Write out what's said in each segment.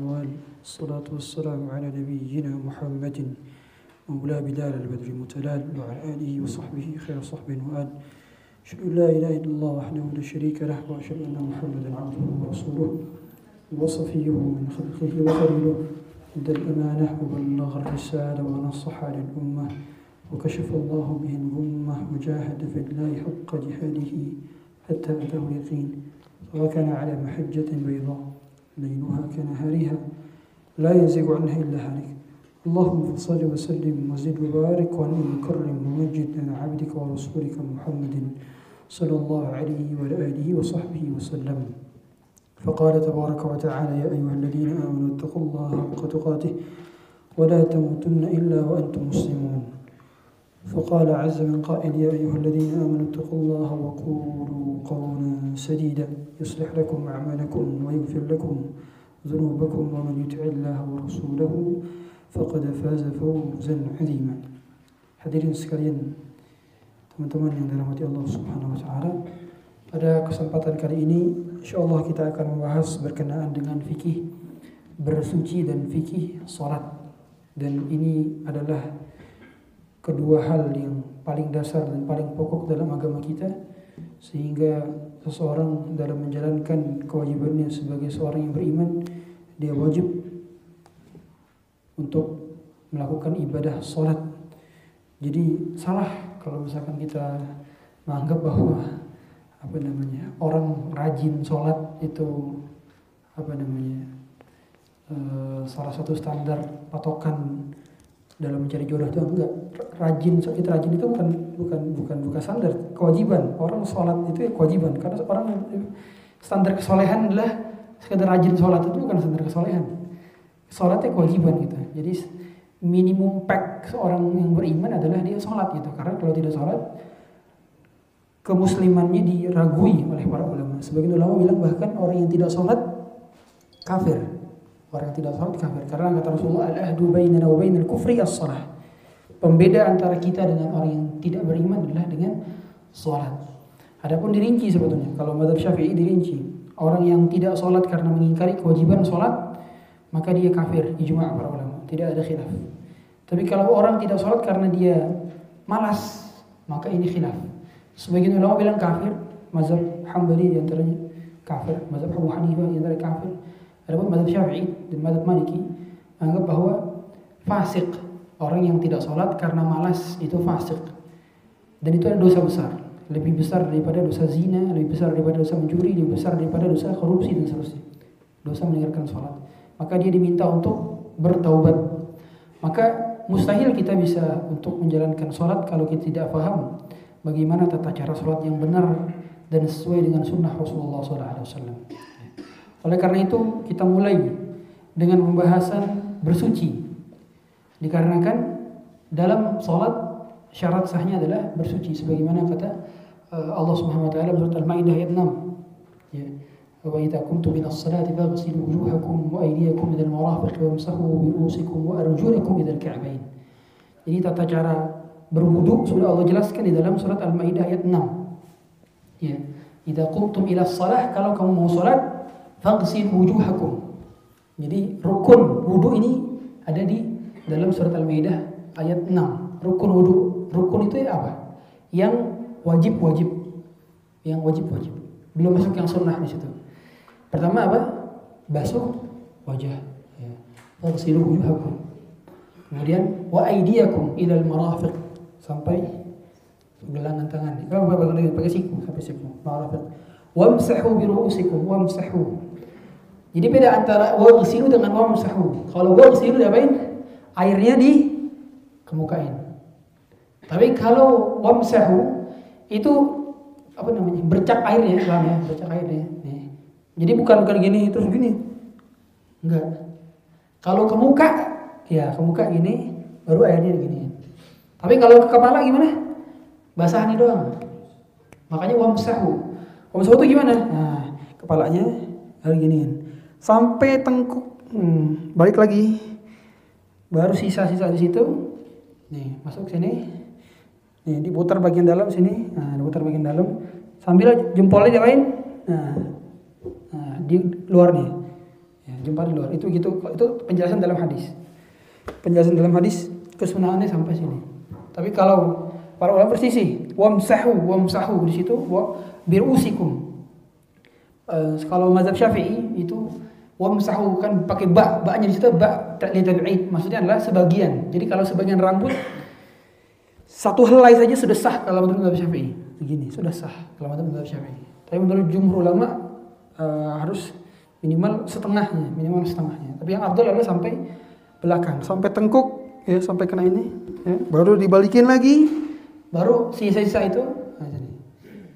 والصلاة والسلام على نبينا محمد مولى بلال البدر المتلال وعلى آله وصحبه خير صحب وآل. أشهد أن لا إله إلا الله وحده لا شريك له وأشهد أن محمدا عبده ورسوله. وصفيه من خلقه وخليله. أدى الأمانة وبلغ الرسالة ونصح للأمة. وكشف الله به الغمة وجاهد في الله حق جهاده حتى أتاه اليقين. وكان على محجة بيضاء. ليلها كنهارها. لا يزيغ عنها إلا هالك. اللهم صل وسلم وزد وبارك وكرم ومجد على عبدك ورسولك محمد صلى الله عليه وعلى آله وصحبه وسلم. فقال تبارك وتعالى يا أيها الذين آمنوا اتقوا الله حق تقاته ولا تموتن إلا وأنتم مسلمون. فقال عز من قائل يا أيها الذين آمنوا اتقوا الله وقولوا قولا سديدا يصلح لكم أعمالكم ويغفر لكم ذنوبكم ومن يطع الله ورسوله فقد فاز فوزا عظيما Hadirin sekalian, teman-teman yang dirahmati Allah Subhanahu wa taala. Pada kesempatan kali ini, insyaallah kita akan membahas berkenaan dengan fikih bersuci dan fikih salat. Dan ini adalah kedua hal yang paling dasar dan paling pokok dalam agama kita sehingga seseorang dalam menjalankan kewajibannya sebagai seorang yang beriman dia wajib untuk melakukan ibadah sholat jadi salah kalau misalkan kita menganggap bahwa apa namanya orang rajin sholat itu apa namanya uh, salah satu standar patokan dalam mencari jodoh itu enggak. Rajin kita rajin itu bukan bukan bukan bukan standar. Kewajiban. Orang sholat itu ya kewajiban. Karena orang standar kesolehan adalah sekedar rajin sholat itu bukan standar kesolehan. Sholatnya kewajiban gitu. Jadi minimum pack seorang yang beriman adalah dia sholat gitu. Karena kalau tidak sholat kemuslimannya diragui oleh para ulama. Sebagian ulama bilang bahkan orang yang tidak sholat kafir orang yang tidak sholat kafir karena kata Rasulullah al-ahdu bainana wa bainal kufri as-salah. Pembeda antara kita dengan orang yang tidak beriman adalah dengan sholat adapun dirinci sebetulnya. Kalau madhab syafi'i dirinci. Orang yang tidak sholat karena mengingkari kewajiban sholat maka dia kafir ijma' para ulama. Tidak ada khilaf. Tapi kalau orang tidak sholat karena dia malas maka ini khilaf. Sebagian ulama bilang kafir. Mazhab Hambali di antaranya kafir. Mazhab Abu Hanifah di antara kafir Adapun mazhab Syafi'i dan mazhab Maliki anggap bahwa fasik orang yang tidak sholat karena malas itu fasik. Dan itu adalah dosa besar. Lebih besar daripada dosa zina lebih besar daripada dosa mencuri lebih besar daripada dosa korupsi dan seterusnya. Dosa meninggalkan sholat. Maka dia diminta untuk bertaubat. Maka mustahil kita bisa untuk menjalankan sholat kalau kita tidak paham bagaimana tata cara sholat yang benar dan sesuai dengan sunnah Rasulullah SAW. Oleh karena itu kita mulai dengan pembahasan bersuci. Dikarenakan dalam sholat syarat sahnya adalah bersuci sebagaimana kata Allah Subhanahu wa taala surat Al-Maidah ayat 6. Ya. Wa idza kuntum min as-salati faghsilu wujuhakum wa aydiyakum ila al-marafiq wamsahu bi ru'usikum wa arjulakum ila al-ka'bayn. Jadi tata cara berwudu sudah Allah jelaskan di dalam surat Al-Maidah ayat 6. Ya. Idza qumtum ila as-salah kalau kamu mau salat faghsilu wujuhakum. Jadi rukun wudu ini ada di dalam surat Al-Maidah ayat 6. Rukun wudu. Rukun itu apa? Yang wajib-wajib. Yang wajib-wajib. Belum masuk yang sunnah di situ. Pertama apa? Basuh wajah. Ya. Faghsilu wujuhakum. Kemudian wa aydiyakum ilal marafiq sampai gelangan tangan. Kalau pakai siku sampai siku. Marafiq. Wamsahu bi ru'usikum wamsahu. Jadi beda antara waghsilu dengan wamsahu. Kalau waghsilu diapain? Airnya di kemukain. Tapi kalau wamsahu itu apa namanya? Bercak airnya, paham ya? Bercak airnya. Nih. Jadi bukan bukan gini terus gini. Enggak. Kalau ke muka, ya ke muka gini, baru airnya gini. Tapi kalau ke kepala gimana? Basah nih doang. Makanya wamsahu. Wamsahu itu gimana? Nah, kepalanya harus giniin sampai tengkuk. Hmm, balik lagi. Baru sisa-sisa di situ. Nih masuk sini. Nih diputar bagian dalam sini. Nah diputar bagian dalam. Sambil jempolnya diapain nah, nah di luar nih. Ya, jumpa di luar. Itu gitu. Itu penjelasan dalam hadis. Penjelasan dalam hadis kesunahannya sampai sini. Tapi kalau para ulama bersisi, wamsahu wamsahu di situ wa birusikum. Uh, kalau mazhab Syafi'i itu wamsahu kan pakai ba, ba-nya di situ ba ta'lidul id. Maksudnya adalah sebagian. Jadi kalau sebagian rambut satu helai saja sudah sah kalau menurut mazhab Syafi'i. Begini, sudah sah kalau menurut mazhab Syafi'i. Tapi menurut jumhur ulama uh, harus minimal setengahnya, minimal setengahnya. Tapi yang abdul adalah sampai belakang, sampai tengkuk ya sampai kena ini ya. baru dibalikin lagi baru sisa-sisa itu nah, jadi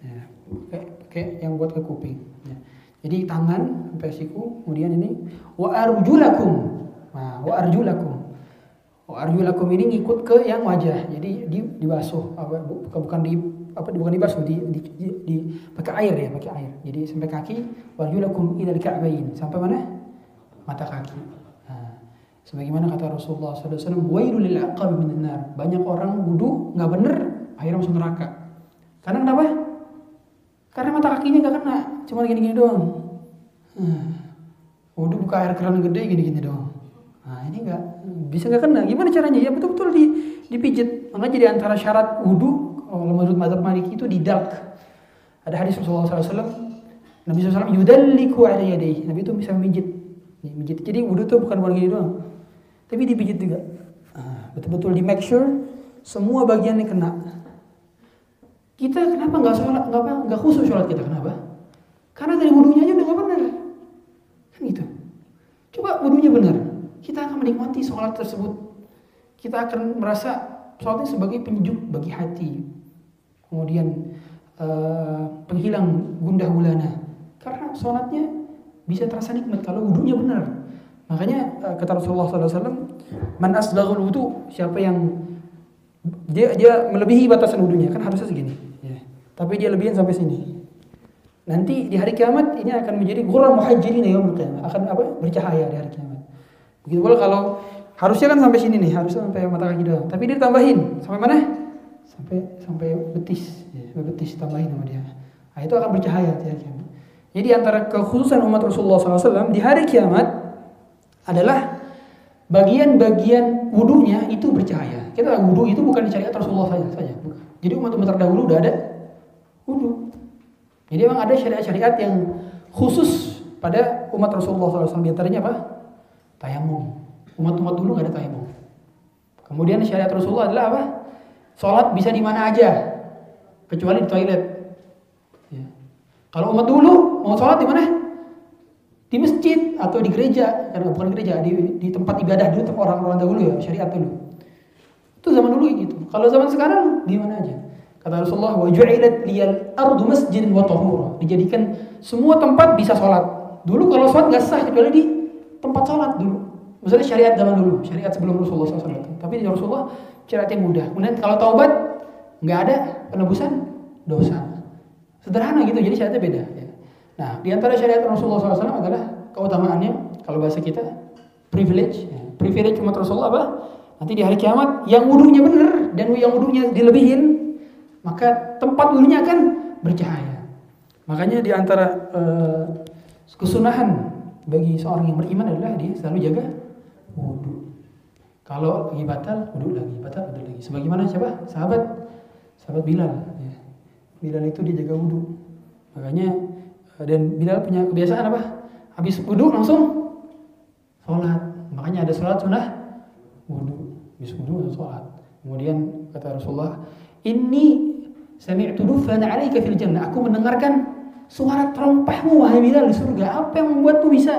ya, pakai pakai yang buat ke kuping. Jadi tangan sampai siku kemudian ini wa arjulakum. Nah, wa arjulakum. Wa arjulakum ini ngikut ke yang wajah. Jadi di dibasuh apa bukan di apa bukan dibasuh di di, di, di pakai air ya pakai air. Jadi sampai kaki wa arjulakum ila al sampai mana? Mata kaki. Sebagaimana kata Rasulullah SAW, Wailul lil aqab minan nar. Banyak orang wudhu nggak bener, akhirnya masuk neraka. Karena kenapa? Karena mata kakinya nggak kena, cuma gini-gini doang. Wudhu buka air keran gede gini-gini doang. Nah ini nggak bisa nggak kena. Gimana caranya? Ya betul-betul di, dipijit. Makanya jadi antara syarat wudhu, kalau menurut Madzhab Maliki itu didalk. Ada hadis Rasulullah SAW, Nabi SAW yudalliku ada yadayhi. Nabi itu bisa memijit. Mijit. Jadi wudhu itu bukan bukan gini doang tapi dipijit juga ah, betul-betul di make sure semua bagian bagiannya kena kita kenapa nggak sholat nggak apa nggak khusus sholat kita kenapa karena dari wudhunya aja udah nggak benar kan gitu. Coba wudhunya benar kita akan menikmati sholat tersebut. Kita akan merasa sholat ini sebagai penyejuk bagi hati. Kemudian uh, penghilang gundah gulana. Karena sholatnya bisa terasa nikmat kalau wudhunya benar Makanya eh, kata Rasulullah SAW, man asbaghul wudu, siapa yang dia dia melebihi batasan wudunya kan harusnya segini. Ya. Tapi dia lebihin sampai sini. Nanti di hari kiamat ini akan menjadi ghurra muhajjirin yaumul qiyamah, akan apa? bercahaya di hari kiamat. Begitu pula kalau harusnya kan sampai sini nih, harusnya sampai mata kaki doang. Tapi dia tambahin sampai mana? Sampai sampai betis, ya, sampai betis tambahin sama dia. Nah, itu akan bercahaya di hari kiamat. Jadi antara kekhususan umat Rasulullah SAW di hari kiamat adalah bagian-bagian wudhunya itu bercahaya. Kita wudhu itu bukan syariat Rasulullah saja, saja. Jadi umat-umat terdahulu udah ada wudhu. Jadi memang ada syariat-syariat yang khusus pada umat Rasulullah SAW. Di antaranya apa? Tayamum. Umat-umat dulu nggak ada tayamum. Kemudian syariat Rasulullah adalah apa? Sholat bisa di mana aja, kecuali di toilet. Ya. Kalau umat dulu mau sholat di mana? di masjid atau di gereja karena bukan gereja di, di tempat ibadah dulu orang-orang dahulu ya syariat dulu itu zaman dulu gitu kalau zaman sekarang di mana aja kata Rasulullah wa ju'ilat liyal ardu masjidin wa tahura dijadikan semua tempat bisa sholat dulu kalau sholat nggak sah kecuali di tempat sholat dulu misalnya syariat zaman dulu syariat sebelum Rasulullah SAW tapi di Rasulullah syariat yang mudah kemudian kalau taubat nggak ada penebusan dosa sederhana gitu jadi syariatnya beda ya. Nah, di antara syariat Rasulullah SAW adalah keutamaannya, kalau bahasa kita, privilege. Ya. Privilege umat Rasulullah apa? Nanti di hari kiamat, yang wudhunya benar dan yang wudhunya dilebihin, maka tempat wudhunya akan bercahaya. Makanya di antara uh, kesunahan bagi seorang yang beriman adalah dia selalu jaga wudhu. Kalau lagi batal, wudhu lagi, batal, wudhu lagi. Sebagaimana siapa? Sahabat, sahabat Bilal. Ya. Bilal itu dia jaga wudhu. Makanya dan Bilal punya kebiasaan apa? Habis wudhu langsung sholat. Makanya ada sholat sunnah wudhu. Habis wudhu langsung sholat. Kemudian kata Rasulullah, ini 'alaika. Aku mendengarkan suara terompahmu wahai Bilal di surga. Apa yang membuatmu bisa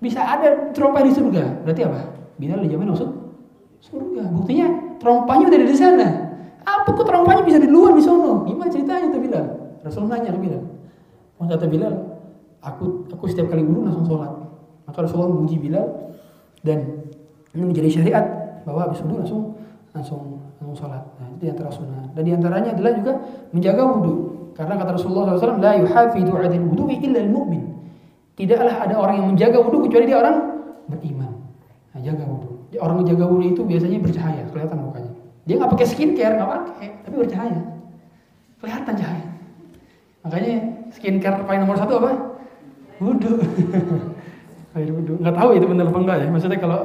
bisa ada terompah di surga? Berarti apa? Bilal dijamin masuk surga. Buktinya terompahnya udah di sana. Apa kok terompahnya bisa di luar di sana? Gimana ceritanya tuh Bilal? Rasul nanya ke Bilal. Maka kata Bilal, aku aku setiap kali wudhu langsung sholat. Maka Rasulullah memuji Bilal dan ini menjadi syariat bahwa habis wudhu langsung langsung langsung sholat. Nah, itu antara sunnah. Dan di antaranya adalah juga menjaga wudhu. Karena kata Rasulullah SAW, la yuhafidu adil wudhu illa al-mu'min. Tidaklah ada orang yang menjaga wudhu kecuali dia orang beriman. Nah, jaga wudhu. Orang yang jaga wudhu itu biasanya bercahaya, kelihatan mukanya. Dia nggak pakai skincare, nggak pakai, tapi bercahaya. Kelihatan cahaya. Makanya skincare paling nomor satu apa? Wudhu. air wudhu. Nggak tahu itu benar apa enggak ya. Maksudnya kalau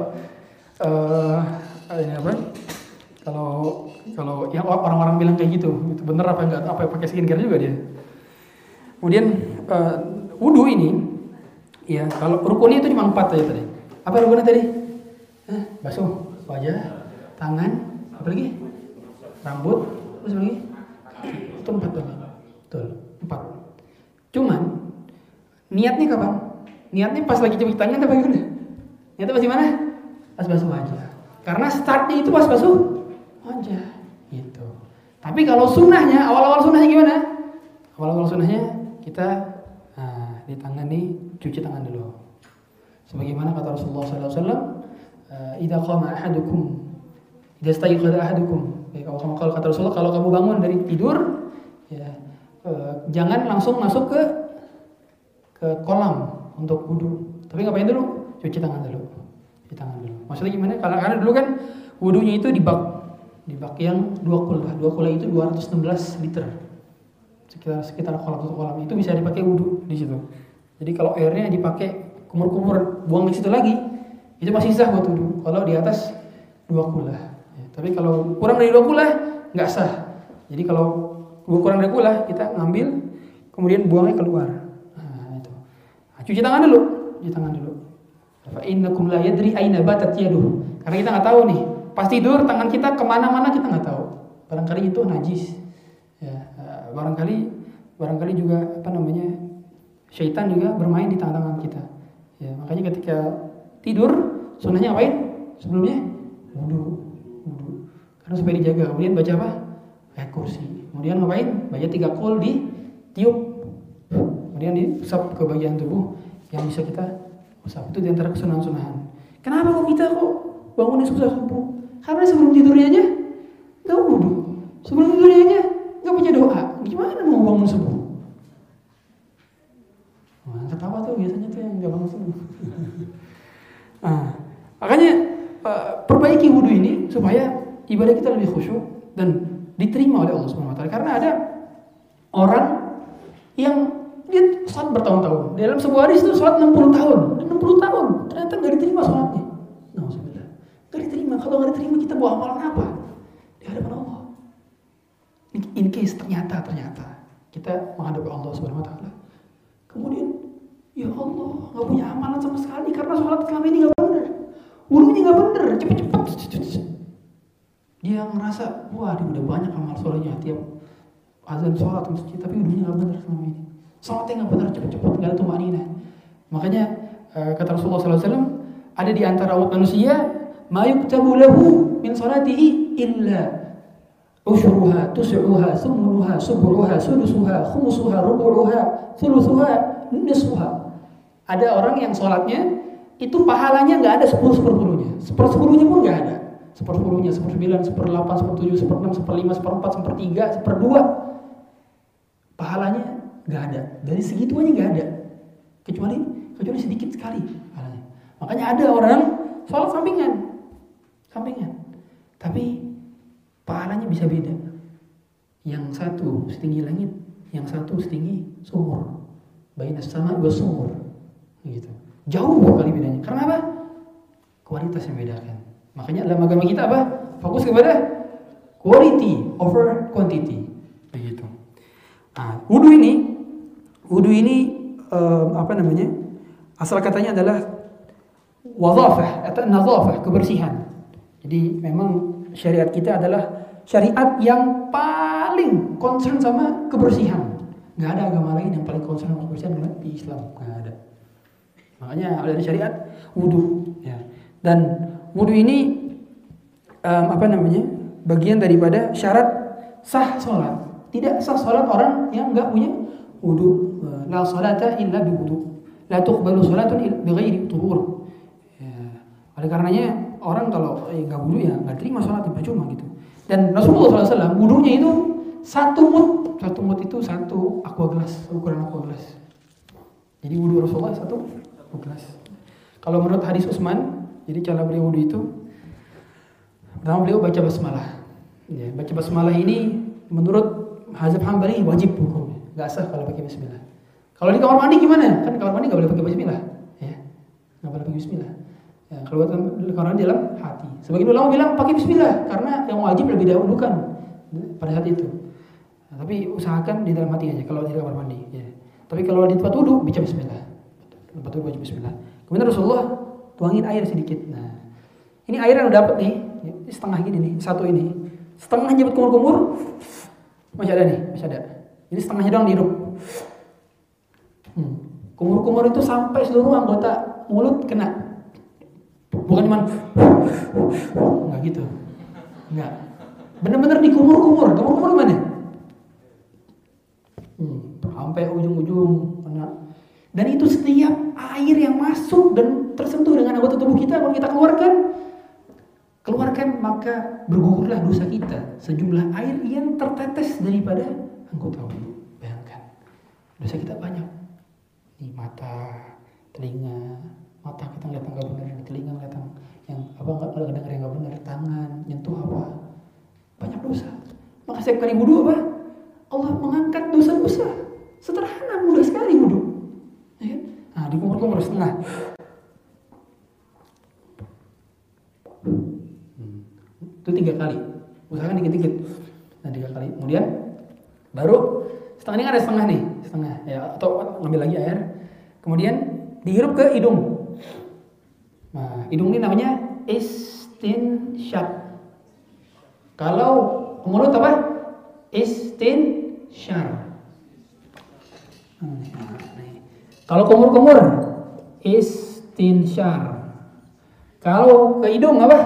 uh, ini apa? Kalau kalau yang orang-orang bilang kayak gitu, itu benar apa enggak? Apa pakai skincare juga dia? Kemudian uh, wudhu ini, ya kalau rukunnya itu cuma empat aja tadi. Apa rukunnya tadi? Eh, basuh wajah, tangan, apa lagi? Rambut, terus apa lagi? Itu empat tadi. Betul, empat. Cuman niatnya kapan? Niatnya pas lagi cuci tangan apa gimana? Niatnya pas gimana? Pas basuh wajah. Karena startnya itu pas basuh wajah. Gitu. Tapi kalau sunnahnya, awal-awal sunnahnya gimana? Awal-awal sunnahnya kita nah, di tangan nih cuci tangan dulu. Sebagaimana kata Rasulullah SAW, "Idza qama ahadukum, idza stayqadha ahadukum." Ya, kalau, kata Rasulullah, kalau kamu bangun dari tidur, ya eh, jangan langsung masuk ke ke kolam untuk wudhu. Tapi ngapain dulu? Cuci tangan dulu. Cuci tangan dulu. Maksudnya gimana? Karena, karena dulu kan wudhunya itu di bak di bak yang dua kulah. Dua kulah itu 216 liter. Sekitar sekitar kolam satu kolam itu bisa dipakai wudhu di situ. Jadi kalau airnya dipakai kumur-kumur buang di situ lagi, itu masih sah buat wudhu. Kalau di atas dua kulah. Ya, tapi kalau kurang dari dua kulah nggak sah. Jadi kalau kurang dari kulah kita ngambil kemudian buangnya keluar. Nah, itu. Nah, cuci tangan dulu, cuci tangan dulu. Fa innakum la yadri aina batat yaduh. Karena kita nggak tahu nih, pas tidur tangan kita ke mana-mana kita nggak tahu. Barangkali itu najis. Ya, eh, barangkali barangkali juga apa namanya syaitan juga bermain di tangan-tangan kita. Ya, makanya ketika tidur sunnahnya ngapain? Sebelumnya wudhu, wudhu. Karena supaya dijaga. Kemudian baca apa? Ayat kursi. Kemudian ngapain? Baca tiga kol di tiup. Kemudian diusap ke bagian tubuh yang bisa kita usap. Itu di antara kesunahan-sunahan. Kenapa kok kita kok bangunnya susah subuh? Karena sebelum tidurnya aja nggak wudhu. Sebelum tidurnya aja nggak punya doa. Gimana mau bangun subuh? Wah, ketawa tuh biasanya tuh yang nggak bangun subuh. nah, makanya uh, perbaiki wudhu ini supaya ibadah kita lebih khusyuk dan diterima oleh Allah taala. Karena ada orang yang dia sholat bertahun-tahun. Dalam sebuah hari itu sholat 60 tahun. Dan 60 tahun ternyata nggak diterima sholatnya. Nah, diterima. Kalau nggak diterima kita buat amalan apa? Di hadapan Allah. In case ternyata ternyata kita menghadapi Allah Subhanahu wa taala. Kemudian ya Allah nggak punya amalan sama sekali karena sholat selama ini nggak benar. Wudhunya nggak benar, cepet-cepet. Dia ngerasa, wah dia udah banyak amal sholatnya tiap azan sholat masjid, tapi wudhunya nggak benar selama ini. Sholatnya nggak benar, cepet-cepet, nggak ada tumanina. Makanya kata Rasulullah SAW, ada di antara umat manusia, ma yuktabu lahu min salatihi illa usyruha, tus'uha, sumunuha, suburuha, sudusuha, khumusuha, ruburuha, thuluthuha, nisfuha. Ada orang yang sholatnya itu pahalanya nggak ada sepuluh seperpuluhnya, sepersepuluhnya pun nggak ada, sepersepuluhnya, sepersembilan, seperdelapan, sepertujuh, seperenam, seperlima, seperempat, sepertiga, seperdua, pahalanya nggak ada. Dari segitu aja nggak ada, kecuali kecuali sedikit sekali pahalanya. Makanya ada orang sholat sampingan, sampingan, tapi pahalanya bisa beda. Yang satu setinggi langit, yang satu setinggi sumur. Baina sama dua sumur. Gitu. Jauh kali bedanya. Karena apa? Kualitas yang bedakan. Makanya dalam agama kita apa? Fokus kepada quality over quantity. Begitu. Nah, wudhu ini, wudhu ini um, apa namanya? Asal katanya adalah wadhafah atau nadhafah, kebersihan. Jadi memang syariat kita adalah syariat yang paling concern sama kebersihan. Nggak ada agama lain yang paling concern sama kebersihan di Islam. Nggak ada. Makanya ada syariat wudhu. Ya. Dan wudhu ini um, apa namanya? Bagian daripada syarat sah sholat. Tidak sah sholat orang yang nggak punya wudhu. La salata illa bi wudhu. La tuqbalu salatun bighairi tuhur. Ya. Oleh karenanya orang kalau eh, nggak wudhu ya nggak terima sholat percuma gitu. Dan Rasulullah SAW wudhunya itu satu mut, satu mut itu satu aqua gelas, ukuran aqua gelas. Jadi wudhu Rasulullah satu aqua gelas. Kalau menurut hadis Utsman, jadi cara beliau wudhu itu pertama beliau baca basmalah. Ya, baca basmalah ini menurut Hazab Hambali wajib hukumnya, nggak sah kalau pakai bismillah. Kalau di kamar mandi gimana? Kan kamar mandi nggak boleh pakai bismillah. Ya. nggak boleh pakai Bismillah. Ya, kalau karena dalam hati. Sebagian ulama bilang pakai Bismillah karena yang wajib lebih dahulu kan pada saat itu. Nah, tapi usahakan di dalam hati aja kalau di kamar mandi. Ya. Tapi kalau di tempat wudhu baca Bismillah. Tempat wudhu baca Bismillah. Kemudian Rasulullah tuangin air sedikit. Nah, ini air yang udah dapat nih, setengah gini nih, satu ini. Setengah jebut kumur-kumur, masih ada nih, masih ada. Ini setengahnya doang dihirup. Hmm. Kumur-kumur itu sampai seluruh anggota mulut kena. Bukan cuma nggak gitu. Enggak. Bener-bener dikumur-kumur. Kumur-kumur mana? Hmm. Sampai ujung-ujung kena. Dan itu setiap air yang masuk dan tersentuh dengan anggota tubuh kita kalau kita keluarkan keluarkan maka bergugurlah dosa kita sejumlah air yang tertetes daripada anggota tubuh. Bayangkan. Dosa kita banyak. Nih mata, telinga, mata kita ngeliat nggak benar, telinga ngeliat yang apa nggak dengar yang nggak benar, tangan nyentuh apa, banyak dosa. Maka setiap kali wudhu apa? Allah mengangkat dosa-dosa. Sederhana, mudah sekali wudhu. Ya. Kan? Nah, di kumur-kumur setengah. Hmm. Itu tiga kali. Usahakan dikit-dikit. Nah, tiga kali. Kemudian baru setengah ini ada setengah nih, setengah ya atau ngambil lagi air. Kemudian dihirup ke hidung. Hidung ini namanya istinsyaq. Kalau mulut apa? Istinsyar. Nah, kalau kumur-kumur istinsyar. Kalau ke hidung apa?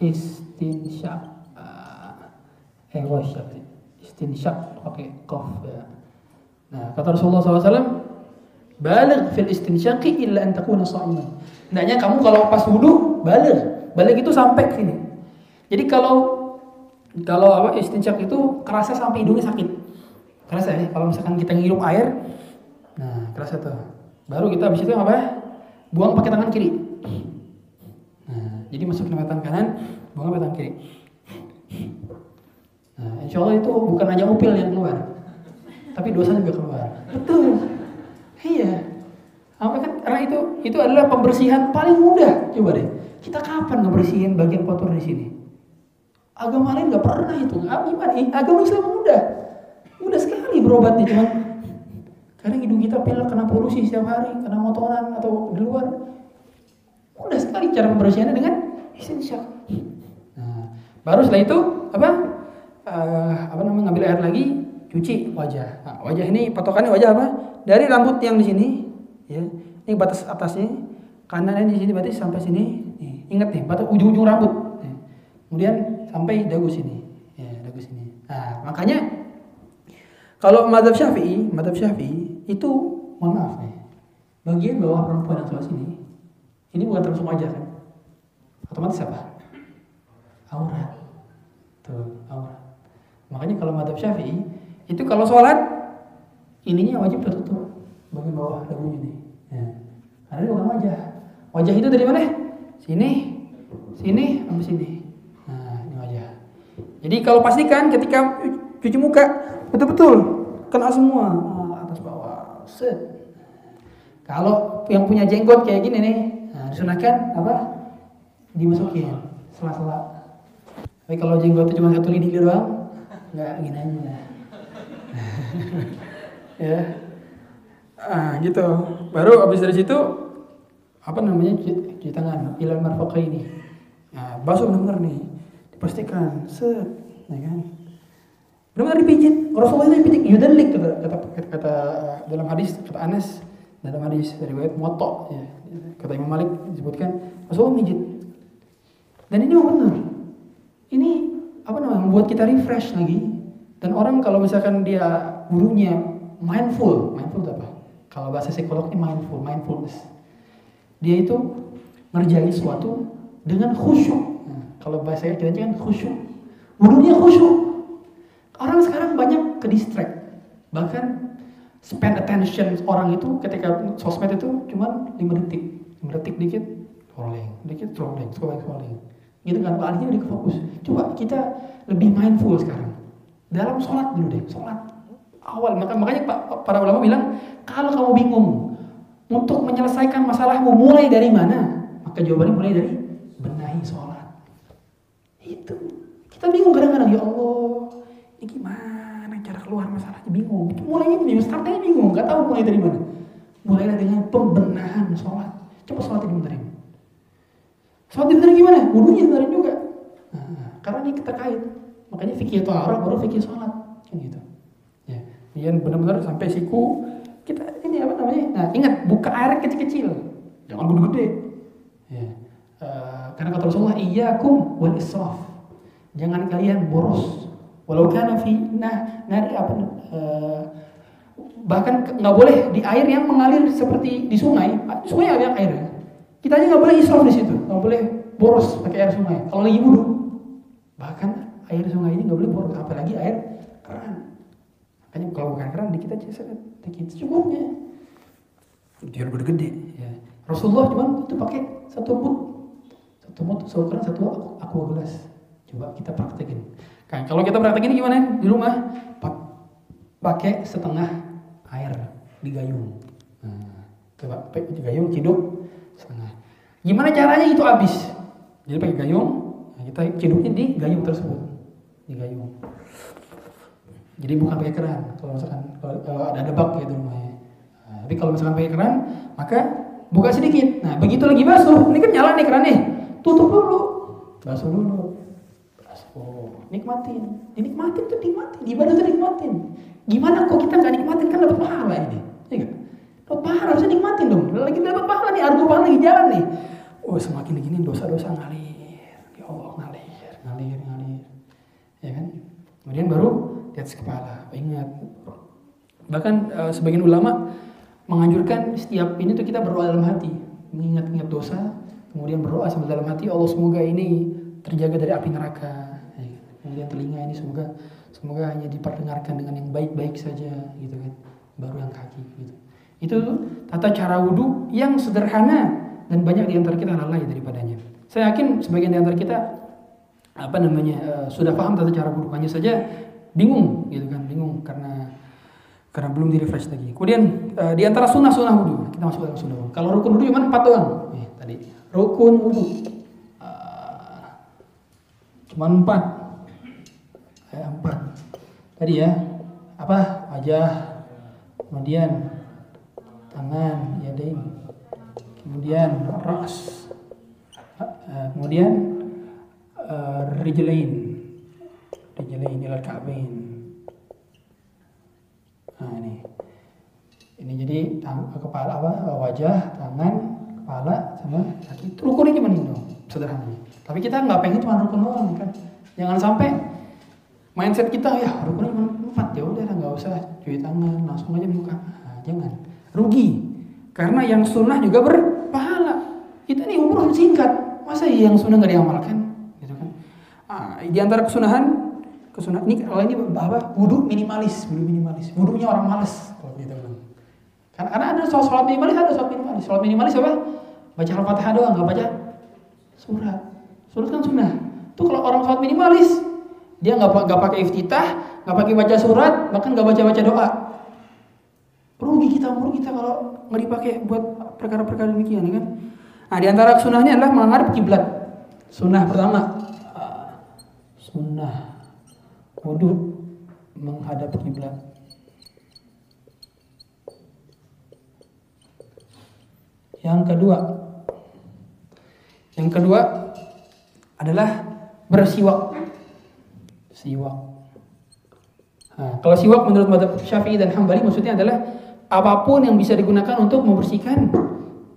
Istinsyaq. Eh, wasyak. Istinsyaq pakai qaf ya. Nah, kata Rasulullah SAW, balik fil istinsyaqi illa an takuna sha'iman. Hendaknya kamu kalau pas wudu balik. Balik itu sampai ke sini. Jadi kalau kalau apa istinsyaq itu kerasa sampai hidungnya sakit. Kerasa ya, kalau misalkan kita ngirup air, nah kerasa tuh. Baru kita habis itu apa? Buang pakai tangan kiri. Nah, jadi masuk ke tangan kanan, buang pakai tangan kiri. Nah, insya Allah itu bukan hanya upil yang keluar, tapi dosa juga keluar. Betul. Iya. Apa kan? Karena itu itu adalah pembersihan paling mudah. Coba deh. Kita kapan ngebersihin bagian kotor di sini? Agama lain nggak pernah itu. Gimana? Agama Islam mudah. Mudah sekali berobatnya cuman kadang hidung kita pilek kena polusi setiap hari, kena motoran atau di luar. Mudah sekali cara pembersihannya dengan istinsyaq. Nah, baru setelah itu apa? Uh, apa namanya ngambil air lagi, cuci wajah. Nah, wajah ini patokannya wajah apa? Dari rambut yang di sini, ya. Ini batas atasnya, kanannya di sini berarti sampai sini. Nih, ingat nih, batas ujung-ujung rambut. Nih. Kemudian sampai dagu sini. Ya, dagu sini. Nah, makanya kalau madhab syafi'i, madhab syafi'i itu mohon maaf nih, bagian bawah perempuan yang sebelah sini, ini bukan termasuk wajah kan? Otomatis apa? Aurat. Tuh, aurat. Makanya kalau madhab syafi'i, itu kalau sholat, ininya wajib tertutup bagian bawah dagunya nih. Ya. Karena ini bukan wajah. Wajah itu dari mana? Sini, sini, sampai sini. Nah, ini wajah. Jadi kalau pastikan ketika cuci muka betul-betul kena semua nah, atas bawah. Set. Kalau yang punya jenggot kayak gini nih, nah, disunahkan apa? Dimasukin sela-sela. Tapi kalau jenggotnya cuma satu lidi doang, nggak gini aja. ya. Ah, gitu. Baru habis dari situ apa namanya cuci tangan ilal marfaqai ini. Nah, basuh benar nih. Dipastikan set, ya kan? Benar-benar dipijit. Rasulullah itu dipijit yudalik kata, kata, kata, kata dalam hadis kata Anas dalam hadis riwayat Muwatta ya. Kata Imam Malik disebutkan Rasulullah mijit. Dan ini benar. Ini apa namanya membuat kita refresh lagi. Dan orang kalau misalkan dia gurunya mindful, mindful itu apa? Kalau bahasa psikolog ini mindful, mindfulness. Dia itu ngerjain sesuatu dengan khusyuk. Nah, kalau bahasa kita kan khusyuk. Wudunya khusyuk. Orang sekarang banyak ke distract. Bahkan spend attention orang itu ketika sosmed itu cuma 5 detik. 5 detik dikit scrolling, dikit scrolling, scrolling, scrolling. Gitu kan, alihnya udah fokus. Coba kita lebih mindful sekarang. Dalam sholat dulu deh, sholat awal maka makanya para ulama bilang kalau kamu bingung untuk menyelesaikan masalahmu mulai dari mana? Maka jawabannya mulai dari benahi sholat. Itu. Kita bingung kadang-kadang, ya Allah, ini gimana cara keluar masalahnya bingung. Mulainya bingung, startnya bingung, nggak tahu mulai dari mana. Mulailah dengan pembenahan sholat. Coba sholat ini bentar Sholat benerin gimana? Wudhunya benerin juga. Nah, karena ini kita kait. Makanya fikih itu arah baru fikih sholat. Kan gitu. Ya. Kemudian benar-benar sampai siku kita ini apa namanya? Nah, ingat buka air kecil-kecil. Jangan gede-gede. Ya. Uh, karena kata Rasulullah, iyyakum wal israf. Jangan kalian boros. Walau kana fi nah nari apa uh, bahkan nggak boleh di air yang mengalir seperti di sungai. Sungai ada air. Kita aja nggak boleh israf di situ, nggak boleh boros pakai air sungai. Kalau lagi wudhu, bahkan air sungai ini nggak boleh boros, apalagi air keran. Makanya kalau bukan keran dikit aja dikit cukupnya. Biar gede-gede. Ya. Rasulullah cuma itu pakai satu mut, satu mut, seukuran satu aqua gelas. Coba kita praktekin. Kan kalau kita praktekin gimana di rumah? Pakai setengah air di gayung. Nah, coba di gayung ciduk setengah. Gimana caranya itu habis? Jadi pakai gayung, nah kita ciduknya di gayung tersebut, di gayung. Jadi bukan pakai keran. Kalau misalkan kalau ada debak gitu rumahnya. Nah, tapi kalau misalkan pakai keran, maka buka sedikit. Nah begitu lagi basuh, ini kan nyala nih kerannya, tutup dulu, basuh dulu, basuh, nikmatin, dinikmatin tuh nikmatin, ibadah tuh nikmatin. Gimana kok kita nggak nikmatin kan dapat pahala ini, ya? Dapat pahala harusnya nikmatin dong. Lagi dapat pahala nih, argo pahala lagi jalan nih. Oh semakin begini dosa-dosa ngalir. Ya Allah ngalir, ngalir, ngalir. Ya kan? Kemudian baru di atas kepala. Ingat. Bahkan uh, sebagian ulama menganjurkan setiap ini tuh kita berdoa dalam hati, mengingat-ingat dosa, kemudian berdoa sambil dalam hati Allah semoga ini terjaga dari api neraka. Ya kan? Kemudian telinga ini semoga semoga hanya diperdengarkan dengan yang baik-baik saja gitu kan. Baru yang kaki gitu. Itu tata cara wudhu yang sederhana dan banyak di antara kita lalai daripadanya. Saya yakin sebagian di antara kita apa namanya uh, sudah paham tata cara hanya saja bingung gitu kan bingung karena karena belum di refresh lagi. Kemudian uh, di antara sunnah sunnah wudhu kita masuk dalam sunnah. Kalau rukun wudhu cuma empat doang. Eh, tadi rukun wudhu uh, cuma empat. Eh, empat. Tadi ya apa wajah kemudian tangan, yadain. Kemudian ras. Eh, kemudian rijlain. Rijlain ila ka'bain. Nah, ini. Ini jadi kepala apa? Wajah, tangan, kepala sama kaki. Itu rukunnya cuma ini dong, sederhananya. Tapi kita nggak pengen cuma rukun doang kan. Jangan sampai mindset kita ya rukunnya cuma empat ya udah nggak usah cuci tangan langsung aja muka. Nah, jangan rugi. Karena yang sunnah juga berpahala. Kita nih umur singkat, masa yang sunnah nggak diamalkan? Gitu kan? Ah, di antara kesunahan, kesunahan ini kalau ini apa? Wudhu minimalis, wudhu minimalis. Wudhunya orang males kalau gitu kan. Karena, karena ada soal sholat minimalis, ada sholat minimalis. Sholat minimalis apa? Baca al-fatihah doang, nggak baca surat. Surat kan sunnah. Tuh kalau orang sholat minimalis, dia nggak nggak pakai iftitah, nggak pakai baca surat, bahkan nggak baca baca doa rugi kita rugi kita kalau nggak dipakai buat perkara-perkara demikian ya kan nah di antara sunnahnya adalah menghadap kiblat sunnah pertama sunnah wudhu menghadap kiblat yang kedua yang kedua adalah bersiwak siwak nah, kalau siwak menurut madhab syafi'i dan hambali maksudnya adalah apa pun yang bisa digunakan untuk membersihkan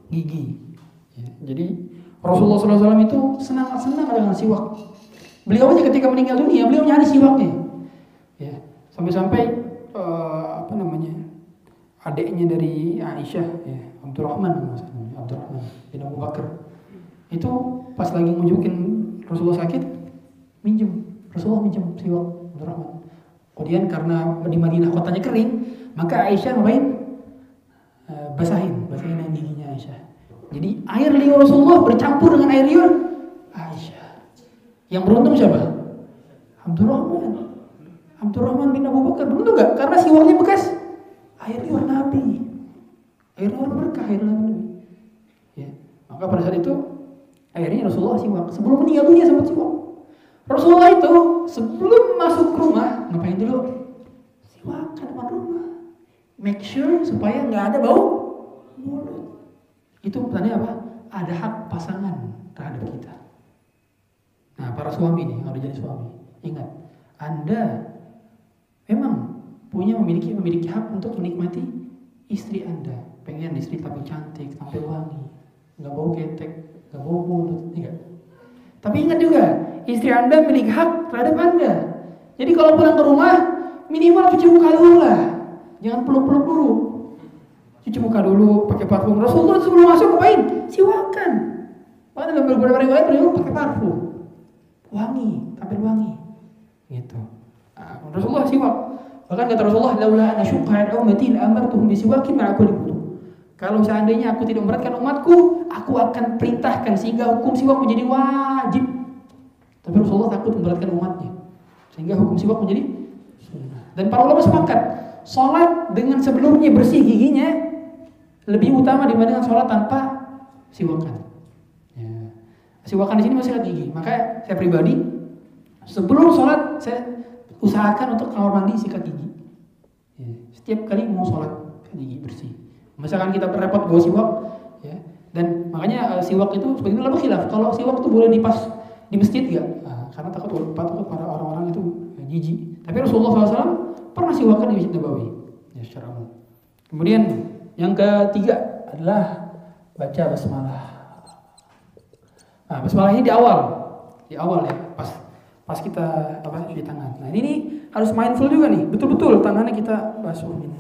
gigi. Ya, jadi Rasulullah SAW itu senang-senang dengan siwak. Beliau aja ketika meninggal dunia, beliau nyari siwaknya. Ya, sampai-sampai uh, apa namanya adiknya dari Aisyah, ya, Abdurrahman, Abdurrahman bin Abu Bakar. Itu pas lagi ngunjukin Rasulullah sakit, minjem. Rasulullah minjem siwak Abdurrahman. Kemudian karena di Madinah kotanya kering, maka Aisyah ngapain? basahin, basahin yang giginya Aisyah. Jadi air liur Rasulullah bercampur dengan air liur. Yang beruntung siapa? Abdurrahman. Abdurrahman bin Abu Bakar beruntung gak? Karena siwaknya bekas air liur Nabi. Akhirnya orang berkah, akhirnya Ya. Maka pada saat itu akhirnya Rasulullah siwak. Sebelum meninggal dunia sempat siwak. Rasulullah itu sebelum masuk rumah ngapain dulu? Siwak ke depan rumah. Make sure supaya nggak ada bau mulut. Itu tanda apa? Ada hak pasangan terhadap kita. Nah, para suami nih, udah jadi suami, ingat, Anda memang punya memiliki memiliki hak untuk menikmati istri Anda. Pengen istri tapi cantik, tampil wangi, nggak bau ketek, nggak bau mulut, enggak. Tapi ingat juga, istri Anda memiliki hak terhadap Anda. Jadi kalau pulang ke rumah, minimal cuci muka dulu lah. Jangan peluk-peluk dulu. Cuci muka dulu, pakai parfum. Rasulullah sebelum masuk ngapain? Siwakan. Bahkan dalam beberapa riwayat beliau pakai parfum. Wangi, tampil wangi. Gitu. Nah, Rasulullah siwak. Bahkan kata Rasulullah, "Laula ana syuqqa 'ala ummati amartuhum bisiwakin ma'a kulli wudu." Kalau seandainya aku tidak memberatkan umatku, aku akan perintahkan sehingga hukum siwak menjadi wajib. Tapi Rasulullah takut memberatkan umatnya. Sehingga hukum siwak menjadi sunnah. Dan para ulama sepakat, sholat dengan sebelumnya bersih giginya lebih utama dibandingkan sholat tanpa siwakan. Siwakan di sini masih gigi. Maka saya pribadi sebelum sholat saya usahakan untuk kamar mandi sikat gigi. Ya. Setiap kali mau sholat gigi bersih. Misalkan kita repot bawa siwak, ya. Dan makanya uh, siwak itu sebenarnya lama khilaf. Kalau siwak itu boleh dipas di masjid nggak? Nah, karena takut takut para orang-orang itu ya, jijik. Tapi Rasulullah SAW pernah siwakan di masjid Nabawi, ya secara umum. Kemudian yang ketiga adalah baca basmalah. Nah, basmalah ini di awal, di awal ya, pas pas kita apa di tangan. Nah ini harus mindful juga nih, betul-betul tangannya kita basuh ini.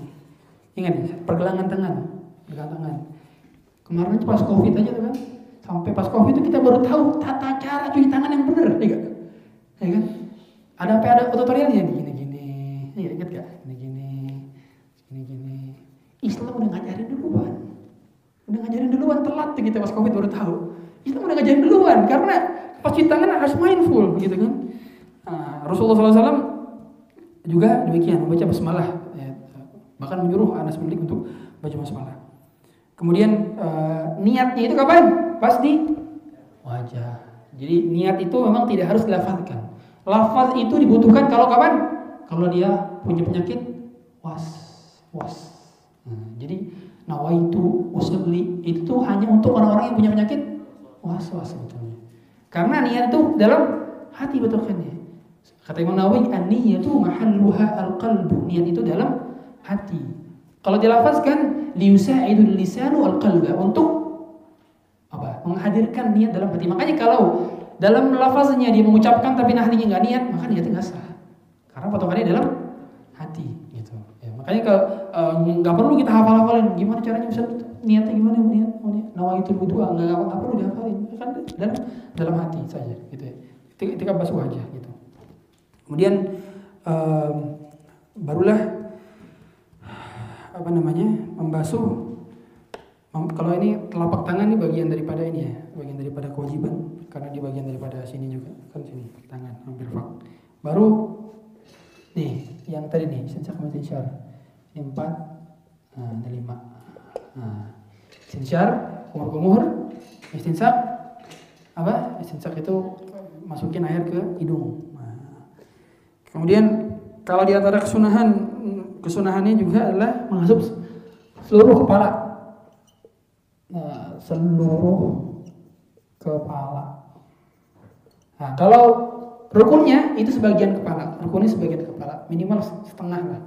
Ingat nih, pergelangan tangan, pergelangan tangan. Kemarin pas covid aja tuh kan, sampai pas covid itu kita baru tahu tata cara cuci tangan yang benar, ya kan? Ya? Ada apa ada tutorialnya gini-gini, ya ingat gak? Gini-gini, gini-gini. Islam udah ngajarin duluan, udah ngajarin duluan telat tuh kita pas covid baru tahu. Islam udah ngajarin duluan karena pas cuci tangan harus mindful, gitu kan? Nah, Rasulullah SAW juga demikian membaca basmalah ya, bahkan menyuruh Anas bin untuk baca basmalah. Kemudian uh, niatnya itu kapan? Pas di wajah. Jadi niat itu memang tidak harus dilafazkan. Lafaz itu dibutuhkan kalau kapan? Kalau dia punya penyakit was was. Nah, jadi nawaitu usulli itu tuh hanya untuk orang-orang yang punya penyakit was was sebetulnya. Karena niat itu dalam hati betulkannya. Kata Imam Nawawi, an-niyatu mahalluha al-qalbu. Niat itu dalam hati. Kalau dilafazkan liusa'idul lisanu al-qalba untuk apa? Menghadirkan niat dalam hati. Makanya kalau dalam lafaznya dia mengucapkan tapi hatinya nggak niat, maka niatnya nggak sah. Karena potongannya dalam hati gitu. Ya, makanya kalau nggak uh, perlu kita hafal-hafalin gimana caranya bisa niatnya gimana niat oh, niat nawaitul wudu nggak nggak perlu dihafalin kan dalam dalam hati saja gitu ya. Ketika basuh wajah gitu. Kemudian um, barulah apa namanya membasuh. Kalau ini telapak tangan ini bagian daripada ini ya, bagian daripada kewajiban karena di bagian daripada sini juga kan sini tangan hampir fak. Baru nih yang tadi nih sama sensor ini empat, nah ini lima. Nah, sensor kumur-kumur, istinsak apa? Istinsak itu masukin air ke hidung. Kemudian kalau di antara kesunahan kesunahannya juga adalah mengasup seluruh kepala. Nah, seluruh kepala. Nah, kalau rukunnya itu sebagian kepala, rukunnya sebagian kepala, minimal setengah lah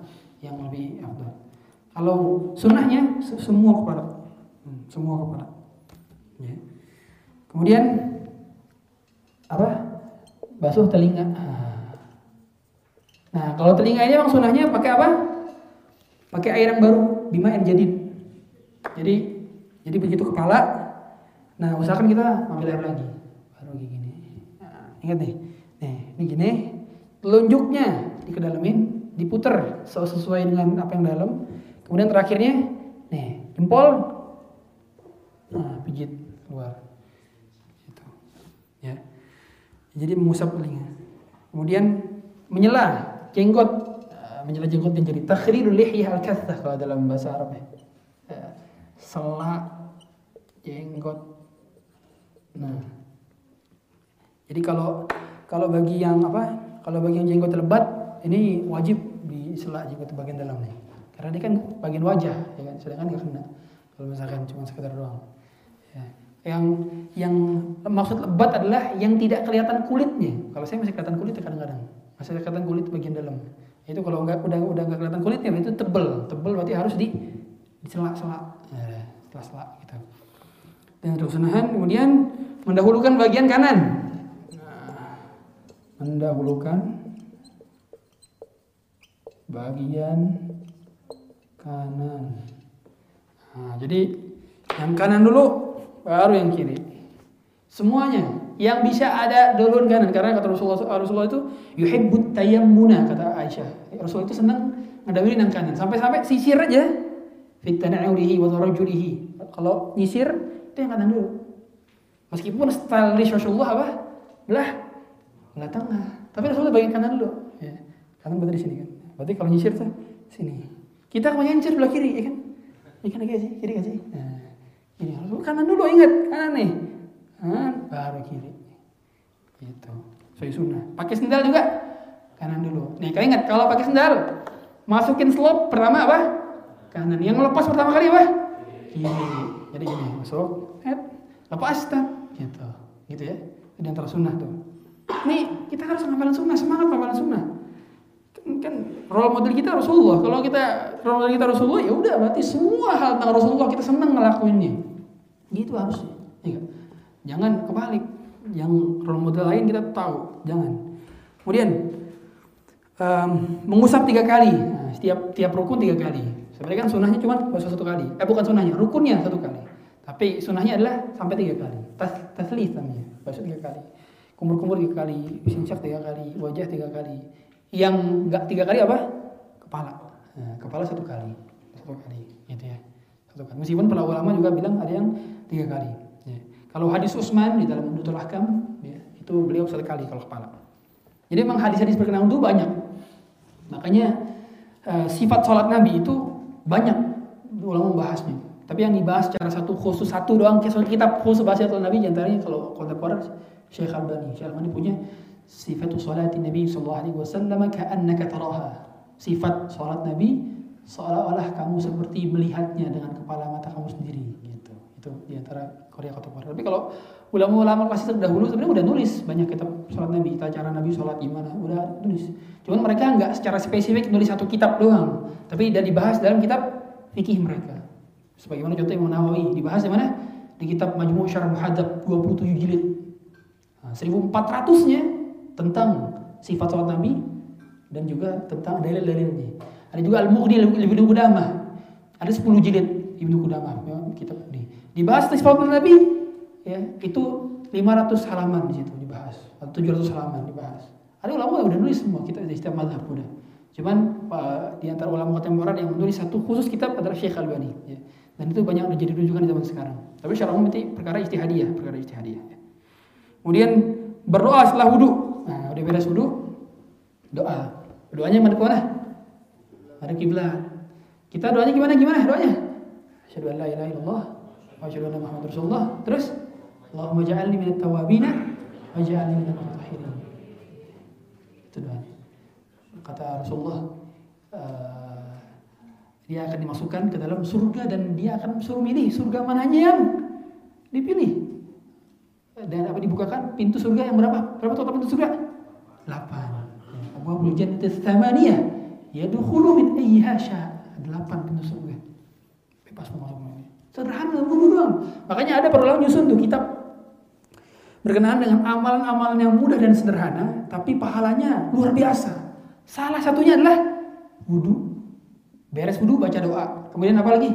yang lebih afdal. Kalau sunnahnya semua kepala, hmm, semua kepala. Ya. Kemudian apa? Basuh telinga. Nah, kalau telinga ini memang sunahnya pakai apa? Pakai air yang baru, bima yang jadi. Jadi, jadi begitu kepala. Nah, usahakan kita ambil air lagi. Baru gini. Nah, ingat nih. Nih, ini gini. Telunjuknya dikedalamin, diputer sesuai dengan apa yang dalam. Kemudian terakhirnya, nih, jempol. Nah, pijit keluar. Gitu. Ya. Jadi mengusap telinga. Kemudian menyela jenggot menyela jenggot menjadi takhrirul lihyah al-kathah kalau dalam bahasa Arab ya. selak, jenggot. Nah, jadi kalau kalau bagi yang apa? Kalau bagi yang jenggot lebat, ini wajib disela jenggot bagian dalam nih. Karena ini kan bagian wajah, ya kan? Sedangkan nggak kena. Kalau misalkan cuma sekedar doang. Ya. Yang yang maksud lebat adalah yang tidak kelihatan kulitnya. Kalau saya masih kelihatan kulit kadang-kadang, masih kelihatan kulit bagian dalam. Itu kalau nggak udah udah nggak kelihatan kulitnya, itu tebel, tebel berarti harus di disela-sela, ya, sela gitu. Dan kesunahan kemudian mendahulukan bagian kanan. Nah, mendahulukan bagian kanan. Nah, jadi yang kanan dulu baru yang kiri. Semuanya yang bisa ada dahuluan kanan karena kata Rasulullah Rasulullah itu yuhibbut tayammuna kata Aisyah. Rasulullah itu senang ngedahuluin yang kanan sampai-sampai sisir aja fit tana'ulihi wa tarajulihi. Kalau nyisir itu yang kanan dulu. Meskipun style Rasulullah apa? Belah belah tengah. Tapi Rasulullah bagian kanan dulu. Ya. Kanan berarti di sini kan. Berarti kalau nyisir tuh sini. Kita kebanyakan nyisir belah kiri, ya kan? Ya kan kiri sih, kiri kan sih. Nah, ini harus kanan dulu ingat kanan nih. Kanan baru kiri. Gitu. Sesuai sunnah. Pakai sendal juga kanan dulu. Nih kalian ingat kalau pakai sendal masukin slop pertama apa? Kanan. Yang lepas pertama kali apa? Kiri. Jadi gini masuk, head, lepas tak, gitu. Gitu ya. Itu antara sunnah tuh. Nih kita harus ngapalin sunnah, semangat ngapalin sunnah kan role model kita Rasulullah. Kalau kita role model kita Rasulullah, ya udah berarti semua hal tentang Rasulullah kita senang ngelakuinnya. Gitu harusnya. Ya, jangan kebalik. Yang role model lain kita tahu, jangan. Kemudian um, mengusap tiga kali. Nah, setiap tiap rukun tiga kali. Sebenarnya kan sunahnya cuma basuh satu kali. Eh bukan sunahnya, rukunnya satu kali. Tapi sunahnya adalah sampai tiga kali. Tas taslis namanya, basuh tiga kali. Kumur-kumur tiga kali, isincak tiga kali, wajah tiga kali yang enggak tiga kali apa? Kepala. Nah, kepala satu kali. Satu kali gitu ya. Satu kali. Meskipun para ulama juga bilang ada yang tiga kali ya. kalau hadis Utsman di dalam Nutul Ahkam ya, itu beliau satu kali kalau kepala. Jadi memang hadis-hadis berkenaan itu banyak. Makanya uh, sifat sholat Nabi itu banyak ulama membahasnya. Tapi yang dibahas secara satu khusus satu doang kitab khusus bahasa Nabi antaranya kalau kontemporer Syekh Albani. Syekh Albani punya sifat salat Nabi sallallahu alaihi wasallam ka'annaka taraha. Sifat salat Nabi seolah-olah kamu seperti melihatnya dengan kepala mata kamu sendiri gitu. Itu di antara Korea kontemporer. Tapi kalau ulama-ulama klasik terdahulu sebenarnya udah nulis banyak kitab salat Nabi, kita cara Nabi salat gimana, udah nulis. Cuman mereka nggak secara spesifik nulis satu kitab doang, tapi udah dibahas dalam kitab fikih mereka. Sebagaimana contoh Imam Nawawi dibahas di mana? Di kitab Majmu' Syarah Muhadzab 27 jilid. Nah, 1400-nya tentang sifat sholat Nabi dan juga tentang dalil-dalilnya. Ada juga Al-Mughni Ibnu Qudamah. Ada 10 jilid Ibnu Qudamah ya, kitab ini. Dibahas sifat Nabi ya, itu 500 halaman di situ dibahas atau 700 halaman dibahas. Ada ulama yang udah nulis semua kita di setiap mazhab udah. Cuman di antara ulama kontemporer yang menulis satu khusus kitab adalah Syekh Albani ya. Dan itu banyak udah jadi rujukan di zaman sekarang. Tapi secara umum itu perkara istihadiyah, perkara istihadiyah. Ya. Kemudian berdoa setelah wudhu udah beres wudhu, doa. Doanya mana ke mana? Ada kiblat. Kita doanya gimana? Gimana doanya? Asyhadu an la ilaha illallah wa anna Rasulullah. Terus Allahumma ja'alni minat tawabina wa ja'alni minal mutatahhirin. Itu doa. Kata Rasulullah uh, dia akan dimasukkan ke dalam surga dan dia akan suruh milih surga mananya yang dipilih dan apa dibukakan pintu surga yang berapa? Berapa total pintu surga? 8. Abwabul jannati tsamaniyah yadkhulu min ayyiha sya. 8 pintu surga. Bebas mau masuk ini. Sederhana dulu doang. Makanya ada perlu nyusun tuh kitab berkenaan dengan amalan-amalan yang mudah dan sederhana, tapi pahalanya luar biasa. Salah satunya adalah wudhu. Beres wudhu baca doa. Kemudian apa lagi?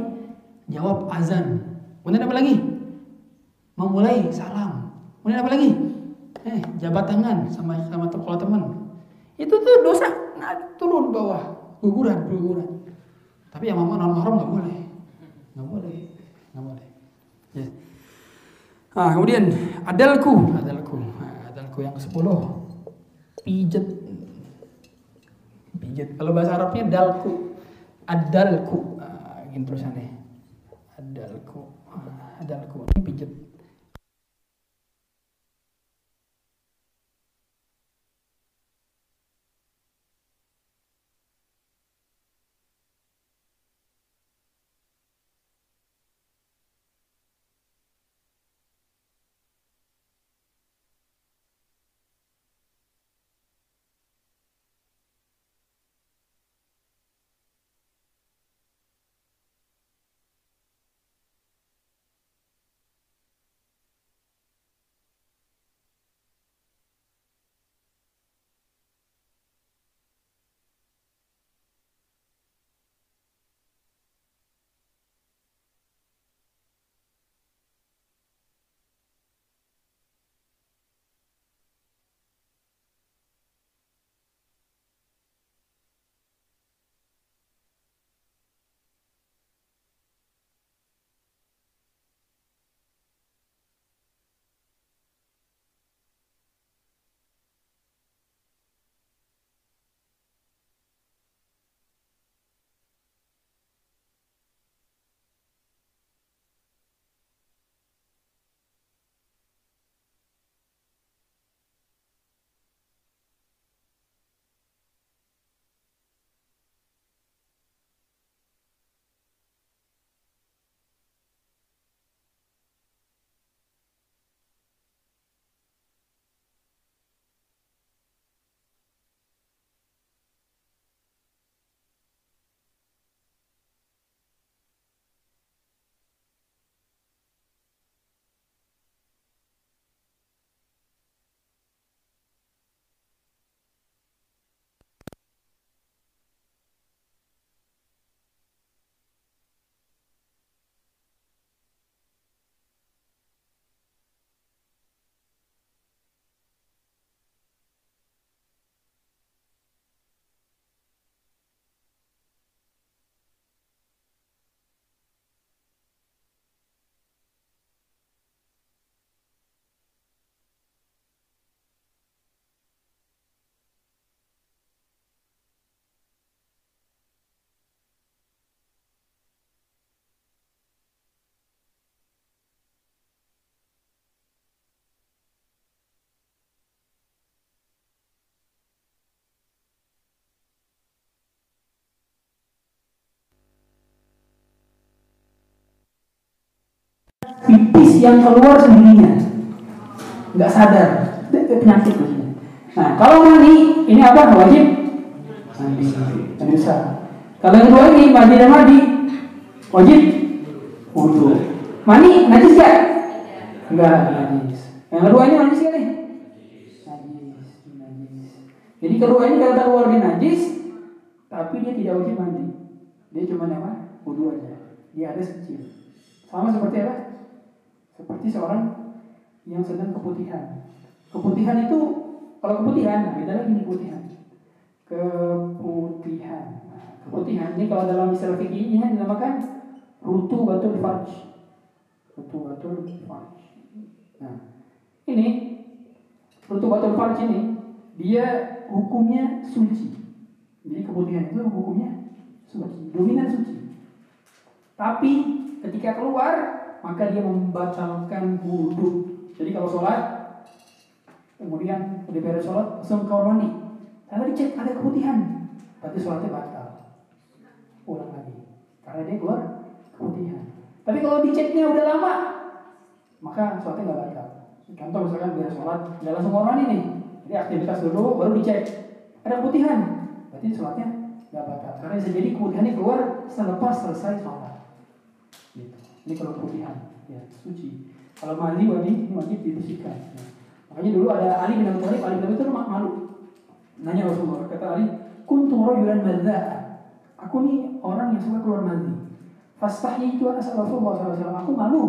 Jawab azan. Kemudian apa lagi? Memulai salam. Kemudian apa lagi? Eh, jabat tangan sama sama kalau teman. Itu tuh dosa. Nah, turun bawah, guguran, guguran. Tapi yang mama non mahram nggak boleh, nggak boleh, nggak boleh. Ya. Ah, kemudian adalku, adalku, nah, adalku yang ke sepuluh, pijet, pijet. Kalau bahasa Arabnya dalku, adalku, ah, gini terusannya. adalku. Adalku. Ini pijat pipis yang keluar sendirinya nggak sadar. Penyakit nah kalau mandi ini apa? Wajib? Mandi. Mandi besar. Kalau yang kedua ini mandi dan mandi. Wajib? Wudhu mandi najis ya enggak najis. Yang kedua ini najis ya najis najis. Jadi kedua ini kalau keluar dia najis tapi dia tidak wajib mandi. Dia cuma apa wudhu aja. Dia ada kecil. Sama seperti apa seperti seorang yang sedang keputihan. Keputihan itu kalau keputihan, nah beda lagi nih keputihan. Keputihan. Nah, keputihan ini kalau dalam istilah fikihnya dinamakan rutu batul farj. Rutu batul farj. Nah, ini rutu batul farj ini dia hukumnya suci. Jadi keputihan itu hukumnya suci, dominan suci. Tapi ketika keluar maka dia membatalkan wudhu. Jadi kalau sholat, kemudian udah beres sholat, langsung ke mandi. Tapi dicek ada keputihan, berarti sholatnya batal. Ulang lagi, karena dia keluar keputihan. Tapi kalau diceknya udah lama, maka sholatnya nggak batal. Contoh misalkan beres sholat, nggak langsung ke mandi nih. Jadi aktivitas dulu, baru dicek. Ada keputihan, berarti sholatnya nggak batal. Karena bisa jadi keputihannya keluar selepas selesai sholat. Ini kalau keputihan, ya suci. Kalau mandi wajib wajib dibersihkan. Ya. Makanya dulu ada Ali bin Abi Thalib, Ali bin Abi Thalib malu. Nanya Rasulullah, kata Ali, kuntu rajulan madzaa. Aku nih orang yang suka keluar mandi. Fastahyi itu asal Rasulullah SAW. Aku malu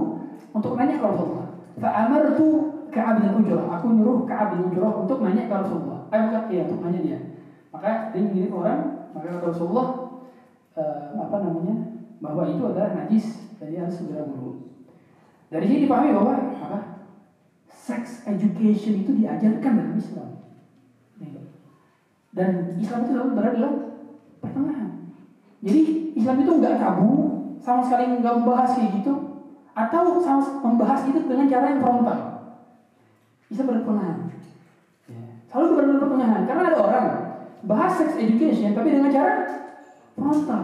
untuk nanya ke Rasulullah. Fa'amartu Ka'ab bin Ujrah. Aku nyuruh Ka'ab bin Ujrah untuk nanya ke Rasulullah. Eh, bukan, iya, untuk nanya dia. Maka dia mengirim orang, maka Rasulullah uh, apa namanya bahwa itu adalah najis jadi harus segera guru. Dari sini dipahami bahwa apa? Sex education itu diajarkan dalam Islam. Dan Islam itu selalu berada dalam pertengahan. Jadi Islam itu nggak tabu, sama sekali nggak membahas kayak gitu, atau sama membahas itu dengan cara yang frontal. Bisa berpengaruh. Selalu berada pertengahan. Karena ada orang bahas sex education tapi dengan cara frontal,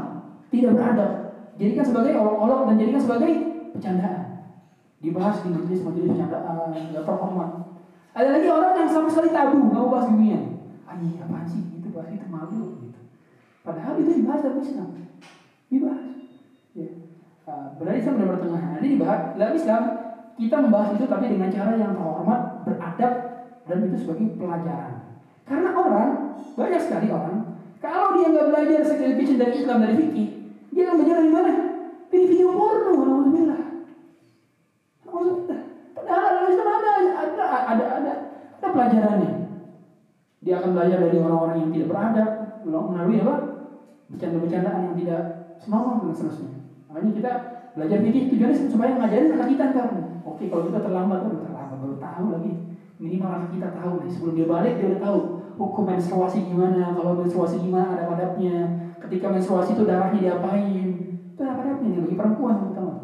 tidak beradab. Jadikan sebagai olok-olok dan jadikan sebagai bercandaan. Dibahas di majelis-majelis bercandaan, nggak terhormat. Ada lagi orang yang sama sekali tabu, nggak mau bahas dunia. Ah iya, apa sih? Itu bahas itu malu gitu. Padahal itu dibahas dalam Islam. Dibahas. Ya. Uh, berarti Islam benar pertengahan. Nanti dibahas dalam Islam kita membahas itu tapi dengan cara yang terhormat, beradab, dan itu sebagai pelajaran. Karena orang banyak sekali orang kalau dia nggak belajar education dari Islam dari fikih, dia akan belajar dari mana? Dari video porno, alhamdulillah. Padahal dalam ada ada ada ada ada pelajarannya. Dia akan belajar dari orang-orang yang tidak beradab, melalui apa? Bercanda-bercandaan yang tidak senonoh dan seterusnya. Makanya kita belajar fikih tujuannya supaya ngajarin anak kita kan. Oke, kalau kita terlambat, udah terlambat baru tahu lagi minimal anak kita tahu nih sebelum dia balik dia udah tahu hukum menstruasi gimana kalau menstruasi gimana ada adabnya ketika menstruasi itu darahnya diapain? Itu ada nih bagi perempuan terutama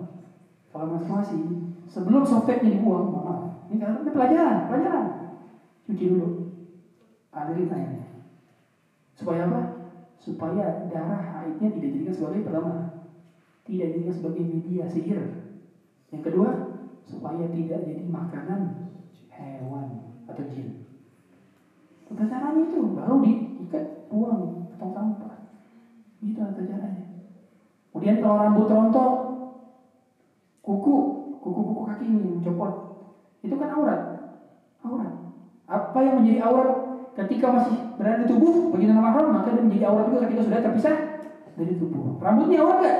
kalau menstruasi sebelum software dibuang maaf. Ini karena pelajaran pelajaran. Cuci dulu. Alirin airnya supaya apa? Supaya darah haidnya tidak dijadikan sebagai pertama tidak dijadikan sebagai media sihir. Yang kedua supaya tidak jadi makanan hewan atau jin. Tata itu? Baru diikat buang ke tong sampah. Itu tata caranya. Kemudian kalau rambut rontok, kuku, kuku-kuku kaki ini mencopot, itu kan aurat. Aurat. Apa yang menjadi aurat ketika masih berada di tubuh bagi nama mahram maka dia menjadi aurat juga ketika sudah terpisah dari tubuh. Rambutnya aurat gak?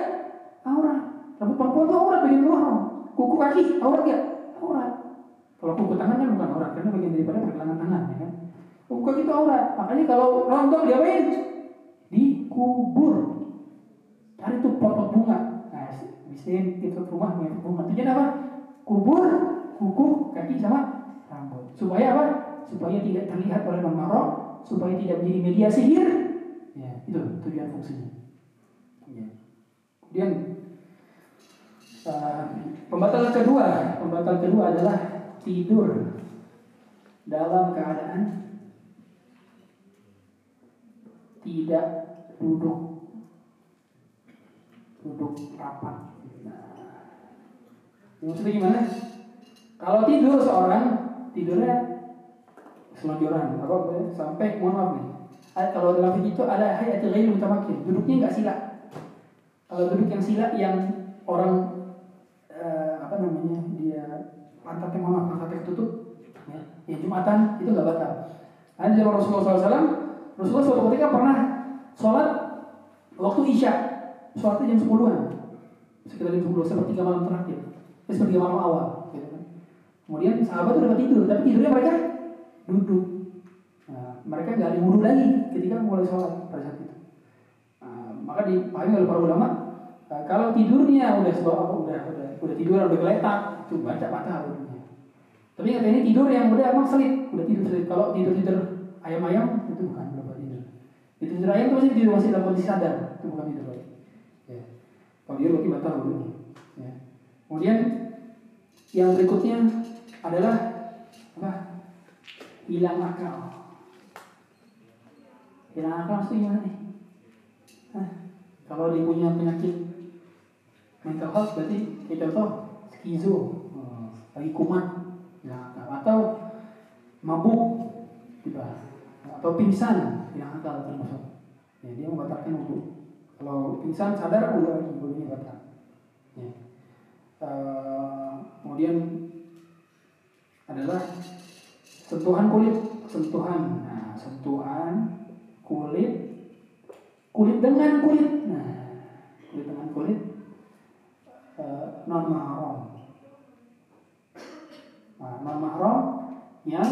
Aurat. Rambut perempuan itu aurat bagi mahram. Kuku kaki aurat gak? Aurat. Kalau kuku tangan kan bukan aurat, karena bagian daripada pergelangan tangan, ya kan? Kuku kaki itu aurat. Makanya kalau rontok diapain? Dikubur. Cari tuh pot-pot bunga. Nah, bisain itu rumah punya bunga. Tujuan apa? Kubur kuku, kaki sama rambut. Supaya apa? Supaya tidak terlihat oleh non mahram, supaya tidak menjadi media sihir. Ya, itu tujuan fungsinya. Ya. Kemudian uh, pembatal kedua, pembatal kedua adalah tidur dalam keadaan tidak duduk duduk rapat. Nah, maksudnya gimana? Kalau tidur seorang tidurnya selonjoran, apa sampai mohon maaf nih. Kalau dalam fikih itu ada hayat ghairul mutamakin, duduknya nggak sila. Kalau duduk yang sila yang orang eh, apa namanya dia pantatnya mohon maaf pantatnya ketutup, ya, ya jumatan itu nggak batal. Ada zaman Rasulullah SAW, Rasulullah suatu ketika pernah sholat waktu isya, sholatnya jam 10-an, sekitar jam 10, sepertiga malam terakhir, eh, sepertiga malam awal. Gitu kan. Kemudian sahabat dapat tidur, tapi tidurnya mereka duduk. Nah, mereka nggak ada lagi ketika mulai sholat pada saat itu. Nah, maka dipahami oleh para ulama, nah, kalau tidurnya udah sebab apa udah udah udah tidur udah geletak, itu baca batal wudhunya. Tapi kata ini tidur yang udah emang selit, udah tidur selit. Kalau tidur tidur ayam-ayam itu bukan Tidur tidur ayam itu masih tidur masih dalam kondisi sadar, itu bukan tidur lagi. Ya. Kalau tidur berarti batal wudhunya. Ya. Kemudian yang berikutnya adalah apa? Hilang akal. Hilang akal itu gimana nih? Kalau dia punya penyakit mental health berarti kayak contoh skizo, hmm, lagi kumat, hilang akal atau mabuk, tiba, atau pingsan, hilang akal termasuk. Ya, dia membatalkan wudhu. Kalau pingsan sadar udah wudhunya batal. Ya. Uh, kemudian adalah sentuhan kulit, sentuhan, nah, sentuhan kulit, kulit dengan kulit, nah, kulit dengan kulit uh, non mahram, nah, non mahram yang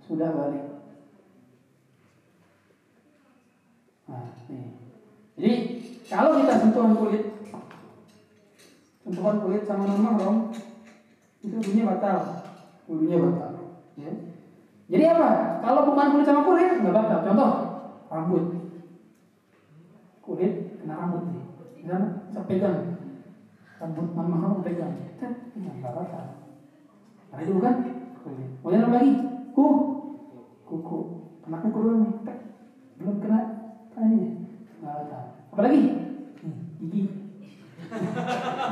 sudah balik. Nah, Jadi kalau kita sentuhan kulit, sentuhan kulit sama non mahram itu bunyinya batal, bunyinya batal. Ya. Jadi apa? Kalau bukan kulit sama kulit nggak batal. Contoh rambut, kulit kena rambut nih, misalnya bisa pegang, rambut non mahram pegang. Nggak batal. Karena itu bukan kulit. Kemudian apa lagi? Ku kuku. Kena kuku dulu nih? Belum kena. Nggak batal apa lagi Nih, gigi.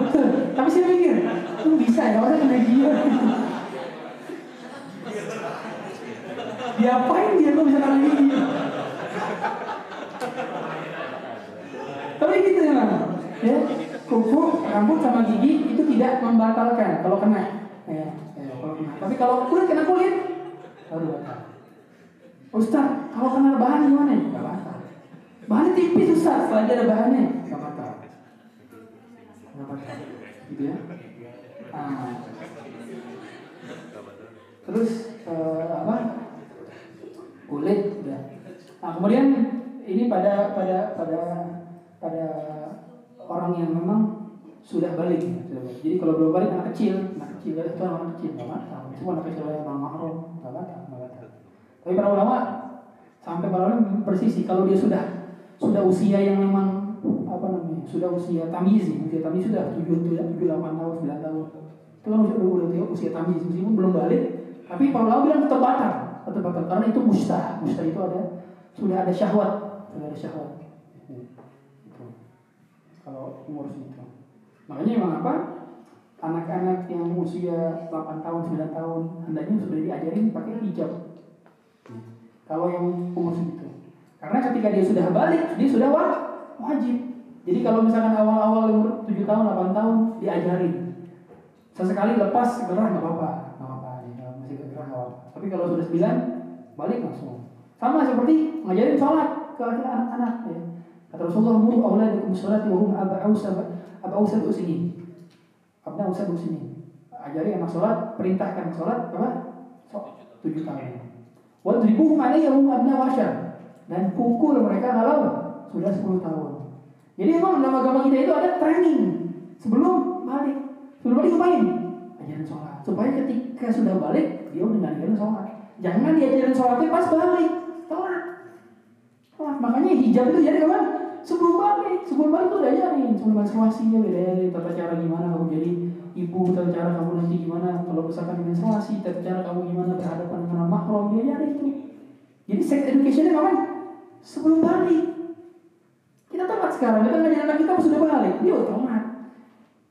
Betul tapi saya mikir itu bisa ya orang kena gigi diapain dia kok bisa kena gigi? Tapi gitu ya ya kuku rambut sama gigi itu tidak membatalkan kalau kena. Ya, ya, kalau kena. tapi kalau kulit kena kulit baru batal. Ustaz, kalau kena bahan gimana? Gak batal. Bahannya tipis Ustaz, setelah ada bahannya. Gak batal. Gak batal. Gitu ya. Ah. Terus eh, apa? Kulit udah. Nah, kemudian ini pada pada pada pada orang yang memang sudah balik. Jadi kalau belum balik anak kecil, anak kecil itu anak kecil nggak batal. Cuma anak kecil yang mahrum nggak batal, nggak batal. Tapi para ulama sampai para ulama persisi kalau dia sudah sudah usia yang memang apa namanya sudah usia tamiz usia tamiz sudah tujuh tujuh delapan tahun sembilan tahun. Itu kan usia udah udah usia tamiz meskipun belum balik tapi para ulama bilang tetap batal tetap batal karena itu mustah mustah itu ada sudah ada syahwat sudah ada syahwat. Itu. Kalau umur segitu. Makanya memang apa? Anak-anak yang usia 8 tahun 9 tahun hendaknya sudah diajarin pakai hijab. Kalau yang umur segitu. Karena ketika dia sudah balik, dia sudah wajib. Jadi kalau misalkan awal-awal umur 7 tahun, 8 tahun, diajarin. Sesekali lepas gerah nggak apa-apa, nggak apa-apa. Masih gerah nggak. Tapi kalau sudah 9, balik langsung. Sama seperti ngajarin sholat ke anak-anak. Ya. Kata Rasulullah, muru auladakum sholati wa hum aba'u sab'u sinin. Abna usah sini. Ajari anak sholat, perintahkan sholat apa? Tujuh tahun. Wadribuhum alaihi hum abna wasyar. Dan pukul mereka kalau sudah 10 tahun. Jadi memang dalam agama kita itu ada training sebelum balik. Sebelum balik ngapain? Ajaran sholat. Supaya ketika sudah balik, dia udah ngajarin sholat. Jangan diajarin sholatnya pas balik. Telat. Telat. Makanya hijab itu jadi kapan? Sebelum balik. Sebelum balik tuh udah ajarin. Sebelum menstruasinya beda tata cara gimana kamu jadi ibu, tata cara kamu nanti gimana kalau misalkan menstruasi, tata cara kamu gimana berhadapan dengan mahram dia ajarin itu. Jadi sex education kapan? Sebelum balik. Kita tepat sekarang, kita ngajarin anak kita sudah balik, dia udah telat.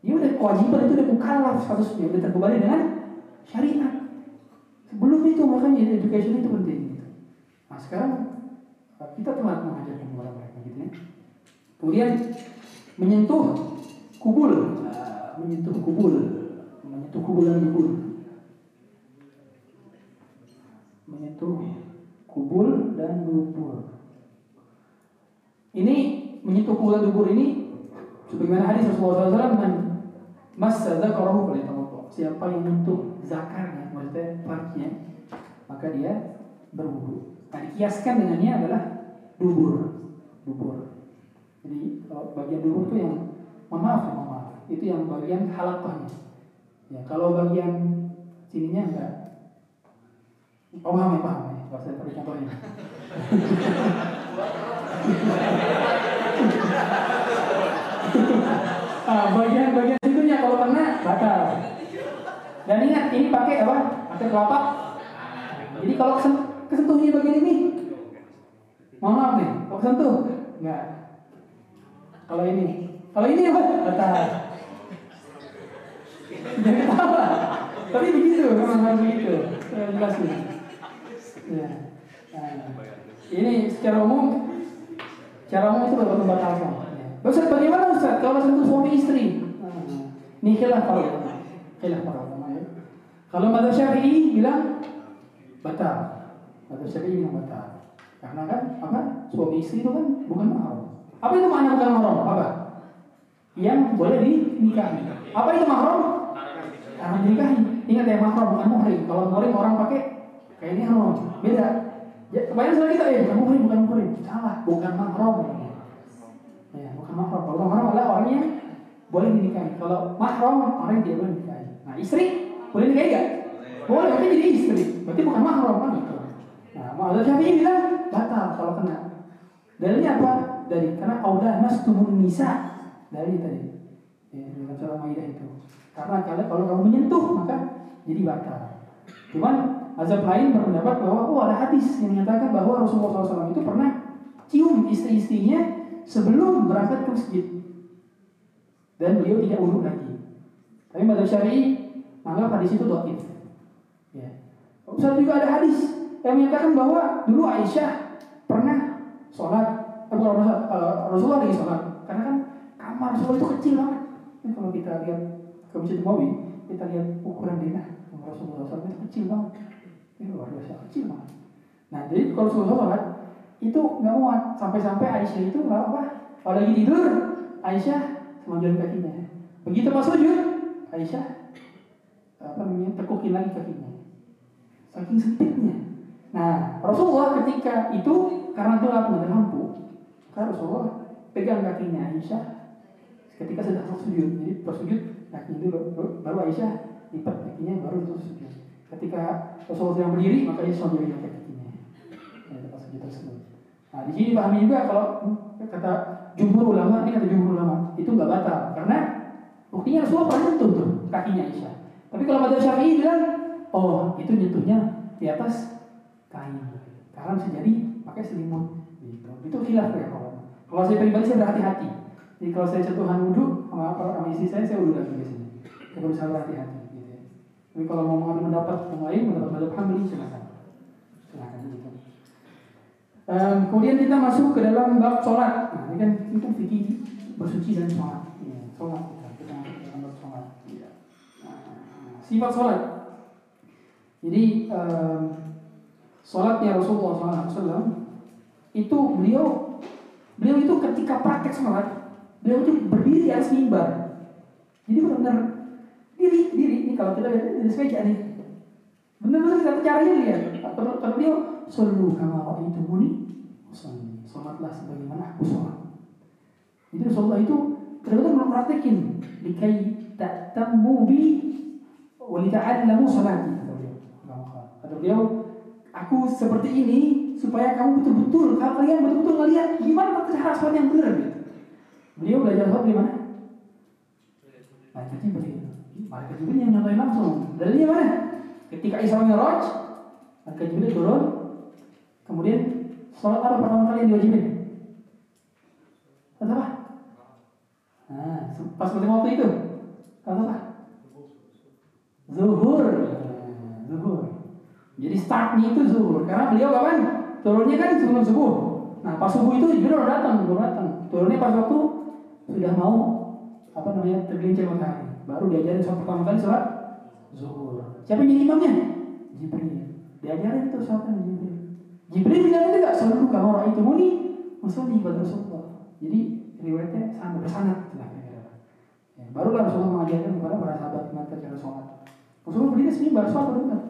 Dia udah kewajiban itu udah mukallaf statusnya, udah terbebani dengan syariat. Sebelum itu makanya education itu penting. Nah sekarang kita telat mengajarkan kepada mereka gitu ya. Kemudian menyentuh kubul, nah, menyentuh kubul, menyentuh kubul dan kubul, menyentuh kubul dan dubur. Ini menyentuh dan dubur ini sebagaimana hadis Rasulullah SAW man masa zakarahu. Siapa yang menyentuh zakarnya, maksudnya partnya, maka dia berwudu. Nah, dikiaskan dengannya adalah dubur, dubur. Jadi kalau bagian dubur itu yang maaf ya, maaf, itu yang bagian halakahnya. Ya, kalau bagian sininya enggak. Oh, paham ya, paham ya. Saya contohnya. ah, bagian-bagian situnya kalau kena batal. Dan ingat ini pakai apa? Pakai telapak. Jadi kalau kesen- kesentuhnya bagian ini, mohon maaf nih, kalau kesentuh, enggak. Kalau ini, kalau ini apa? Batal. Jangan ketawa. Tapi begitu, memang harus begitu. Saya jelasin. Ya. Nah, ini secara umum, secara umum itu baru membatalkan. Ustaz, bagaimana Ustaz kalau sentuh suami istri? Ini khilaf para ulama. Khilaf para ulama ya. Kalau Madzhab Syafi'i bilang batal. Madzhab Syafi'i bilang batal. Karena kan apa? Suami istri itu kan bukan mahram. Apa itu makna bukan mahram? Apa? Yang boleh dinikahi. Apa itu mahram? Karena dinikahi. Ingat ya mahram bukan muhrim. Kalau muhrim orang pakai kayak ini haram. Beda. Ya, kebanyakan sekali kita, eh bukan muhrim, bukan muhrim. Salah, bukan mahram. Ya, bukan mahram. Kalau mahram adalah orang yang boleh dinikahi. Kalau mahram orang dia boleh dinikahi. Nah, istri boleh nikahi gak? Boleh, berarti jadi istri. Berarti bukan mahram kan gitu. Nah, Ma'adzab Syafi'i bilang batal kalau kena. Dalilnya apa? Dari karena audah mas tumun nisa dari tadi. Ya, dalam surah Maidah itu. Karena kalau kamu menyentuh maka jadi batal. Cuman azab lain berpendapat bahwa oh ada hadis yang menyatakan bahwa Rasulullah SAW itu pernah cium istri-istrinya sebelum berangkat ke masjid dan beliau tidak wudhu lagi. Tapi Madhab Syafi'i menganggap hadis itu doa Ya. Ustaz juga ada hadis yang menyatakan bahwa dulu Aisyah pernah sholat, eh, uh, Rasulullah lagi sholat, karena kan kamar Rasulullah itu kecil banget. Ini kalau kita lihat ke Masjid Nabawi, kita lihat ukuran denah Rasulullah SAW itu kecil banget. Ini luar biasa kecil banget. Nah jadi kalau Rasulullah sholat itu nggak muat sampai-sampai Aisyah itu nggak apa, kalau lagi tidur Aisyah semajuan kakinya. Begitu pas sujud Aisyah apa namanya tekukin lagi kakinya. Saking sempitnya. Nah, Rasulullah ketika itu karena gelap nggak ada lampu, karena Rasulullah pegang kakinya Aisyah ketika sedang sujud. Jadi pas sujud kaki dulu, baru Aisyah lipat kakinya baru itu sujud. Ketika Rasulullah sedang berdiri, maka Aisyah sambil kakinya. Ya, pas tersebut. Nah, di sini pahami juga kalau kata jumhur ulama, ini kata jumhur ulama, itu nggak batal karena buktinya Rasulullah pernah nyentuh tuh kakinya Aisyah. Tapi kalau Madzhab Syafi'i bilang, oh itu nyentuhnya di atas kain. Karena bisa jadi pakai selimut. Gitu. Itu khilaf ya kalau. Kalau saya pribadi saya berhati-hati. Jadi kalau saya sentuhan wudhu sama, sama istri saya, saya wudhu lagi biasanya. Saya berusaha berhati-hati. Tapi kalau mau mengambil pendapat yang lain, pendapat Madzhab Hambali silakan. Silakan gitu. Um, kemudian kita masuk ke dalam bab sholat. Nah, ini kan itu fikih bersuci dan sholat. Ya, sholat kita. Kita dalam bab sholat. Ya. Nah, sifat sholat. Jadi um, sholatnya Rasulullah SAW itu beliau beliau itu ketika praktek sholat beliau itu berdiri di atas mimbar. Jadi benar-benar kalau kita lihat di sepeda nih benar-benar satu caranya dia atau kata beliau selalu kama itu muni sholatlah sebagaimana aku sholat. Jadi Rasulullah itu ternyata mempraktekin likai tak temu bi walita'allamu salati kata beliau. Aku seperti ini supaya kamu betul-betul kalau kalian betul-betul ngelihat gimana cara sholat yang benar. Beliau belajar sholat di mana? Malaikat Jibril. Malaikat Jibril yang nyontohin langsung. Dalilnya mana? Ketika Isra Mi'raj, Malaikat Jibril turun, kemudian sholat apa pertama kali yang diwajibin? Sholat apa? Nah, pas seperti waktu itu, sholat apa? Zuhur. Zuhur. Jadi startnya itu zuhur. Karena beliau kapan? Turunnya kan sebelum subuh. Nah pas subuh itu Jibril udah datang, udah datang. Turunnya pas waktu sudah mau apa namanya tergelincir matahari. Baru diajarin sholat pertama kali sholat zuhur. Siapa yang jadi imamnya? Jibril. Diajarin itu sholatnya Jibril. Jibril bilang itu gak selalu kamu orang itu muni maksudnya ibadah Rasulullah. Jadi riwayatnya sama bersanad lah Ya, barulah Rasulullah mengajarkan kepada para sahabat tentang cara sholat. Rasulullah berdiri sini baru sholat benar.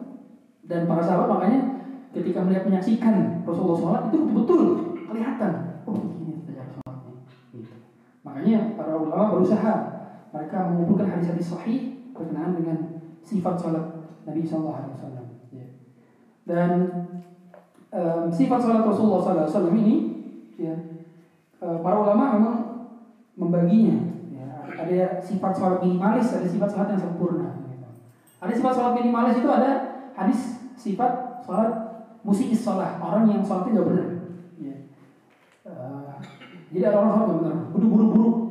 Dan para sahabat makanya ketika melihat menyaksikan Rasulullah sholat itu betul-betul kelihatan. Oh begini cara sholatnya. Gitu. Makanya para ulama berusaha mereka mengumpulkan hadis-hadis sahih berkenaan dengan sifat sholat Nabi Shallallahu Alaihi Wasallam. Ya. Dan um, sifat sholat Rasulullah Sallallahu Alaihi Wasallam ini, ya, uh, para ulama memang membaginya ada sifat sholat minimalis, ada sifat sholat yang sempurna. Gitu. Ada sifat sholat minimalis itu ada hadis sifat sholat musik sholat orang yang sholatnya nggak benar. Ya. Uh, jadi ada orang sholat nggak benar, buru-buru.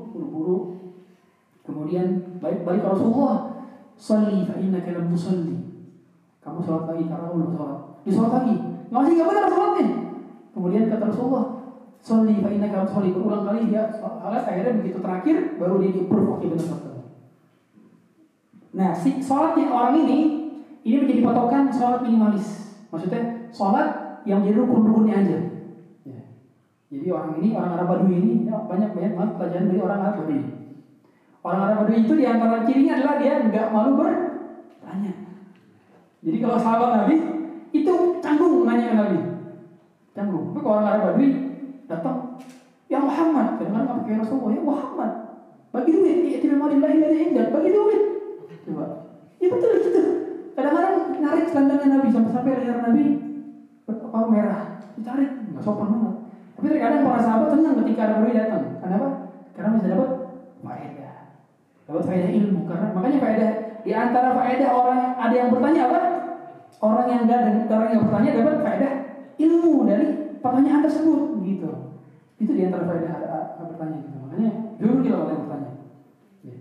Kemudian balik balik Rasulullah, Salli fa inna lam tusalli. Kamu sholat lagi karena kamu belum sholat. Di sholat lagi, masih nggak benar sholatnya. Kemudian kata Rasulullah, Soli fa inna kalam soli berulang kali dia sholat akhirnya begitu terakhir baru dia di-approve oke benar sholat. Nah si sholatnya orang ini ini menjadi patokan sholat minimalis. Maksudnya sholat yang jadi rukun-rukunnya aja. Ya. Jadi orang ini orang Arab Badui ini ya, banyak banyak banget pelajaran dari orang Arab Badui. Orang Arab Badui itu di antara cirinya adalah dia nggak malu bertanya. Jadi kalau sahabat Nabi itu canggung nanya Nabi. Canggung. Tapi kalau orang Arab Badui datang ya Muhammad kadang nggak pakai Rasulullah ya Muhammad bagi duit. Ya tidak mau dilahi dari indah bagi duit. Coba. Ya betul gitu. Kadang-kadang narik selendangnya Nabi sampai-sampai leher Nabi apa merah ditarik nggak sopan banget. Tapi terkadang para sahabat tenang ketika Nabi datang. Kenapa karena bisa dapat faedah dapat faedah ilmu karena makanya faedah di antara faedah orang ada yang bertanya apa? Orang yang enggak dan orang yang bertanya dapat faedah ilmu dari pertanyaan tersebut gitu. Itu di antara faedah bertanya gitu. Makanya dulu kita orang yang bertanya. Ya.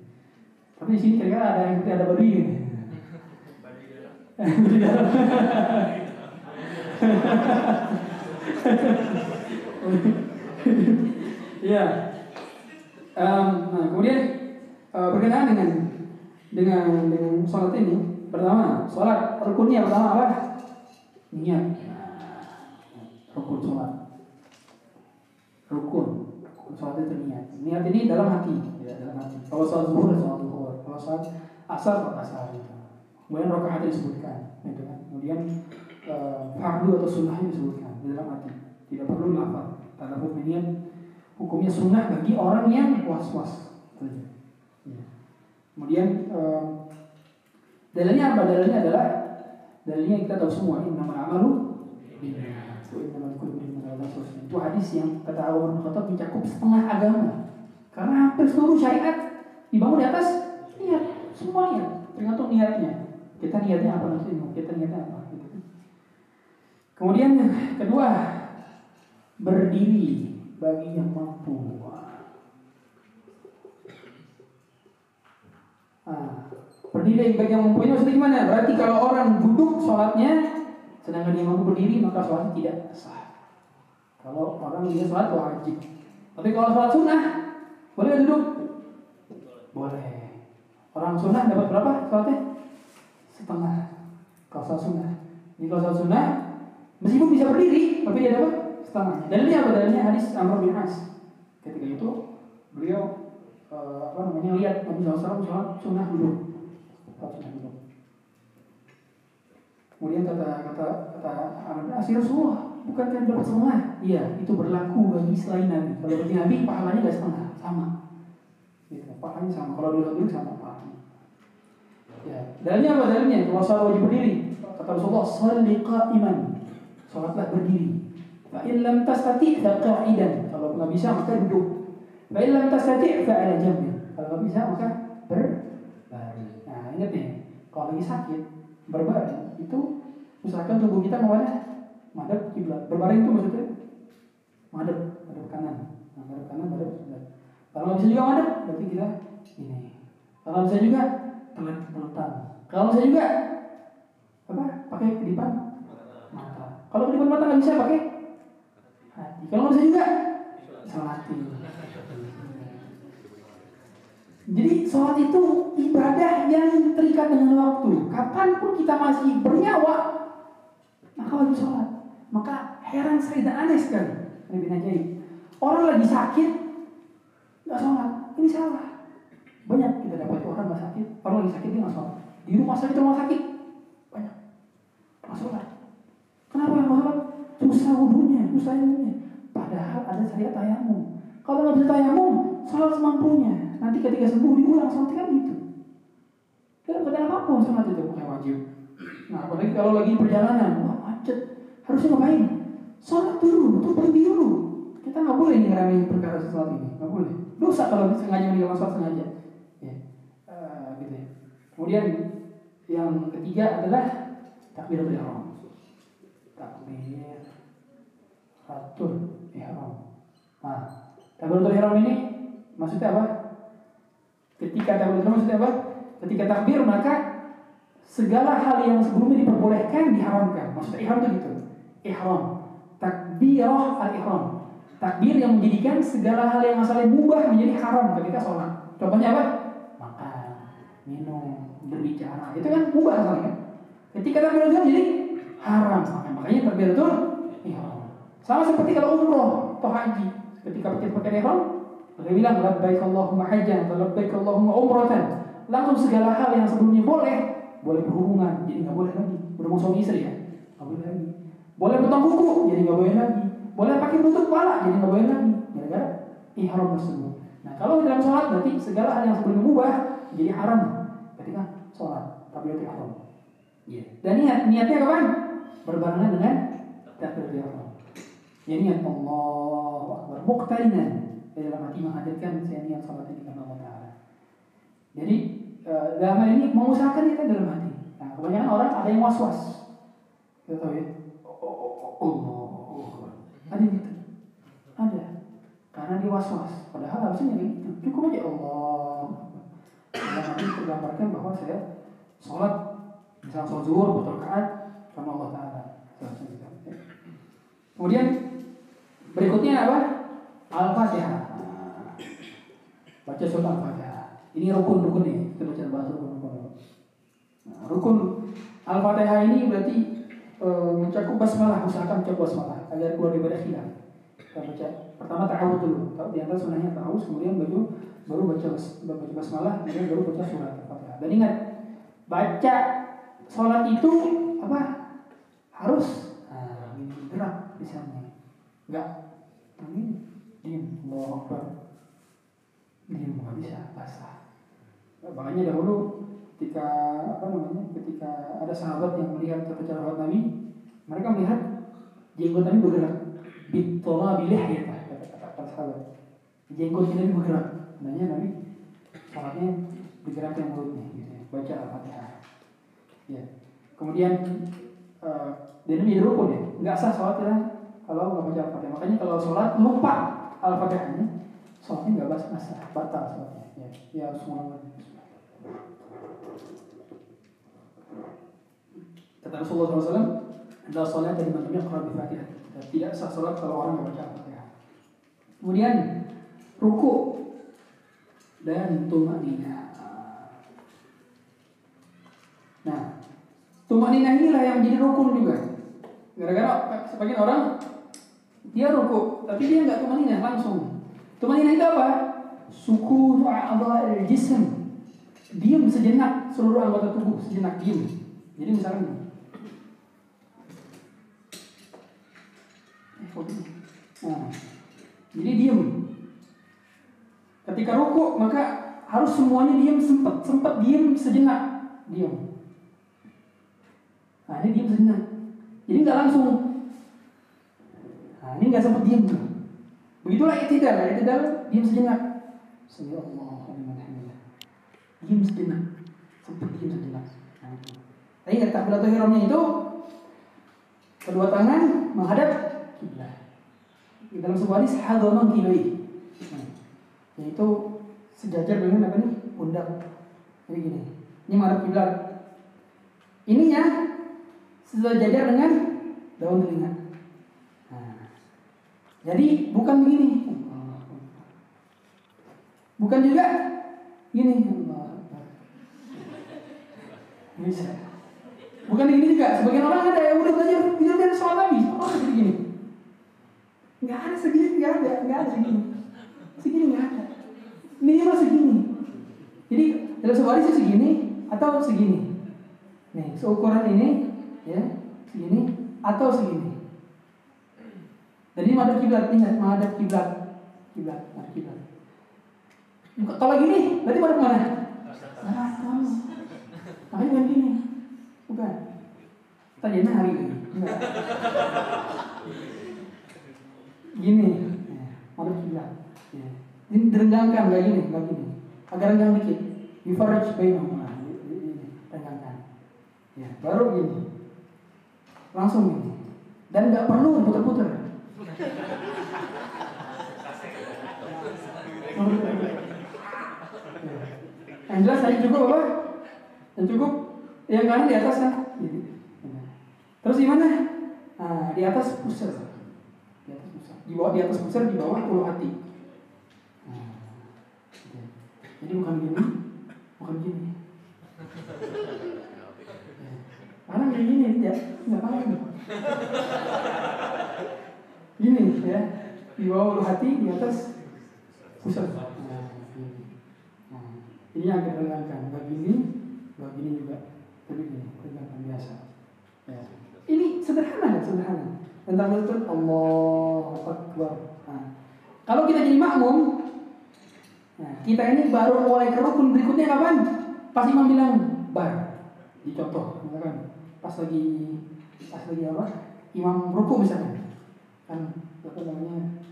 tapi di sini kira-kira ada yang ada baduy gitu. Ya. Um, nah kemudian uh, berkenaan dengan dengan dengan sholat ini pertama sholat rukunnya pertama apa? Niat. Rukun sholat. Rukun rukun sholat itu niat. Niat ini dalam hati ya, dalam hati. Kalau sholat zuhur sholat zuhur. Kalau sholat asar sholat asar gitu. kemudian rokaat disebutkan gitu kan. Kemudian uh, fardu atau sunnahnya disebutkan di dalam hati. Tidak perlu lafal tanda niat hukumnya sunnah bagi orang yang was-was. ya. Kemudian uh, dalilnya apa? Dalilnya adalah dalilnya kita tahu semua ini nama amalu itu hadis yang kata Umar bin Khattab mencakup setengah agama. Karena hampir seluruh syariat dibangun di atas niat. Semuanya tergantung niatnya. Kita niatnya apa nanti kita niatnya apa gitu. kemudian yang kedua berdiri bagi yang mampu Ah, berdiri bagi yang mampu maksudnya gimana? Berarti kalau orang duduk sholatnya sedangkan dia mampu berdiri maka sholatnya tidak sah. Kalau orang dia sholat wajib. Tapi kalau sholat sunnah boleh duduk? Boleh. Orang sunnah dapat berapa sholatnya? Setengah. Kalau sholat sunnah. Ini kalau sholat sunnah meskipun bisa berdiri tapi dia dapat setengah. Dalilnya apa? Dalilnya hadis Amr bin As. Ketika itu beliau uh, apa namanya lihat Nabi SAW sholat sunnah duduk. Sholat sunnah duduk. Kemudian kata kata kata Amr bin As, ya Rasulullah, bukankah dapat setengah? Iya, itu berlaku bagi selain Nabi. Kalau bagi Nabi pahalanya nggak setengah, sama. Gitu, pahalanya sama. Kalau dulu dulu sama pahalanya. Ya, dalilnya apa dalilnya? Kalau sholat wajib berdiri, kata Rasulullah, "Shalli qa'iman." Salatlah berdiri. Fa in lam tastati' fa qa'idan. Kalau nggak bisa maka duduk. Fa in lam tastati' fa 'ala jambi. Kalau nggak bisa maka berbaring. Nah, ingat nih, kalau lagi sakit berbaring itu usahakan tubuh kita ke mana? madep kiblat. Berbaring itu maksudnya madep, madep kanan. Nah, madep kanan, madep kiblat. Kalau nggak bisa juga madep, berarti kita ini. Kalau bisa juga telat teletan. Kalau bisa juga apa? Pakai kedipan mata. Kalau kedipan mata nggak bisa pakai hati. Kalau nggak bisa juga hati. Jadi sholat itu ibadah yang terikat dengan waktu. Kapan pun kita masih bernyawa, maka wajib sholat. Maka heran sekali dan aneh sekali. Lebih ajaib. Orang lagi sakit, nggak sholat. Ini salah. Banyak kita dapat orang nggak sakit, orang lagi sakit dia nggak sholat. Di rumah sakit rumah sakit banyak nggak sholat. Kenapa nggak sholat? Susah wudhunya, susah ilmunya. Padahal ada syariat tayamum. Kalau nggak bisa tayamum, sholat semampunya. Nanti ketika sembuh diulang sholat kan gitu. Tidak ada apa pun sholat itu bukan wajib. Nah, apalagi kalau lagi perjalanan, wah macet, harusnya ngapain? Sholat dulu, tuh berhenti dulu. Kita nggak boleh nih ngeramein perkara sesuatu ini, nggak boleh. Dosa kalau sengaja meninggalkan sholat sengaja. Ya, uh, gitu ya. Kemudian yang ketiga adalah takbiratul ihram. Takbir Fatul ihram. Nah, takbiratul ihram ini maksudnya apa? Ketika takbir maksudnya apa? Ketika takbir maka segala hal yang sebelumnya diperbolehkan diharamkan. Maksudnya ihram itu gitu. Ihram. Takbirah al-ihram. Takbir yang menjadikan segala hal yang asalnya mubah menjadi haram ketika sholat. Contohnya apa? Makan, minum, berbicara. Itu kan mubah asalnya. Ketika takbir itu jadi haram. Makanya takbir itu ihram. Sama seperti kalau umroh atau haji. Ketika pakai pakai ihram, mereka bilang labbaik Allahumma hajjan atau labbaik Allahumma umratan. Langsung segala hal yang sebelumnya boleh, boleh berhubungan, jadi nggak boleh lagi. Berhubung suami istri ya, nggak boleh lagi. Boleh potong kuku, jadi nggak boleh lagi. Boleh pakai tutup kepala, jadi nggak boleh lagi. Gara-gara ihram tersebut. Nah kalau dalam sholat berarti segala hal yang sebelumnya mubah jadi haram ketika sholat. Takbiratul ihram. Iya. Dan niat, niatnya kapan? Berbarengan dengan takbiratul ihram. Ya niat Allah Akbar. Muqtarinan dalam hati menghadirkan saya niat sholat ini karena Allah Ta'ala. Jadi uh, dalam hal ini mengusahakan kita dalam hati. Nah, kebanyakan orang ada yang was-was. Kita tahu ya. Oh, oh, oh, oh, oh. Ada gitu. Ada. Karena dia was-was. Padahal harusnya gitu. Cukup aja Allah. Dalam hati tergambarkan bahwa saya sholat misalnya sholat zuhur betul rakaat sama Allah Taala. Kemudian berikutnya apa? Al-Fatihah. Baca surat Al-Fatihah. Ini rukun-rukun nih, kita baca bahasa rukun-rukun. Nah, rukun Al-Fatihah ini berarti e, mencakup basmalah, usahakan mencakup basmalah agar keluar daripada khilaf. Kita baca pertama ta'awud dulu. Di antara sunahnya ta'awud, kemudian baru baru baca baca basmalah, kemudian baru baca surat Al-Fatihah. Dan ingat, baca sholat itu apa? Harus nah, gerak di sana. Enggak. Ini diam. Diam nggak bisa basah. Makanya dahulu ketika apa namanya ketika ada sahabat yang melihat cara sholat Nabi, mereka melihat jenggot Nabi bergerak. Bitola bilih ya kata sahabat. Jenggot Nabi bergerak. Makanya Nabi sholatnya bergerak yang mulutnya gitu ya. Baca Al-Fatihah. Ya. Kemudian uh, dan ini rukun ya, nggak sah sholatnya kalau nggak baca Al-Fatihah. Makanya kalau sholat lupa Al-Fatihahnya, sholatnya nggak bahas masa batal sholatnya. Ya, ya harus mengulangi. Kata Rasulullah SAW, adalah sholat dari mantumnya Quran Fatihah. Tidak sah sholat kalau orang nggak baca Al-Fatihah. Kemudian ruku dan tumanina. Nah, tumanina inilah yang jadi rukun juga. Gara-gara sebagian orang dia ruku, tapi dia nggak tumanina langsung. Tumanina itu apa? Suku a'dha'il jism. Diam sejenak seluruh anggota tubuh sejenak diam. Jadi misalnya Nah, jadi diam. Ketika ruku maka harus semuanya diam sempat sempat diam sejenak diam. Nah ini diam sejenak. Jadi nggak langsung. Nah ini nggak sempat diam. Begitulah itidal, itidal diam sejenak. Sami Allah Diam sejenak. Sempat diam sejenak. Nah, Tapi ingat takbiratul itu kedua tangan menghadap kiblat. Di dalam sebuah hadis hadamang kilai. Nah, yaitu sejajar dengan apa nih? Pundak. Jadi gini. Ini menghadap kiblat. Ininya sejajar dengan daun telinga. Jadi bukan begini. Bukan juga gini. Bisa. Bukan ini juga. Sebagian orang ada yang udah belajar belajar dari sholat Nabi. Oh, jadi gini. Nggak ada segini, nggak ada, nggak ada segini. Segini nggak ada. Minimal segini. Jadi dalam sebuah hadis segini atau segini. Nih, seukuran ini, ya, segini atau segini. Dan ini madhab kiblat, ingat madhab kiblat, kiblat, madhab kiblat. Kalau gini, berarti madhab mana? Nah, Makanya bukan gini, bukan. Tanya hari ini. Gini, madhab kiblat. Ya. Ini direnggangkan kayak gini, kayak gini. Agak renggang dikit. Yufaraj bainahuma. Renggangkan. Ya, baru gini. Langsung gini. Dan nggak perlu putar-putar. Yang jelas saya cukup apa? Yang cukup yang kanan di atas kan? Terus di mana? Nah, di atas pusar. Di atas pusar. Di bawah di atas pusar di bawah ulu hati. Nah, jadi bukan gini, bukan gini. Karena kayak gini ya, nggak paham. Gini ya, di bawah ulu hati, di atas pusat. Nah, ini yang kita renggangkan. Begini, begini juga. Tapi renggangkan biasa. Ya. Ini sederhana kan, sederhana. Tentang itu Allah Akbar. Nah, kalau kita jadi makmum, nah, kita ini baru mulai ke rukun berikutnya kapan? Pas imam bilang bar, dicontoh, misalkan pas lagi pas lagi apa? Imam ruku misalkan, kan apa namanya?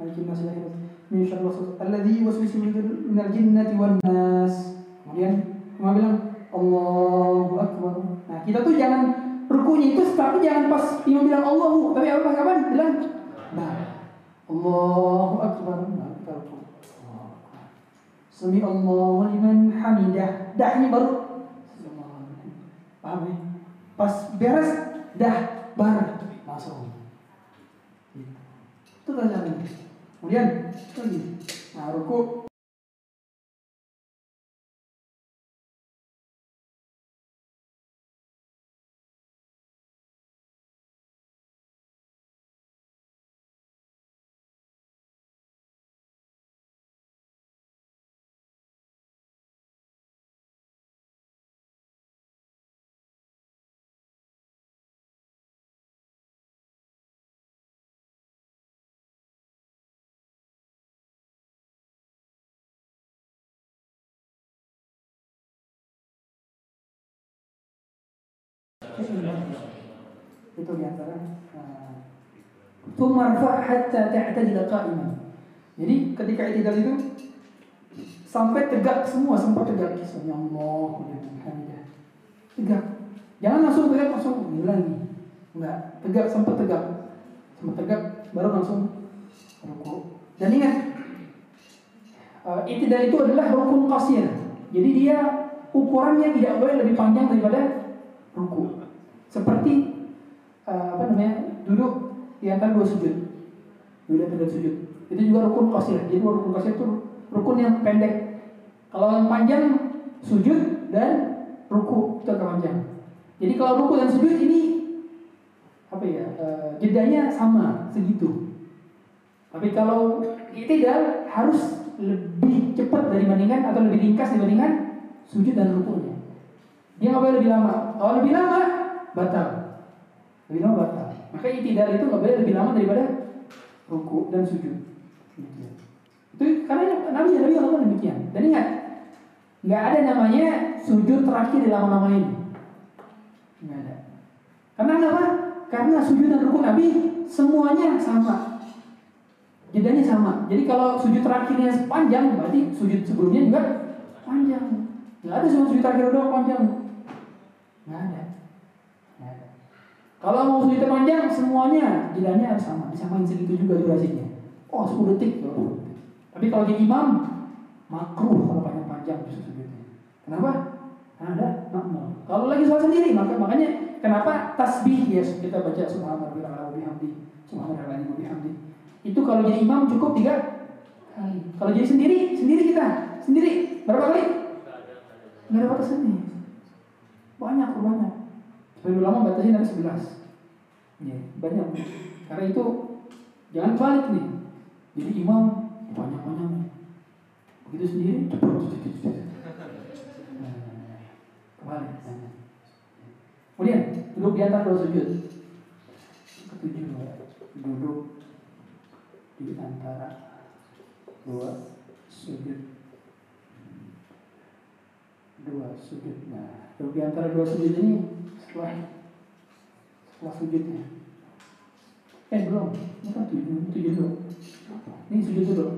Malikin nasi lahir min syarri alladhi waswisu minal jinnati wan nas. Kemudian cuma bilang Allahu Akbar. Nah kita tuh jangan rukunya itu tapi jangan pas imam bilang Allahu, tapi apa kapan bilang nah Allahu Akbar. Nah, kita ruku. Sami Allahu liman hamidah. Dahnya baru Paham ya? Pas beres dah bar को itu di antara Tumma rfa' hatta ta'tadila qa'iman. Jadi ketika i'tidal itu sampai tegak semua sempat tegak kisahnya Allah. Tegak. Jangan langsung tegak langsung lagi. Enggak, tegak sempat tegak. Sempat tegak baru langsung ruku. Dan ingat uh, i'tidal itu adalah rukun qasir. Jadi dia ukurannya tidak boleh lebih panjang daripada ruku. Seperti uh, apa namanya? duduk di antara dua sujud. Duduk antara sujud. Itu juga rukun qasir. Jadi rukun qasir itu rukun yang pendek. Kalau yang panjang sujud dan ruku itu agak panjang. Jadi kalau ruku dan sujud ini apa ya? Uh, jedanya sama segitu. Tapi kalau tidak harus lebih cepat dibandingkan atau lebih ringkas dibandingkan sujud dan rukunya. Dia nggak boleh lebih lama. Kalau lebih lama batal. Lebih lama batal. Maka itidal itu nggak boleh lebih lama daripada ruku dan sujud. Gitu. Itu karena Nabi Nabi Allah demikian. Dan ingat, nggak ada namanya sujud terakhir di lama-lama ini. Nggak ada. Karena apa? Karena sujud dan ruku Nabi semuanya sama. Jedanya sama. Jadi kalau sujud terakhirnya panjang, berarti sujud sebelumnya juga panjang. Nggak ada sujud terakhir doang panjang. Nggak ada. Kalau mau sujud panjang, semuanya jedanya harus sama. Disamain segitu juga durasinya. Oh, 10 detik. Oh. Tapi kalau jadi imam, makruh kalau panjang-panjang justru sujudnya. Kenapa? Ada makmum. Kalau lagi sholat sendiri, maka makanya kenapa tasbih ya kita baca subhanallah wa bihamdi, subhanallah wa bihamdi. Itu kalau jadi imam cukup tiga kali. Kalau jadi sendiri, sendiri kita, sendiri berapa kali? Nggak ada batasannya. Banyak, banyak. Sebagai ulama batasnya dari sebelas. Ya, banyak. Karena itu jangan balik nih. Jadi imam banyak-banyak. Begitu sendiri cepat. Kembali. Kemudian duduk di atas dua sujud. Ketujuh duduk di antara dua sujud dua sujud nah duduk di antara dua sujud ini setelah setelah sujudnya. Eh belum. Ini kan tujuh tujuh dulu. Ini sujud dulu.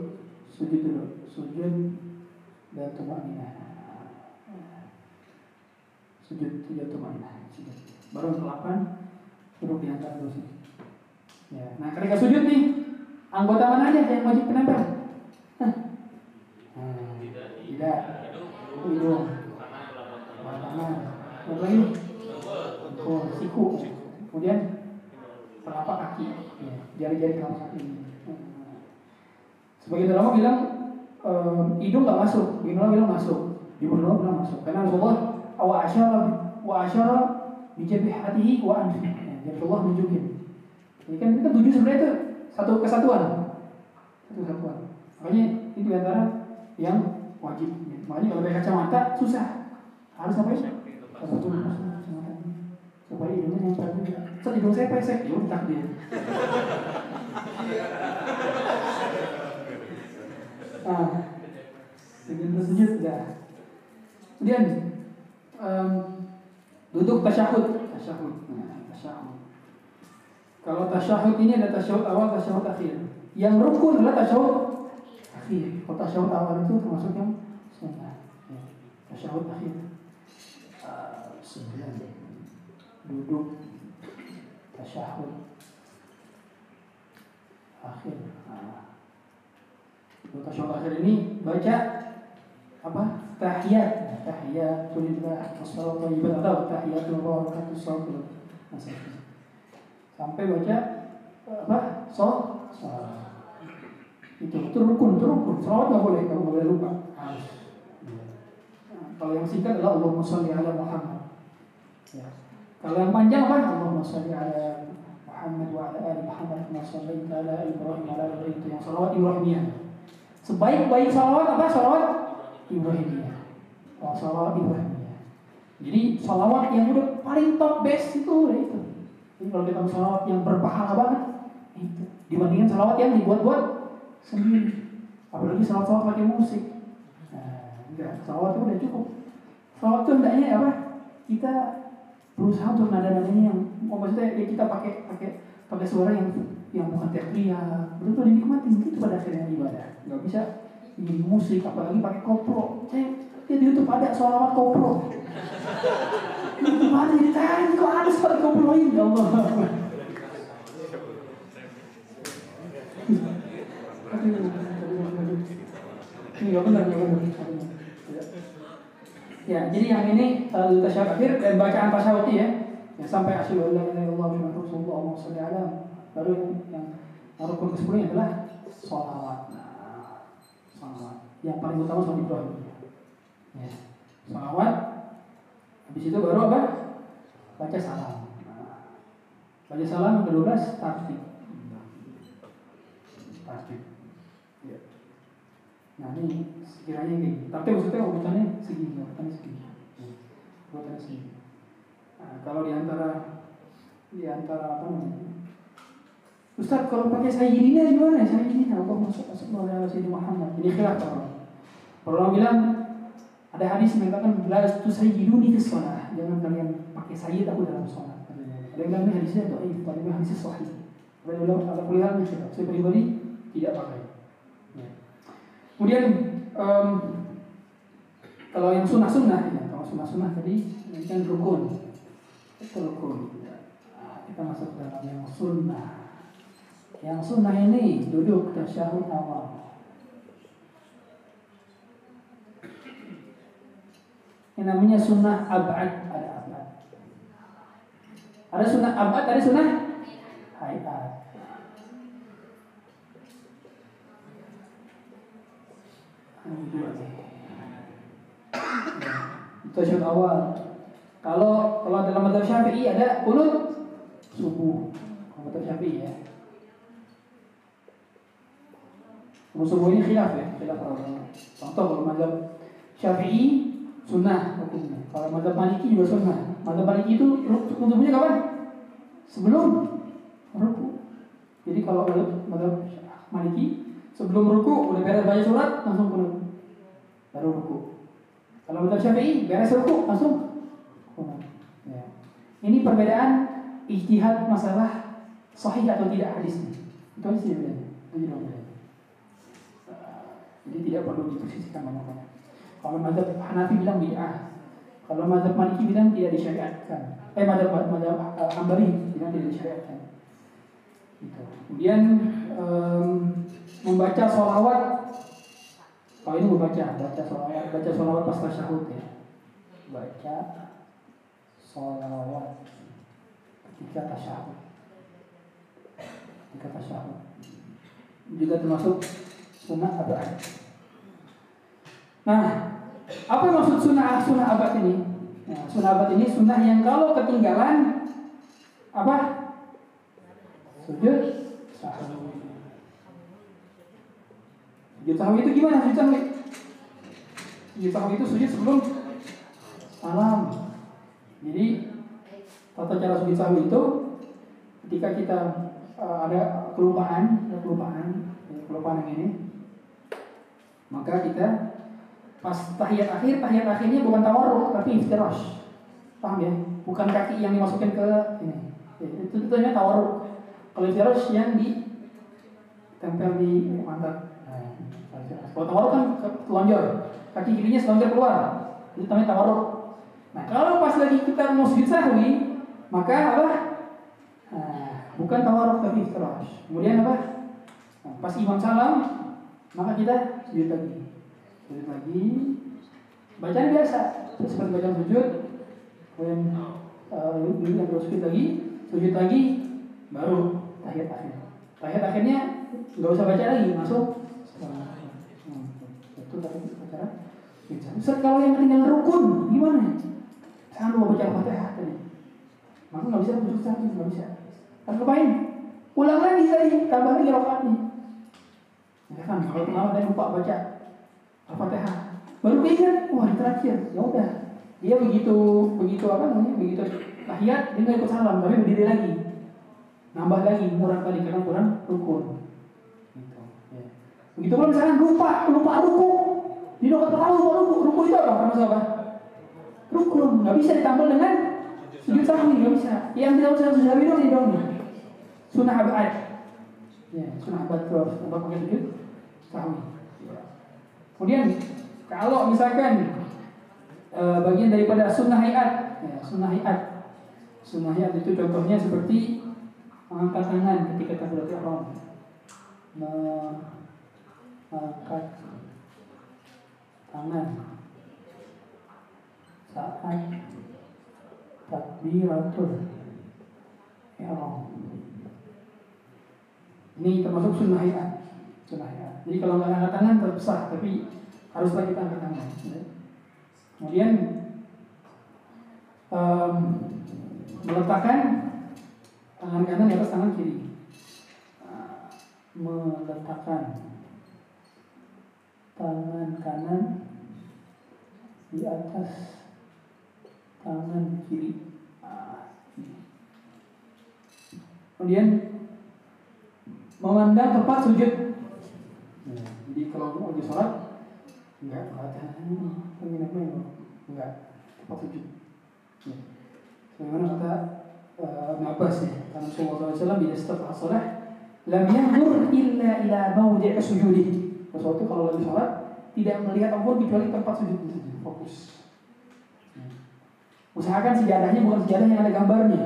Sujud dulu. Sujud dan tumanina sujud sujud tumanina sujud. Baru delapan duduk di antara ya. Nah ketika sujud nih Anggota mana aja yang wajib penempel? Hah? Hmm, tidak. Hidung. Tangan. Apa lagi? Oh, siku. Kemudian telapak kaki. Ya, jari-jari telapak kaki. Sebagian ulama bilang um, hidung nggak masuk. Ulama bilang masuk. Ulama bilang masuk. Karena Allah wa asyara wa asyara bijabih hatihi wa anfi. Jadi Allah nunjukin. Ini kan kita tujuh sebenarnya itu satu kesatuan satu kesatuan makanya itu antara yang wajib makanya kalau pakai kacamata susah harus apa ya satu supaya hidungnya nempel juga Set hidung saya pesek ya udah dia ah segitu sujud sudah kemudian um, duduk tasyahud tasyahud nah, tasyahud kalau tasyahud ini ada tasyahud awal, tasyahud akhir. Yang rukun adalah tasyahud akhir. Kalau tasyahud awal itu termasuk yang sunnah. Ya. tasyahud akhir uh, sembilan duduk tasyahud. Akhir. Nah, tasyahud akhir ini baca apa? Tahiyat. Tahiyat tulillah wassalatu thayyibat atau tahiyatul barakatuh salatu sampai baca apa? Sol itu itu rukun itu salawat nggak boleh kamu boleh lupa. Harus. Nah, kalau yang singkat adalah Allahumma sholli ala Muhammad. Ya. Kalau yang panjang apa Allahumma sholli ala Muhammad wa ala ali Muhammad kama shallaita ala Ibrahim ala ali itu yang salawat Ibrahimiyah. Sebaik-baik salawat apa? Salawat Ibrahimiyah. Oh, salawat Ibrahimiyah. Jadi salawat yang udah paling top best itu udah itu. Jadi kalau kita salawat yang berpahala banget itu. Dibandingkan salawat yang dibuat-buat sendiri. Apalagi salawat-salawat pakai musik. Nah, enggak. Salawat itu udah cukup. Salawat itu hendaknya apa? Kita berusaha untuk nada-nadanya yang oh, maksudnya ya kita pakai pakai pakai suara yang yang bukan teriak betul dinikmati itu pada akhirnya ibadah. Nggak bisa di musik apalagi pakai koplo. Saya dia di YouTube ada salawat koplo. YouTube ada ditanya kok ada salawat koplo ini? Ya Allah. Ini nggak benar, benar. Ya, jadi yang ini uh, tasyahud dan bacaan tasyahud ya. Ya sampai asyhadu an la ilaha illallah wa rasulullah wa Baru yang, rukun ke-10 adalah sholawat. Nah, sholawat. Yang paling utama sholat Ibrahim. Ya. Sholawat. Habis itu baru apa? Baca salam. Nah, baca salam ke-12 tartib. Tartib. Nah ini sekiranya gini. Tapi maksudnya urutannya segini, urutannya segini. Urutannya segini. Nah, kalau di antara di antara apa namanya? Ustaz kalau pakai sayyidina gimana? Sayyidina apa masuk masuk melalui Sayyidina Muhammad. Ini khilaf orang. Orang bilang ada hadis mengatakan la tusayyiduni fi shalah. Jangan kalian pakai sayyid aku dalam sholat. Ada yang bilang ini hadisnya dhaif, tapi ini hadisnya sahih. Ada yang bilang ada kuliahnya Saya pribadi tidak pakai. Kemudian um, kalau yang sunnah-sunnah ya, kalau sunnah-sunnah tadi ini kan rukun, itu rukun. Nah, kita masuk dalam yang sunnah. Yang sunnah ini duduk tasyahud awal. Yang namanya sunnah abad ada abad. Ada sunnah abad, ada sunnah hayat. Itu syarat awal. Kalau kalau dalam madhab syafi'i ada kunut subuh. Kalau madhab syafi'i ya. Kunut subuh ini khilaf ya, khilaf para ulama. Contoh kalau madhab syafi'i sunnah hukumnya. Kalau madhab maliki juga sunnah. Madhab maliki itu kunut subuhnya kapan? Sebelum ruku. Jadi kalau madhab maliki sebelum ruku udah beres baca surat langsung kunut baru ruku. Kalau madhab syafi'i beres ruku langsung. Ya. Ini perbedaan ijtihad masalah sahih atau tidak hadisnya. Itu aja sih bedanya. Jadi tidak perlu diposisikan banyak-banyak. Kalau madhab Hanafi bilang bid'ah. Kalau madhab Maliki bilang tidak disyariatkan. Eh madhab madhab uh, Hambali bilang tidak disyariatkan. Gitu. Kemudian um, membaca sholawat kalau ini membaca baca sholawat baca sholawat pas tasyahud ya. Baca sholawat ketika tasyahud. Ketika tasyahud. Juga termasuk sunnah abad nah apa maksud sunnah sunnah abad ini? Nah, sunnah abad ini sunnah yang kalau ketinggalan apa? Sujud Sujud sahwi itu gimana sujud sahwi? Sujud sahwi itu sujud sebelum salam. Jadi tata cara sujud sahwi itu ketika kita uh, ada kelupaan, ada kelupaan, kelupaan yang ini, maka kita pas tahiyat akhir, tahiyat akhirnya bukan tawarruk tapi iftirash. Paham ya? Bukan kaki yang dimasukkan ke ini. Ya, itu namanya tawarruk. Kalau iftirash yang di tempel di mantap. Kalau tawarruk kan selonjor, kaki kirinya selonjor keluar. Itu namanya tawarruk. Nah, kalau pas lagi kita mau sujud sahwi, maka apa? Nah, bukan tawarruk tapi iftirash. Kemudian apa? Nah, pas imam salam, maka kita sujud lagi. Sujud lagi. Bacaan biasa, seperti bacaan sujud. Kemudian uh, yang terus sujud lagi, sujud lagi, baru tahiyat akhir. Tahiyat akhirnya nggak usah baca lagi, masuk. Hmm, Itu tadi bicara. Ustaz kalau yang ketinggalan rukun gimana? Saya lupa baca al-fatihah tadi. Maka nggak bisa masuk satu, nggak bisa. Ngapain? Ulang lagi tadi, tambah lagi rakaatnya. Ya kan, kalau kenal dan lupa baca al-fatihah, baru keinget, wah terakhir, ya udah. Dia begitu begitu apa namanya? Begitu tahiyat dia nggak ikut salam, tapi berdiri lagi. Nambah lagi kurang tadi karena kurang rukun. Gitu. Ya. Begitu kalau misalnya lupa, lupa ruku, di doa pertama lupa ruku, ruku itu apa? Karena apa? Rukun, nggak bisa ditambah dengan sujud sahwi, nggak bisa. Yang tidak usah sujud sahwi dong, dong. Sunnah abad. Ya, sunnah abad itu harus tambah pakai sujud sahwi. Kemudian kalau misalkan e, bagian daripada sunnah hayat, ya, sunnah hayat, sunnah hayat itu contohnya seperti mengangkat tangan ketika takbiratul ihram mengangkat tangan. Saat takbiratul ihram. Ini termasuk sunnah hayat. Sunnah hayat. Jadi kalau nggak angkat tangan tetap sah tapi haruslah kita angkat tangan ya. kemudian um, meletakkan tangan kanan di atas tangan kiri. Ah, meletakkan tangan kanan di atas tangan kiri kemudian memandang tempat sujud Nah, jadi kalau mau lagi sholat enggak kelihatan penginapnya enggak tempat sujud ya. Bagaimana kata uh, Ibn Abbas ya, karena Rasulullah SAW bila setelah sholat lam yanzur illa ila mawdi' sujudih. Sesuatu kalau lagi sholat tidak melihat Allah kecuali tempat sujud saja, fokus. Ya. Usahakan sejadahnya bukan sejadah yang ada gambarnya.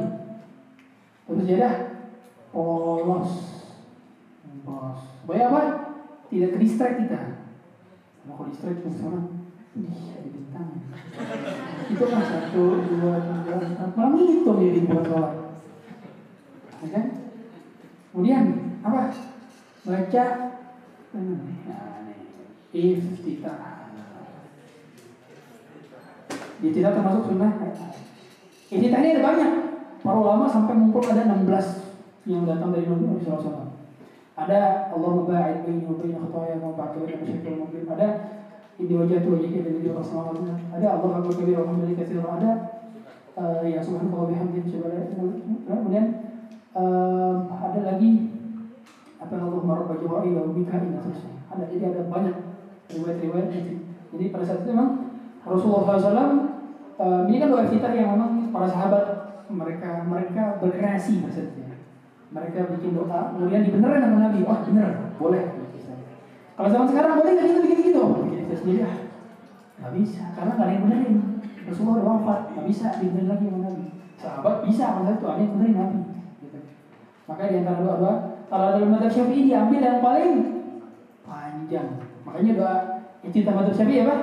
Tapi sejadah polos. Polos. Supaya apa? Tidak ke distract kita. Kalau distract ke sana, ih ada bintang. Itu kan satu, dua, tiga, empat, malah ngitung jadi buat sholat. Ya kan? Kemudian apa? Baca iftitah. Iftitah termasuk sunnah. Iftitah ini ada banyak. Para ulama sampai mengumpul ada 16 yang datang dari Nabi SAW. Ada Allah baina khataya wa ba'du wa masyakil mungkin. Ada ini wajah tu wajah kita di Rasulullah. Ada Allah akbar kabir alhamdulillah katsir. Ada uh, ya subhanallah subhanahu Kemudian uh, ada lagi apa Allah marabba jawa'i wa bika ina terusnya. Ada jadi ada banyak riwayat-riwayat itu. Jadi pada saat itu memang Rasulullah SAW uh, ini kan doa kita yang memang para sahabat mereka mereka berkreasi maksudnya mereka bikin doa kemudian dibenerin sama Nabi. Wah bener boleh. Kalau zaman sekarang boleh nggak kita bikin gitu? Kita sendiri ah nggak bisa. Karena nggak ada yang benerin. Rasulullah udah wafat nggak bisa dibenerin lagi sama Nabi. Sahabat bisa masa itu ada yang benerin Nabi gitu. makanya di antara doa doa kalau dalam madzhab Syafi'i diambil yang paling panjang makanya doa cinta madzhab Syafi'i apa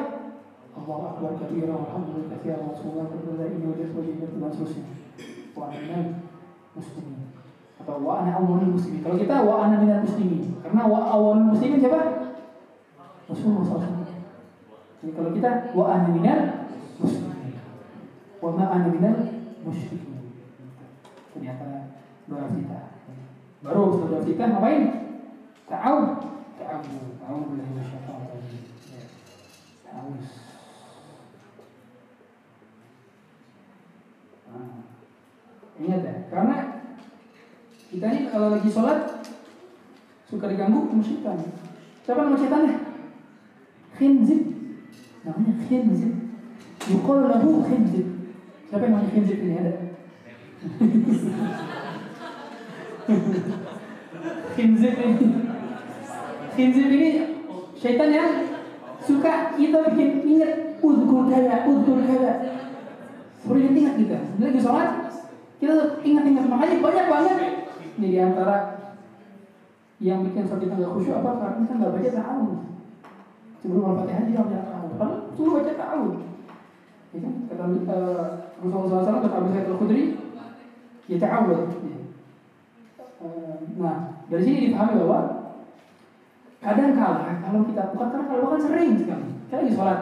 Allah akbar kabira walhamdulillah katsira wa sallallahu alaihi ini wajah wajah dan seterusnya wa muslimin atau wa ana awwalul muslimin. Kalau kita wa ana minal muslimin. Karena wa awwalul muslimin siapa? Rasulullah SAW. Jadi kalau kita wa ana minal muslimin. Wa ma ana minal musyrikin. Ternyata doa kita. Baru doa kita ngapain? Ta'awud. Ta'awud. Ta'awud billahi minasyaitonir rajim. Ta'awud. Nah, ingat ya, karena kita ini kalau lagi sholat suka diganggu setan. Siapa nama setannya? Khinzib. Namanya khinzib. Yukol lahu khinzib. Siapa yang namanya khinzib ini ada? khinzib ini. Khinzib ini setan yang suka kita bikin ingat udhkur kada, udhkur kada. Sering ingat kita. Lagi sholat, kita ingat-ingat. Makanya banyak banget. Ini di antara yang bikin sholat kita nggak khusyuk apa? Karena kita nggak baca ta'awud. Sebelum al-fatihah dia baca ta'awud. Padahal suruh baca ta'awud. Ya kan? Kata uh, Rasulullah SAW kata Abu Sa'id al-Khudri, ya ta'awud. Ya. Nah, dari sini dipahami bahwa kadang kala kalau kita bukan karena kalau bahkan sering sekali kita lagi sholat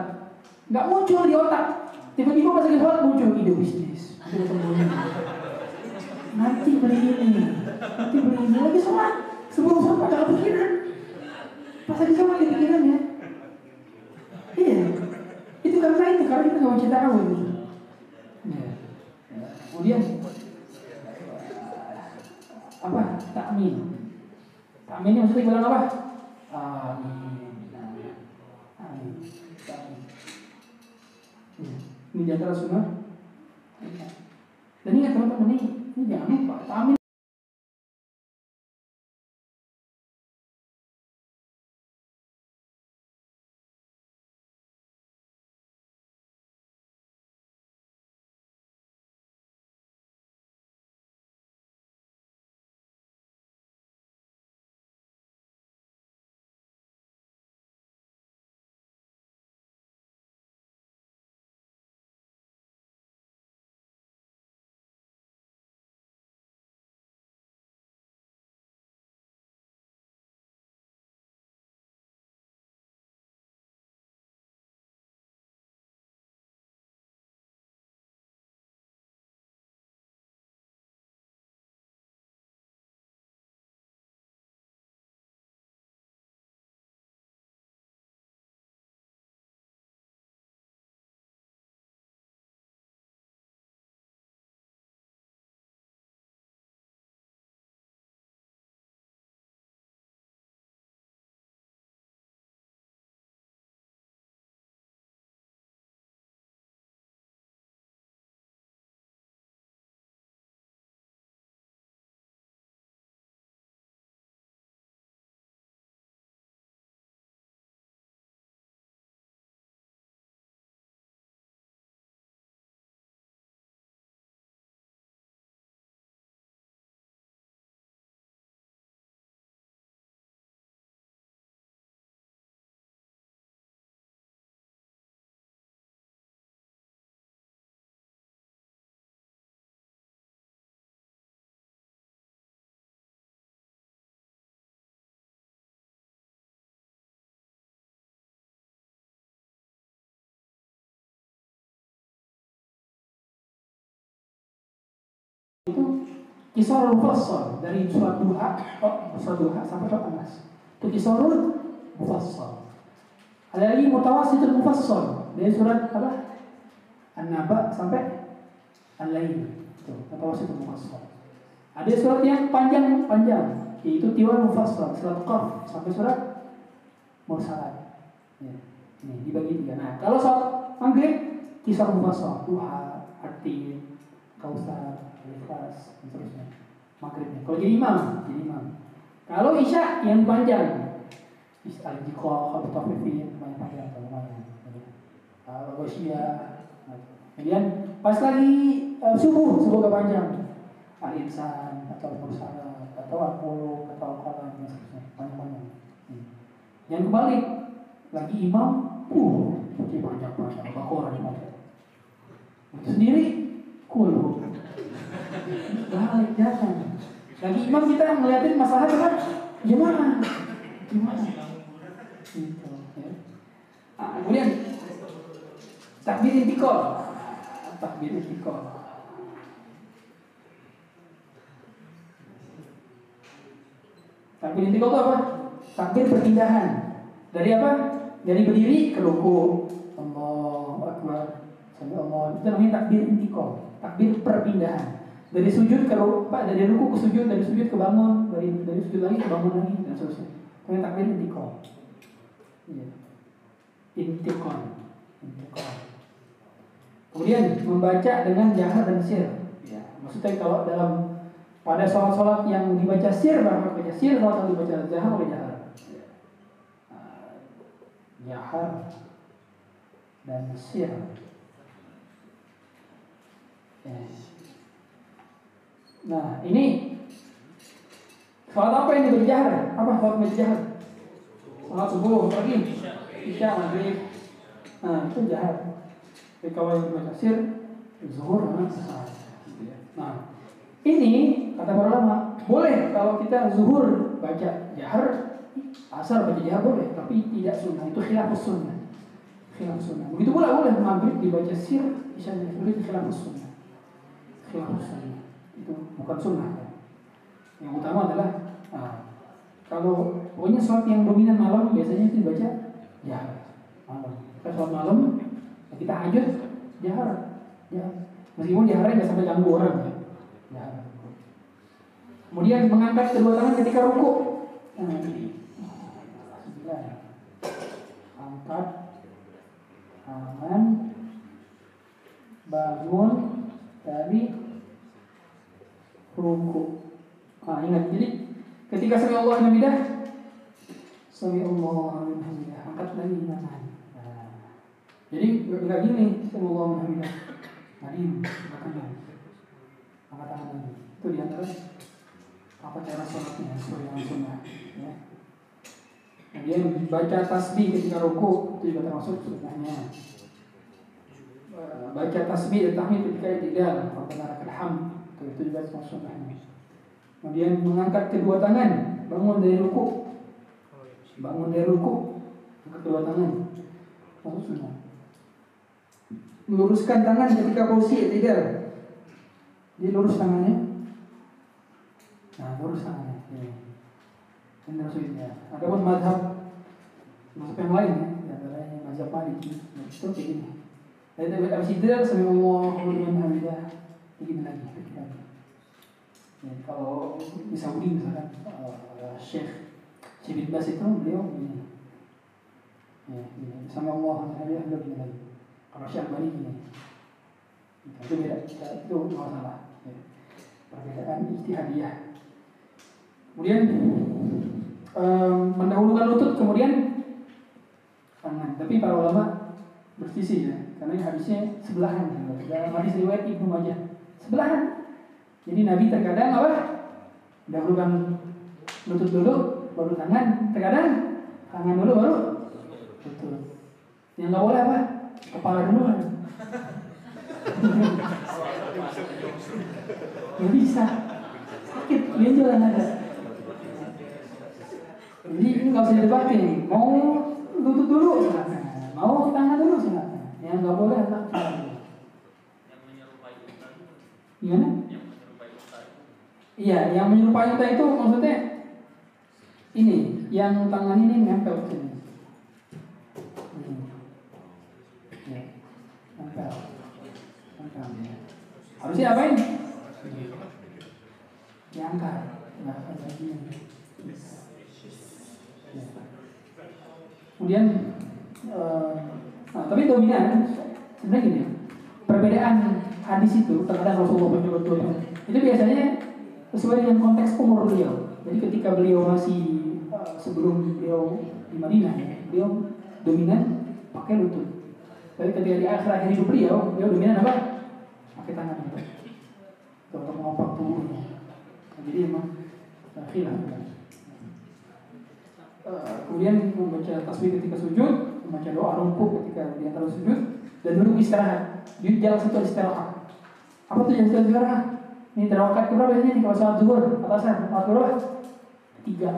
nggak muncul di otak. Tiba-tiba pas lagi sholat muncul ide bisnis. Nanti beli ini nanti beli ini. Lagi sholat sebelum sholat nggak kepikiran pas lagi sholat ada pikirannya. Iya itu karena itu karena kita nggak tahu gitu ya. kemudian apa takmin takminnya maksudnya bilang apa Amin. Ini di antara sunnah. Dan ingat teman-teman ini, ini jangan lupa. Amin. Itu kisah mufassal dari surat duha oh, surat duha sampai surat anas itu kisah mufassal. Ada lagi mutawasitul mufassal. Dari surat apa? An-naba sampai al-lail. Itu mutawasitul ada surat yang panjang panjang yaitu tiwan mufassal surat qaf sampai surat mursalat. Ya. ini dibagi tiga. Nah kalau surat maghrib kisah mufassal. Duha arti kausar ikhlas dan seterusnya. Maghribnya. Kalau jadi imam jadi imam. Kalau isya yang panjang. Al-jiqah kalau tafifin lumayan panjang lumayan kalau gosya kemudian pas lagi uh, subuh subuh ke panjang. Al-insan atau mursala atau al atau al-qalam dan seterusnya. Panjang-panjang. Hmm. yang kembali lagi imam uh seperti panjang-panjang bakor itu sendiri kul balik datang lagi imam kita ngeliatin masalah kan gimana? Gimana? Gitu ya. ah, kemudian takbir intikal takbir intikal takbir intikal itu apa? Takbir perpindahan. Dari apa? Dari berdiri ke ruku Allah Akbar. Sampai Allah itu namanya takbir intikal takbir perpindahan dari sujud ke pak dari ruku ke sujud dari sujud ke bangun dari dari sujud lagi ke bangun lagi dan seterusnya namanya takbir intikal ya. kemudian membaca dengan jahar dan sir ya maksudnya kalau dalam pada sholat-sholat yang dibaca sir bahkan baca sir kalau dibaca jahar oleh jahar ya. jahar dan sir. Ya. Nah, ini Sholat apa yang berjahar? Apa sholat berjahar? Sholat subuh, pagi, isya, maghrib. Nah, itu jahar. Tapi kalau yang berbaca sir, zuhur, nah, Nah, ini kata para ulama, boleh kalau kita zuhur baca jahar, asar baca jahar boleh, tapi tidak sunnah. Itu khilafus sunnah. Khilafus sunnah. Begitu pula boleh maghrib dibaca sir, isya maghrib khilafus sunnah. Khilafus sunnah. Itu bukan sunnah. Yang utama adalah nah, kalau pokoknya sholat yang dominan malam biasanya itu dibaca jahar malam. Kita sholat malam kita hajat jahar, ya meskipun jaharnya nggak sampai ganggu orang ya. Jahar. Kemudian mengangkat kedua tangan ketika ruku. Nah. Angkat tangan bangun dari ruku. Nah, ingat jadi ketika sami Allah hamidah sami Allah hamidah angkat lagi tangan. Nah, jadi enggak gini sami Allah hamidah. Tadi angkat lagi. Angkat tangan lagi. Itu di antara apa cara sholatnya sesuai dengan sunnah. Ya. Kemudian baca tasbih ketika ruku itu juga termasuk sunnahnya. Baca tasbih dan tahmid ketika tidak, Rabbana lakal hamd itu, itu juga termasuk sunnahnya. Kemudian mengangkat kedua tangan, bangun dari ruku. Bangun dari ruku, angkat kedua tangan. Masuk sunnah. Meluruskan tangan ketika posisi tidak. Dia lurus tangannya. Nah, lurus tangannya. Ya. Ini maksudnya. Ada pun madhab Masuk yang lain ya, antaranya mazhab Maliki. Nah, itu kayak gini. Dari habis itu sampai Allah hamidah. Begini lagi, begini lagi. Ya, kalau di Saudi misalkan uh, Syekh bin Bas itu beliau begini. Ya. Sama Allah hamidah beliau begini lagi. Kalau Syekh Bani gini. Itu beda, itu masalah. Ya. Perbedaan ijtihadiyah. Kemudian um, mendahulukan lutut kemudian tangan. Tapi para ulama bersisi ya, karena hadisnya sebelahan. Dalam hadis riwayat Ibnu Majah sebelahan. Jadi Nabi terkadang apa? Dahulukan lutut dulu, baru tangan. Terkadang tangan dulu, baru lutut. Yang nggak boleh apa? Kepala duluan. Gak bisa. Sakit, benjolan ada. Jadi ini nggak usah didebatin. Mau lutut dulu silakan. Mau tangan dulu silakan. Yang nggak boleh anak Gimana? Iya, yang menyerupai unta itu maksudnya ini, yang tangan ini nempel ke sini. Hmm. Ya, nempel. Nempel. Ya. Harusnya? Diangkat. Ya. Kemudian, uh, nah, tapi dominan sebenarnya gini, perbedaan hadis itu terhadap Rasulullah SAW itu biasanya sesuai dengan konteks umur beliau. Jadi ketika beliau masih uh, sebelum beliau di Madinah, beliau dominan pakai lutut. Tapi ketika di akhir akhir hidup beliau, beliau dominan apa? Pakai tangan untuk mengopak tubuhnya. Nah, jadi memang uh, khilaf. Uh, kemudian membaca tasbih ketika sujud, membaca doa rukuk ketika di antara sujud, dan duduk istirahat. Jalan satu istirahat. Apa tuh jalan satu istirahat? Ini terawat berapa biasanya nih kalau sholat zuhur atasan sholat berapa? Tiga.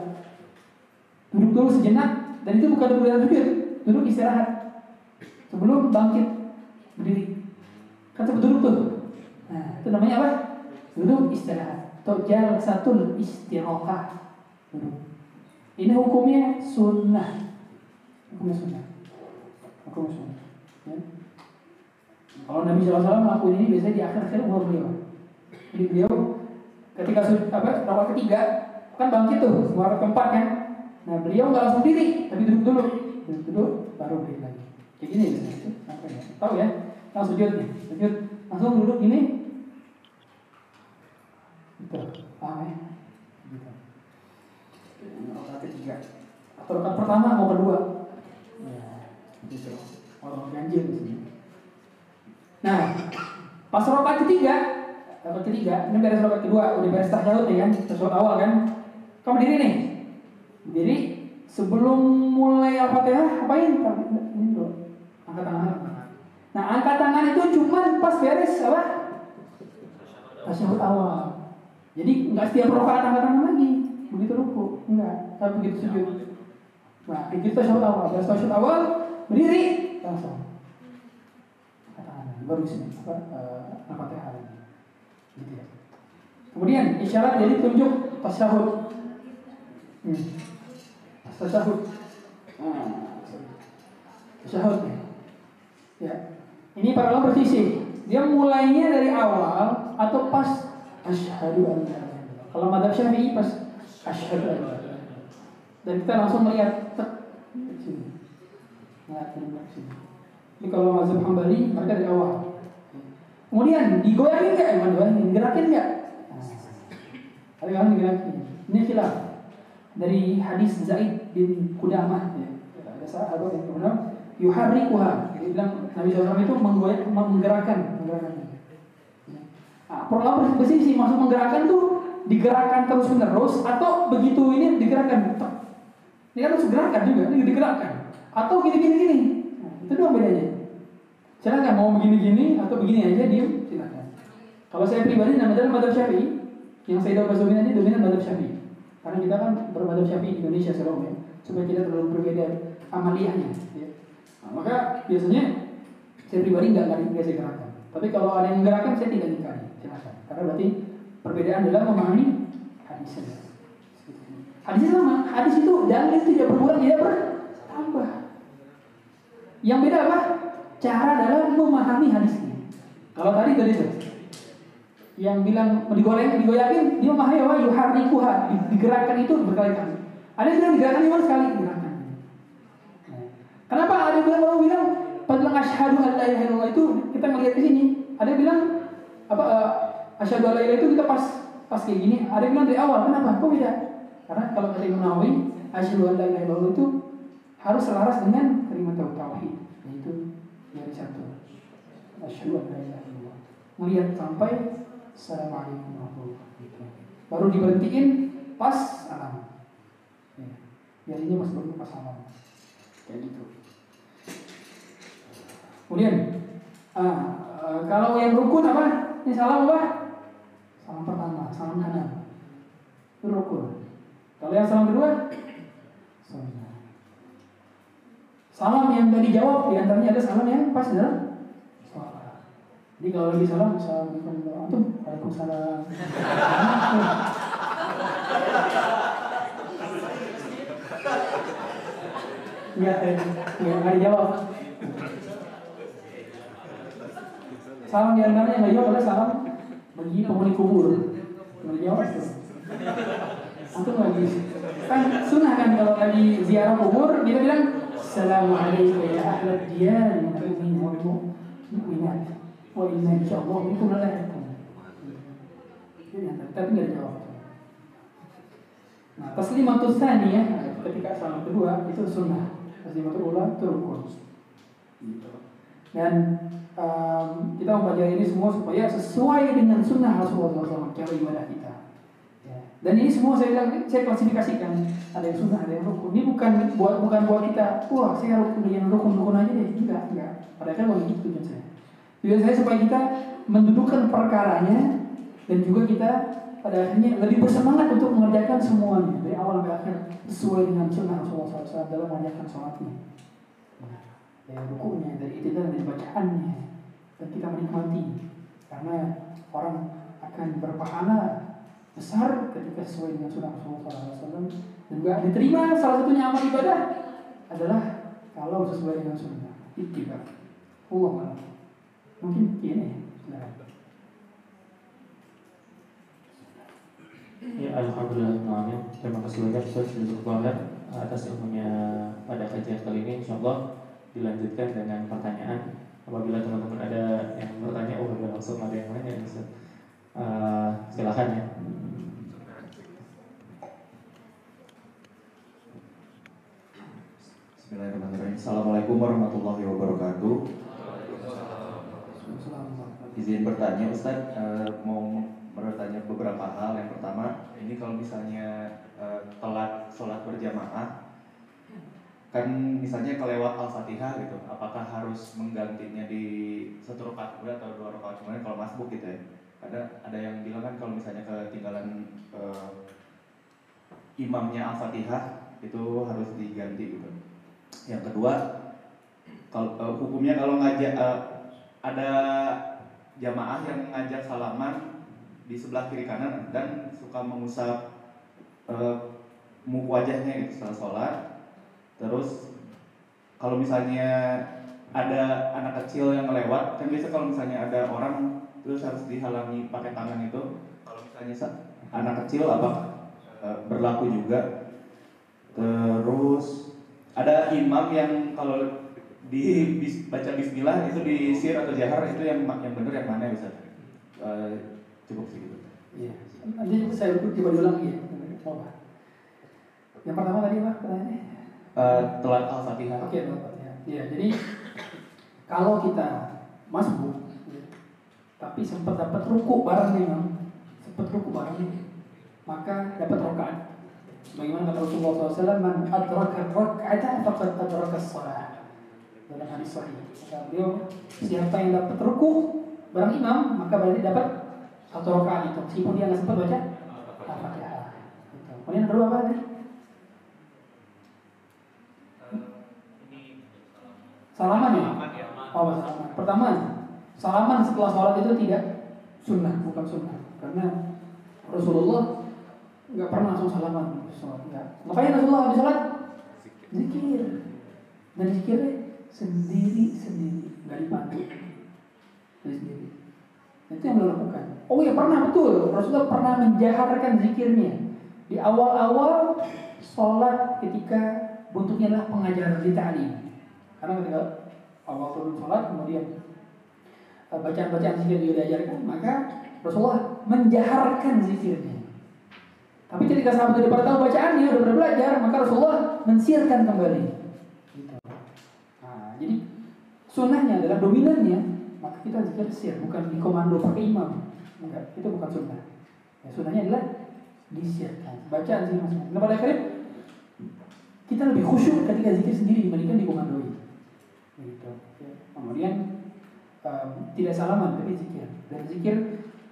Duduk dulu sejenak dan itu bukan duduk sujud, duduk istirahat sebelum bangkit berdiri. Kan sebut duduk tuh. Nah, itu namanya apa? Duduk istirahat. Atau jalan satu istirahat. Duduk. Ini hukumnya sunnah. Hukumnya sunnah. Hukumnya sunnah. Ya. Kalau Nabi SAW melakukan ini biasanya di akhir-akhir umur beliau. Jadi beliau ketika apa rakaat ketiga kan bangkit tuh rakaat keempat kan. Nah beliau nggak langsung diri tapi duduk dulu, duduk dulu baru berdiri lagi. Kayak gini biasanya. Apa ya? Tahu ya? Langsung sujud sujud langsung duduk gini. Gitu, paham ya? Gitu. Rakaat ketiga atau rakaat pertama mau kedua. Ya, gitu. orang ganjil sini. Nah, pas rokat ketiga, rokat ketiga, ini beres rokat kedua, udah beres tasyahud ya kan, tasyahud awal kan. Kamu berdiri nih, berdiri sebelum mulai al-fatihah, apain? Ini dulu, angkat tangan. Nah, angkat tangan itu cuma pas beres apa? Tasyahud awal. Jadi nggak setiap rokaat angkat tangan lagi, begitu ruku, enggak, tapi begitu sujud. Nah, begitu tasyahud awal, beres tasyahud awal, berdiri langsung baru sini apa uh, al-fatihah gitu ya. Kemudian isyarat jadi tunjuk tasyahud hmm. tasyahud nah, tasyahud ya. Ini para ulama bersisi dia mulainya dari awal atau pas asyhadu an la kalau madhab syafi'i pas asyhadu an dan kita langsung melihat sini. Nah ini sini ini kalau mazhab Hambali mereka dari awal. Kemudian digoyangin nggak? Emang goyangin, gerakin nggak? Ada yang digerakin. Ini khilaf dari hadis Zaid bin Kudamah. Ya. Ada sahabat yang kemudian yuharrikuha. Dia bilang Nabi SAW itu menggoyang, menggerakkan, menggerakkan. Nah, perlu bersih maksud menggerakkan tuh digerakkan terus menerus atau begitu ini digerakkan. Ini kan harus gerakan juga, ini digerakkan. Atau gini-gini gini. Nah, itu doang bedanya. Silakan mau begini-gini atau begini aja diem, silakan. Kalau saya pribadi nama dalam madhab syafi'i, yang saya tahu dominan ini dominan madhab syafi'i. Karena kita kan bermadhab syafi'i Indonesia selalu ya, supaya tidak terlalu berbeda amaliyahnya. Ya. Nah, maka biasanya saya pribadi nggak nggak biasa gerakan. Tapi kalau ada yang menggerakkan saya tidak ingkari, silakan. Karena berarti perbedaan dalam memahami hadisnya. Hadisnya sama, hadis itu dalil tidak berkurang, tidak bertambah. Yang beda apa? Cara dalam memahami hadis ini. Kalau tadi tadi yang bilang digoreng, digoyakin, dia memahami bahwa yuharrikuha, digerakkan itu berkali-kali. Ada yang bilang digerakkan cuma sekali digerakkan. Kenapa ada yang bilang orang bilang pada asyhadu an la ilaha itu kita melihat di sini. Ada yang bilang apa uh, asyhadu an itu kita pas pas kayak gini. Ada yang bilang dari awal. Kenapa? Kok beda? Karena kalau kata Imam Nawawi, asyhadu an itu harus selaras dengan kalimat tauhid, yaitu dari satu asyhadu an la ilaha illallah. Melihat sampai assalamualaikum warahmatullahi wabarakatuh. Baru diberhentiin pas salam. Ya. biasanya pas baru pas salam. Kayak gitu. Kemudian ah, uh, kalau yang rukun apa? Ini salam apa? Salam pertama salam kanan. Itu rukun. Kalau yang salam kedua? Sunnah Salam yang tadi dijawab di antaranya ada salam yang pas dalam. Jadi kalau lagi salam, assalamualaikum warahmatullahi Waalaikumsalam. Enggak, enggak, enggak dijawab. Salam di antaranya yang dijawab adalah salam bagi penghuni kubur. Enggak dijawab tuh. Antum lagi kan sunnah kan kalau lagi ziarah kubur kita bilang Assalamualaikum ya ahlat diyar min al-mu'minin wal mu'minat wa inna insyaallah bikum lalahiqun. Tapi nggak jawab. Nah, taslimatus ya ketika salam kedua itu sunnah. Taslimatul ula itu rukun. Dan um, kita mempelajari ini semua supaya sesuai dengan sunnah Rasulullah SAW cara ibadah kita. Dan ini semua saya bilang, saya klasifikasikan ada yang sunnah, ada yang rukun. Ini bukan buat bukan buat kita, wah saya rukun yang rukun rukun aja deh, enggak, enggak. Padahal bukan itu tujuan saya. Tujuan saya supaya kita mendudukkan perkaranya dan juga kita pada akhirnya lebih bersemangat untuk mengerjakan semuanya dari awal sampai akhir sesuai dengan sunnah Rasulullah SAW dalam mengerjakan sholatnya. Dari rukunya, dari itu dari bacaannya, dan kita menikmati. Karena orang akan berpahala besar ketika sesuai dengan sunnah Rasulullah SAW dan juga diterima salah satunya amal ibadah adalah kalau sesuai dengan sunnah. Ittiba Allah mungkin ini Ya Alhamdulillah Amin. Terima kasih banyak Ustaz Zulfahar atas ilmunya pada kajian kali ini Insya Allah dilanjutkan dengan pertanyaan Apabila teman-teman ada yang bertanya Oh langsung ada yang lain ya Ustaz uh, Silakan ya Bismillahirrahmanirrahim. Assalamualaikum warahmatullahi wabarakatuh. Izin bertanya Ustaz, eh, mau bertanya beberapa hal. Yang pertama, ini kalau misalnya eh, telat sholat berjamaah, kan misalnya kelewat al-fatihah gitu, apakah harus menggantinya di satu rakaat kemudian atau dua rakaat kemudian kalau masbuk gitu ya? Ada ada yang bilang kan kalau misalnya ketinggalan eh, imamnya al-fatihah itu harus diganti gitu. Yang kedua, kalau eh, hukumnya kalau ngajak eh, ada jamaah yang ngajak salaman di sebelah kiri kanan dan suka mengusap mu- wajahnya gitu setelah sholat. Terus kalau misalnya ada anak kecil yang lewat, kan biasa kalau misalnya ada orang terus harus dihalangi pakai tangan itu. Kalau misalnya sa- anak kecil apa eh, berlaku juga. Terus ada imam yang kalau di bis- baca bismillah itu di sir atau jahar itu yang yang benar yang mana bisa cukup segitu Iya. Nanti saya coba diulang ya. Apa? Yang pertama tadi apa pertanyaannya? Eh, telat al-fatihah Oke, Bapak. Ya. ya, jadi kalau kita masuk, ya, tapi sempat dapat ruku bareng nih, Bang. sempat ruku bareng nih, maka dapat rokaat. Bagaimana kata Rasulullah SAW, man adraka raka'ata faqad adraka shalah. Dalam hadis sahih. Kata beliau, siapa yang dapat ruku bareng imam, maka berarti dapat satu rakaat itu. Meskipun dia nggak sempat baca Al-Fatihah. Gitu. Kemudian kedua apa tadi? Salaman ya? Oh, salaman. Pertama, salaman setelah sholat itu tidak sunnah, bukan sunnah. Karena Rasulullah nggak pernah langsung salaman sholat. Nggak. Makanya Rasulullah habis sholat zikir dan zikirnya sendiri sendiri nggak dari sendiri. Itu yang beliau lakukan. Oh ya pernah betul. Rasulullah pernah menjaharkan zikirnya di awal-awal sholat ketika bentuknya adalah pengajaran di ta'lim. Karena ketika awal turun sholat kemudian eh, bacaan-bacaan zikir juga diajarkan, maka Rasulullah menjaharkan zikirnya. Tapi ketika sahabat itu pada tahu bacaannya, udah pernah belajar, maka Rasulullah mensiarkan kembali. Gitu. Nah, jadi sunnahnya adalah dominannya, maka kita zikir sir, bukan dikomando pakai imam. Enggak, itu bukan sunnah. Ya, sunnahnya adalah disiarkan. Bacaan zikir masing-masing. Nah, pada akhirnya kita lebih khusyuk ketika zikir sendiri dibandingkan dikomandoi. Gitu. Ya. Kemudian um, tidak salaman tapi zikir. Dan zikir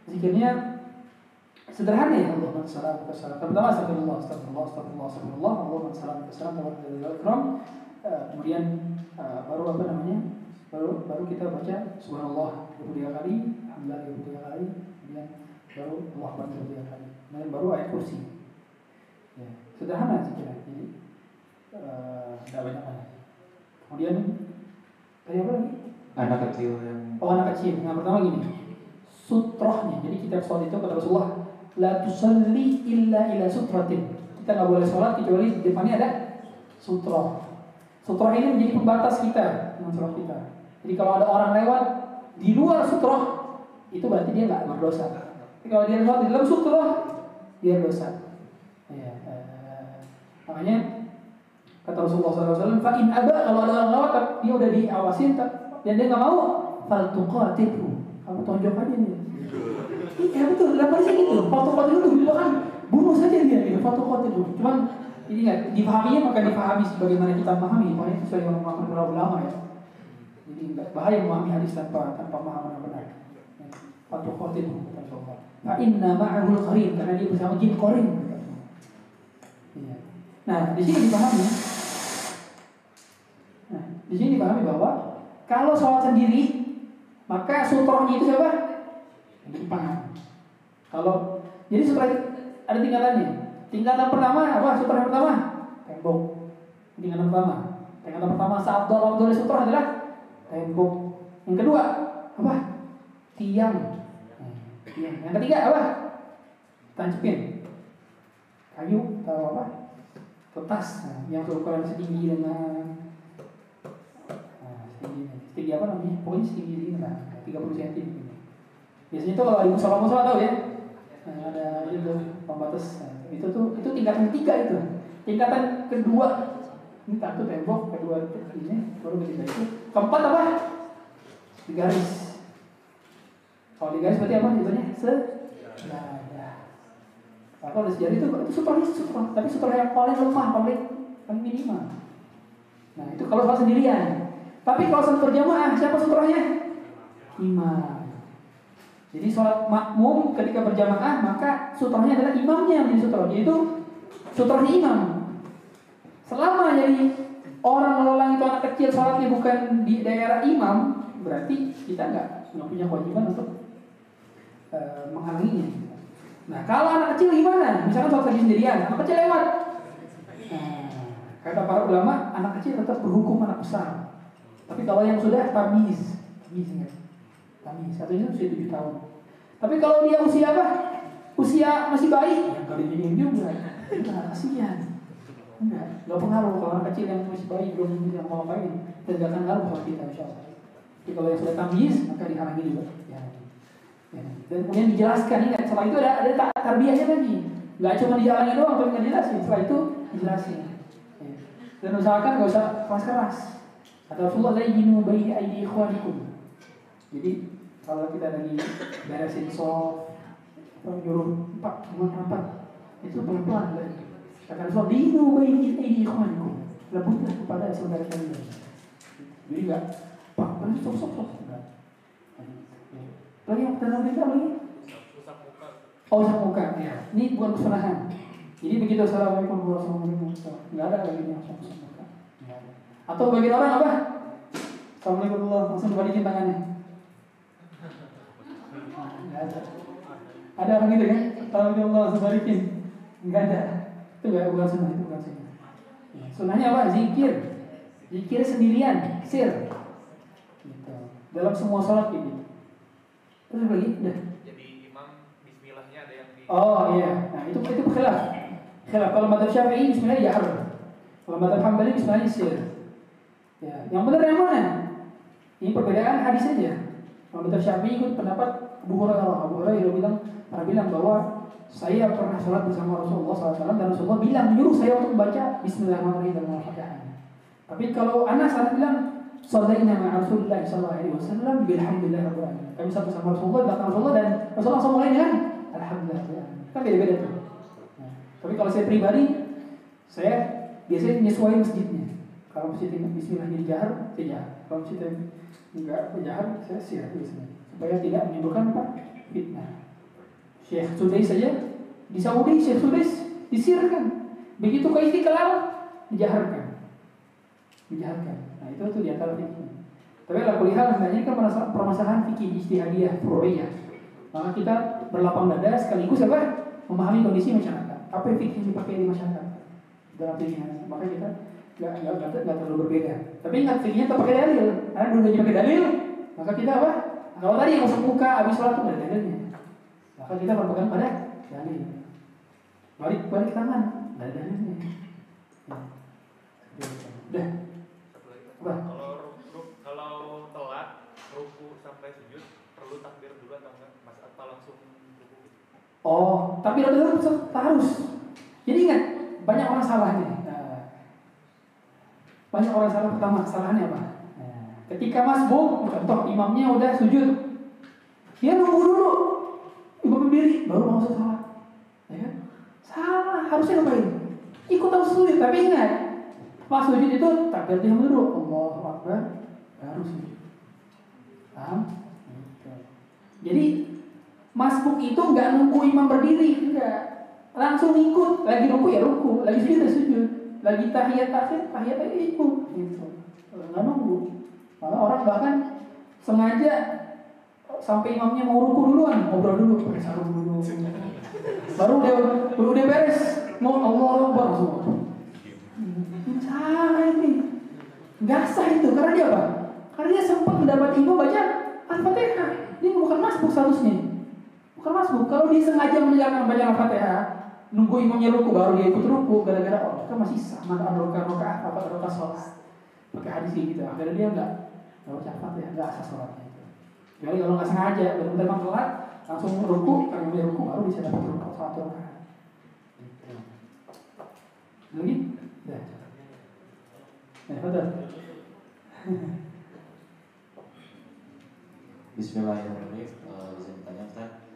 zikirnya sederhana ya Allah salam salam. Pertama astagfirullah, astagfirullah, astagfirullah, astagfirullah, Allah salam salam. Kemudian uh, baru apa namanya? Baru baru kita baca subhanallah 23 kali, alhamdulillah 23 kali, kemudian baru Allah Akbar 23 kali. Kemudian baru ayat kursi. Ya, sederhana zikirnya. Jadi tidak banyak banyak. Kemudian tadi apa lagi? anak kecil yang Oh anak kecil. Yang pertama gini, sutrohnya. Jadi kita sholat itu kata Rasulullah, la tusalli illa ila sutratin. Kita nggak boleh sholat kecuali di depannya ada sutroh. Sutroh ini menjadi pembatas kita dengan sholat kita. Jadi kalau ada orang lewat di luar sutroh, itu berarti dia nggak berdosa. Tapi kalau dia lewat di dalam sutroh, dia dosa. Ya, eh, makanya kata Rasulullah SAW, fa in aba kalau ada orang lewat dia udah diawasin dan dia nggak mau, fal tuqatilu. Kamu tonjok aja dia. Iya betul, dalam hadis gitu. Tuqatilu itu bahkan bunuh saja dia gitu. Tuqatilu. Cuman ini nggak dipahaminya maka dipahami sebagaimana kita memahami. Pokoknya sesuai para ulama ya. Jadi bahaya memahami hadis tanpa tanpa pemahaman yang benar. Fal tuqatilu kata Rasulullah. Fa inna ma'ahul qarin karena dia bersama jin qarin. Iya. Nah, di sini dipahami. Nah, di sini dipahami bahwa kalau sholat sendiri, maka sutrohnya itu siapa? Depan. Kalau jadi itu ada tingkatannya. Tingkatan pertama apa? Sutroh pertama tembok. Tingkatan pertama. Tingkatan pertama saat doa sutroh adalah tembok. Yang kedua apa? Tiang. Tiang. Yang ketiga apa? Tancepin. Kayu atau apa? Kertas yang berukuran setinggi dengan nah, setinggi, apa namanya? Pokoknya setinggi ini lah, 30 cm. Biasanya tuh kalau di musola musola tahu ya, nah, ada itu pembatas. Nah, itu tuh itu tingkatan ketiga itu. Tingkatan kedua Ini satu tembok, kedua ini, baru ketiga itu. Keempat apa? Digaris. Kalau digaris berarti apa? Jatuhnya sejadah. Nah, kalau ada sejadah itu itu sutra sutra, tapi sutra yang paling lemah, paling paling minimal. Nah itu kalau sholat sendirian. Tapi kalau sholat berjamaah, siapa sutranya? Imam. Jadi sholat makmum ketika berjamaah maka sutranya adalah imamnya yang menjadi sutra. Yaitu sutranya imam. Selama jadi orang melolong itu anak kecil sholatnya bukan di daerah imam, berarti kita nggak nggak punya kewajiban untuk uh, menghalanginya. Nah kalau anak kecil gimana? Misalkan sholat lagi sendirian, anak kecil lewat. Nah, kata para ulama, anak kecil tetap berhukum anak besar. Tapi kalau yang sudah tamiz, tamiz ya. Tamiz, satunya usia tujuh tahun. Tapi kalau dia usia apa? Usia masih bayi, ya kalau ini juga. Enggak, kasihan. Enggak, enggak pengaruh kalau anak kecil yang masih bayi belum bisa mau ngapain. Dan gak akan ngaruh kalau kita insya Allah. Tapi kalau yang sudah tamiz, maka dihalangi juga. Ya. Ya. Dan kemudian dijelaskan ingat setelah itu ada ada tarbiyahnya lagi. Gak cuma dijalani doang tapi nggak jelasin. Setelah itu dijelasin. Ya. Dan usahakan gak usah keras-keras. Kata Rasulullah layyinu bayi aidi ikhwanikum. Jadi kalau kita lagi beresin soft, nyuruh pak buat rapat, itu pelan-pelan lagi. Kata Rasulullah layyinu bayi aidi ikhwanikum. Lembutlah kepada saudara kalian. Jadi enggak, pak, berarti sok sok sok. Lagi yang dalam kita lagi? Oh, usap muka. Ya. Ini bukan kesalahan. Jadi begitu assalamualaikum warahmatullahi wabarakatuh. Enggak ada lagi yang usap muka. Atau bagi orang apa? Assalamualaikum warahmatullahi langsung dibalikin tangannya. Ada. Ada orang gitu kan? Assalamualaikum langsung balikin. Enggak ada. Itu enggak bukan sunnah, itu bukan sunnah. Sunnahnya apa? Zikir. Zikir sendirian, sir. Gitu. Dalam semua sholat gitu. Terus lagi, udah. Jadi imam bismillahnya ada yang di Oh iya, nah itu itu khilaf. Khilaf. Kalau madhab syafi'i Bismillah ya Kalau madhab hambali Bismillah sir. Ya, yang benar yang mana? Ini perbedaan hadis saja. Kalau madhab syafi'i ikut pendapat Abu Hurairah. Abu Hurairah bilang pernah bilang bahwa saya pernah sholat bersama Rasulullah SAW dan Rasulullah bilang menyuruh saya untuk baca Bismillahirrahmanirrahim dan Al-Fatihah. Tapi kalau Anas saya bilang Sallaina ma'a Rasulullah wasallam bilhamdulillah. Kami satu sama Rasulullah, belakang Rasulullah dan Rasulullah langsung mulai dengan alhamdulillah. Kan beda-beda tuh. Nah, tapi kalau saya pribadi, saya biasanya menyesuaikan masjidnya. Kalau masjid Bismillahnya di jahar, saya jahar. Kalau masjid enggak berjahar, saya siar biasanya. Supaya tidak menimbulkan apa? Fitnah. Syekh Sudais saja di Saudi Syekh Sudais disirkan. Begitu ke Istiqlal dijaharkan. Dijaharkan. Nah itu tuh di antara fikih. Tapi kalau kuliah hendaknya ini kan permasalahan fikih ijtihadiyah, furu'iyah. Maka kita berlapang dada sekaligus apa? Memahami kondisi masyarakat. Apa fikih yang dipakai di masyarakat dalam fikih Maka kita nggak nggak terlalu berbeda. Tapi ingat fikihnya tetap pakai dalil. Karena dulu pakai dalil, maka kita apa? Kalau tadi yang usap muka habis sholat itu ada dalilnya. Maka kita berpegang pada dalil. Balik balik tangan, ada dalilnya. Ya. Udah. Apa? Kalau telat ruku sampai sujud perlu takbir dulu atau enggak? Mas atau langsung ruku? Oh, tapi dulu harus. Jadi ingat, banyak orang salah nih. Nah, banyak orang salah pertama kesalahannya apa? Nah, ketika masbuk, contoh imamnya udah sujud, dia nunggu dulu, ibu berdiri, baru mau salat. Ya kan? Salah, harusnya ngapain? Ikut harus sujud, tapi ingat, pas sujud itu takbir dia dulu, Allah Akbar, baru sujud. Paham? Jadi masbuk itu nggak nunggu imam berdiri, enggak. Langsung ikut, lagi ruku ya ruku, lagi sujud ya sujud, lagi tahiyat akhir, tahiyat aja ikut, gitu. Nggak nunggu. Malah orang bahkan sengaja sampai imamnya mau ruku duluan, ngobrol dulu, pakai sarung dulu. Baru dia udah beres, mau Allah Akbar semua. Hmm, Salah ini. Nggak sah itu, karena dia apa? Karena dia sempat mendapat ilmu baca Al-Fatihah. Ini bukan masbuk statusnya. Bukan masbuk. Kalau dia sengaja menjalankan baca Al-Fatihah, nunggu imamnya ruku baru dia ikut ruku gara-gara oh kan masih sah mana roka roka apa roka sholat pakai hadis kayak gitu akhirnya dia enggak enggak baca Al-Fatihah enggak sah sholatnya jadi kalau nggak sengaja terbang telat langsung ruku kalau dia ruku baru bisa dapat ruku satu lagi ya Ya, betul. Bismillahirrahmanirrahim. Eh, izin bertanya Ustaz.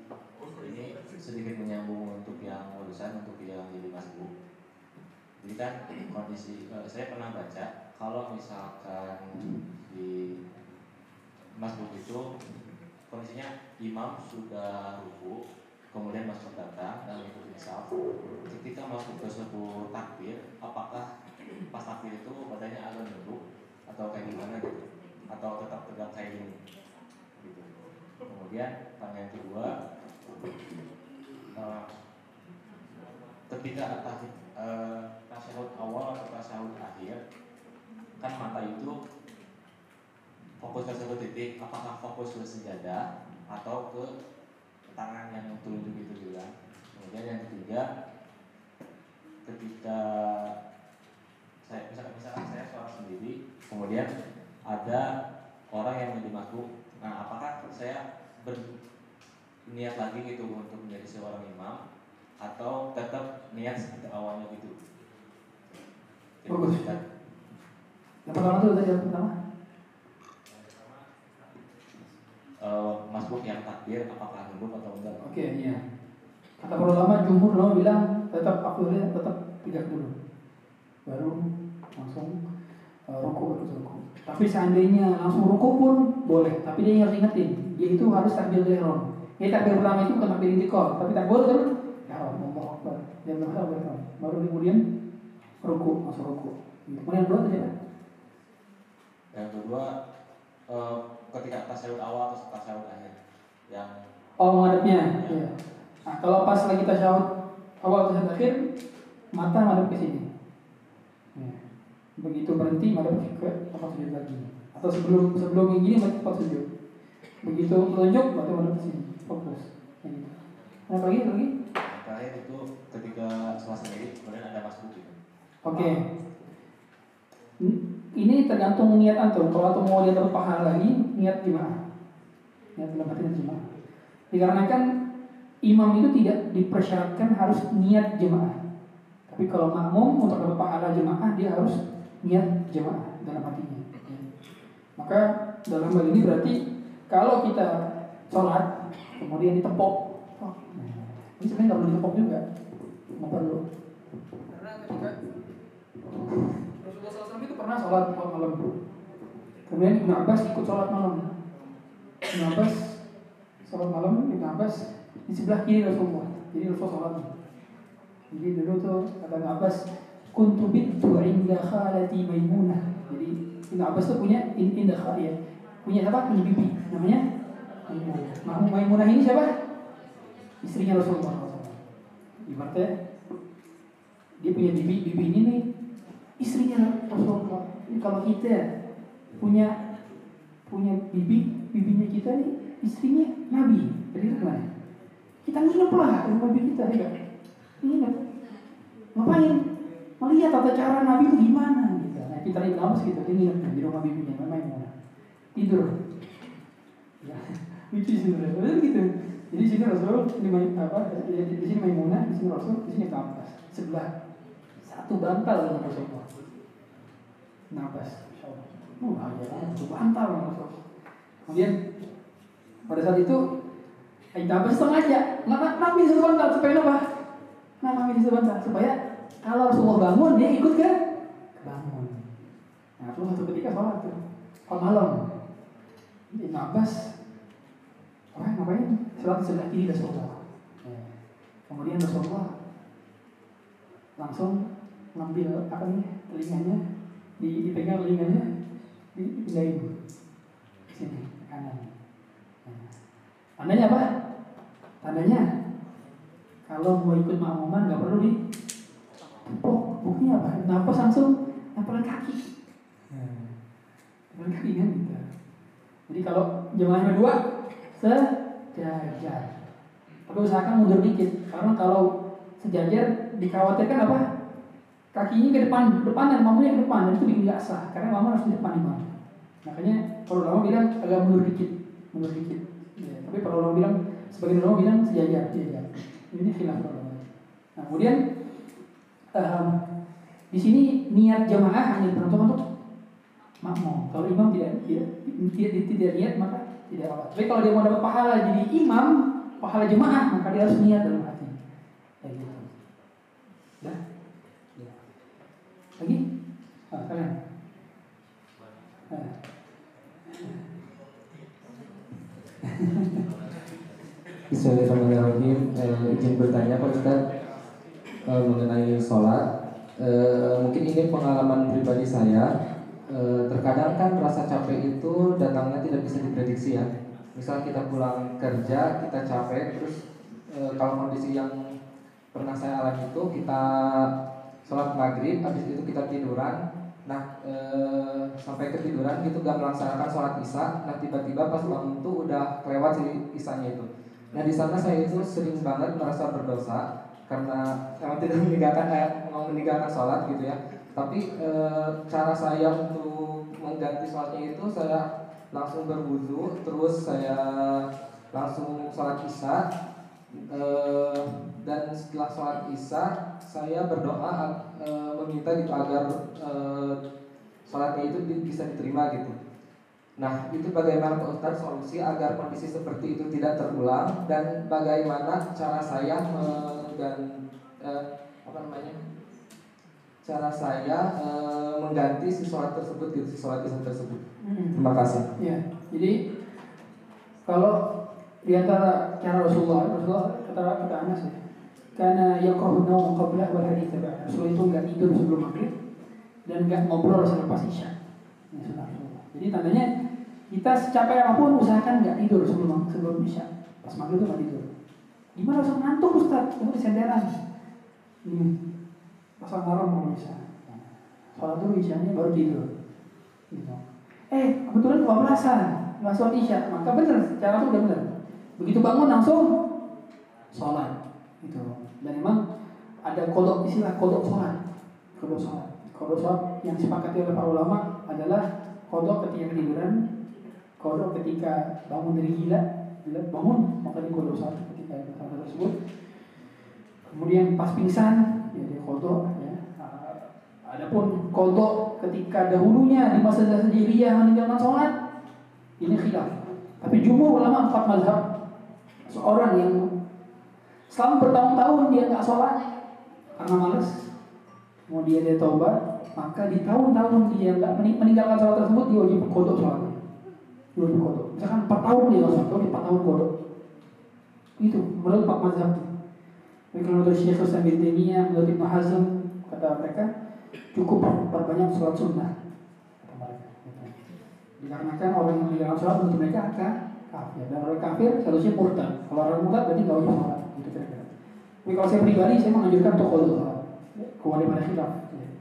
Ini sedikit menyambung untuk yang urusan untuk yang jadi masbuk. Jadi kan kondisi eh, saya pernah baca kalau misalkan di masbuk itu kondisinya imam sudah ruku kemudian masuk datang dan mengikuti saf ketika masuk tersebut takbir apakah pas takbir itu badannya agak nunduk atau kayak gimana gitu? Atau tetap tegak kayak gini? Gitu. Kemudian pertanyaan kedua, eh, ketika atas eh, tasyahud awal atau tasyahud akhir, kan mata itu fokus ke satu titik, apakah fokus ke sejadah atau ke tangan yang telunjuk itu juga. Kemudian yang ketiga, ketika saya misalkan, misalkan saya sholat sendiri, kemudian ada orang yang menjadi makhluk. Nah, apakah saya berniat lagi gitu untuk menjadi seorang imam atau tetap niat seperti awalnya gitu? Jadi, Bagus. Yang pertama tadi yang pertama. Eh, masbuk yang takbir apakah nunduk atau enggak? Oke, iya. Kata para ulama, jumhur ulama bilang tetap akhirnya tetap tegak dulu, baru langsung uh, ruku ruku. Tapi seandainya langsung ruku pun boleh, tapi dia harus ingetin, dia itu harus takbir ihram. Ini takbir pertama itu bukan takbir intikal, tapi takbir ihram, Allahu Akbar. Dia bilang takbir ihram. Baru kemudian ruku, masuk ruku. Kemudian dua tadi apa? Yang kedua, eh, ketika tasyahud awal atau tasyahud akhir yang Oh menghadapnya. Iya. Nah kalau pas lagi tasyahud awal tasyahud akhir, mata madep ke sini. Ya. Begitu berhenti madep ke tempat sujud lagi. Atau sebelum sebelum yang gini tempat sujud. Begitu telunjuk berarti madep ke sini. Fokus. Gitu. Nah lagi lagi. terakhir itu ketika sholat sendiri kemudian ada masbuk gitu. Oke. N- Ini tergantung niat antum. Kalau antum mau dia dapat pahala lagi, niat gimana? Niat hati jemaah. Dikarenakan imam itu tidak dipersyaratkan harus niat jemaah. Tapi kalau makmum untuk dapat pahala jemaah dia harus niat jemaah dalam hatinya. Maka dalam hal ini berarti kalau kita sholat kemudian ditepok, oh, ini sebenarnya nggak perlu ditepok juga, nggak perlu. Karena ketika Rasulullah SAW itu pernah sholat malam. Kemudian Ibn Abbas ikut sholat malam. Ibn Abbas sholat malam, Ibn Abbas di sebelah kiri Rasulullah. Jadi Rasulullah sholat. Jadi dulu tuh kata Ibn Abbas, kuntu bitu inda khalati Maimunah. Jadi Ibn Abbas tuh punya in, inda khalati ya. Punya siapa? Punya bibi. Namanya Maimunah. Maimunah ini siapa? Istrinya Rasulullah. Ibaratnya dia punya bibi, bibi ini nih istrinya Rasulullah. Ini kalau kita punya punya bibi, bibinya kita nih istrinya Nabi. Jadi gimana? Kita nginep lah rumah bibi kita, ya nggak? Nginep. Ngapain? Melihat tata cara Nabi itu gimana gitu. Nah, kita lama gitu, dia nginep di rumah bibinya, memang mana? Tidur. Ya, lucu sebenarnya. Gitu. Jadi di sini Rasul, di, apa, di, di sini Maimunah, di sini Rasul, di sini Kampas. Sebelah satu bantal dengan Rasulullah. Nafas. Oh, bahaya banget, bantal. Kemudian pada saat itu Abbas sengaja Nabi di bantal supaya apa? Nabi di bantal supaya kalau Rasulullah bangun dia ikut ke bangun. Nah, itu satu ketika sholat tuh, kalau malam. Ibn Abbas Wah, ngapain? Sholat sebelah kiri Rasulullah. Ya. Kemudian Rasulullah langsung ngambil apa nih telinganya, di, dipegang telinganya, dipindahin sini ke kanan. Nah, tandanya apa? Tandanya kalau mau ikut makmuman nggak perlu di tepuk. Buktinya apa? Nafas langsung nampalan kaki. Nampalan kaki kan gitu. Jadi kalau jemaahnya berdua sejajar. Tapi usahakan mundur dikit karena kalau sejajar dikhawatirkan apa? Kakinya ke depan, depan dan mamunya ke depan dan itu nggak sah karena mamu harus di depan imam. Makanya para ulama bilang agak mundur dikit, mundur dikit. Ya, tapi para ulama bilang sebagian ulama bilang sejajar, sejajar. Ini khilaf ulama. Nah, kemudian em, di sini niat jamaah hanya diperuntukkan untuk makmum. Kalau imam tidak tidak tidak, tidak niat maka tidak apa. Tapi kalau dia mau dapat pahala jadi imam, pahala jemaah maka dia harus niat dalam hati. Kayak gitu. Ya. ya. Lagi? Ah, kalian. Ah. Bismillahirrahmanirrahim. Eh, izin bertanya Pak Ustaz eh, mengenai sholat. Eh, mungkin ini pengalaman pribadi saya. Eh, terkadang kan rasa capek itu datangnya tidak bisa diprediksi ya. Misal kita pulang kerja, kita capek, terus eh, kalau kondisi yang pernah saya alami itu kita sholat maghrib, habis itu kita tiduran. Nah, eh, sampai ketiduran gitu gak melaksanakan sholat isya. Nah, tiba-tiba pas bangun tuh udah kelewat si isanya itu. Nah di sana saya itu sering banget merasa berdosa karena emang tidak meninggalkan eh, mau meninggalkan sholat gitu ya. Tapi e, cara saya untuk mengganti sholatnya itu saya langsung berwudu, terus saya langsung sholat isya. E, dan setelah sholat isya saya berdoa e, meminta gitu agar e, sholatnya itu bisa diterima gitu. Nah, itu bagaimana Pak Ustadz solusi agar kondisi seperti itu tidak terulang dan bagaimana cara saya menggan, eh, apa namanya? Cara saya eh, mengganti si sholat tersebut gitu, si sholat isya tersebut. Terima kasih. Ya, jadi kalau di antara cara Rasulullah, Rasulullah kata kata Anas ya, karena yakrahu naum qabla wal hadits ba'da. Rasulullah itu enggak tidur sebelum maghrib dan enggak ngobrol selepas isya. Ini sunnah Rasulullah. Jadi tandanya kita secapek apa pun usahakan nggak tidur sebelum sebelum isya. Pas maghrib itu nggak tidur. Gimana langsung ngantuk Ustaz? Kamu di senderan. Hmm. Pasal alarm kalau bisa. Sholat dulu isyanya baru tidur. Gitu. Eh, kebetulan kebablasan, nggak sholat isya. Maka benar, cara itu udah benar. Begitu bangun langsung sholat. Gitu. Dan memang ada kodok istilah kodok sholat. Kodok sholat. Kodok sholat yang disepakati oleh para ulama adalah kodok ketika ketiduran, kodok ketika bangun dari gila, bangun maka dia kodok sholat ketika hal tersebut. Kemudian pas pingsan, ya dia kodok. Ya. Adapun kodok ketika dahulunya di masa jahiliyah meninggalkan sholat, ini khilaf. Tapi jumhur ulama empat mazhab seorang yang selama bertahun-tahun dia nggak sholat karena malas, kemudian dia taubat, maka di tahun-tahun dia nggak meninggalkan sholat tersebut dia wajib kodok sholatnya. Dia wajib kodok. Misalkan empat tahun dia nggak sholat, dia empat tahun kodok. Itu menurut empat mazhab. Menurut Syekh Islam bin menurut Ibnu Hazm kata mereka cukup perbanyak sholat sunnah. Dikarenakan orang yang meninggalkan sholat menurut mereka akan kafir dan orang kafir seharusnya murtad. Kalau orang murtad berarti nggak wajib sholat. Gitu kira-kira. Tapi kalau saya pribadi saya menganjurkan kodok sholat. Kembali pada khilaf.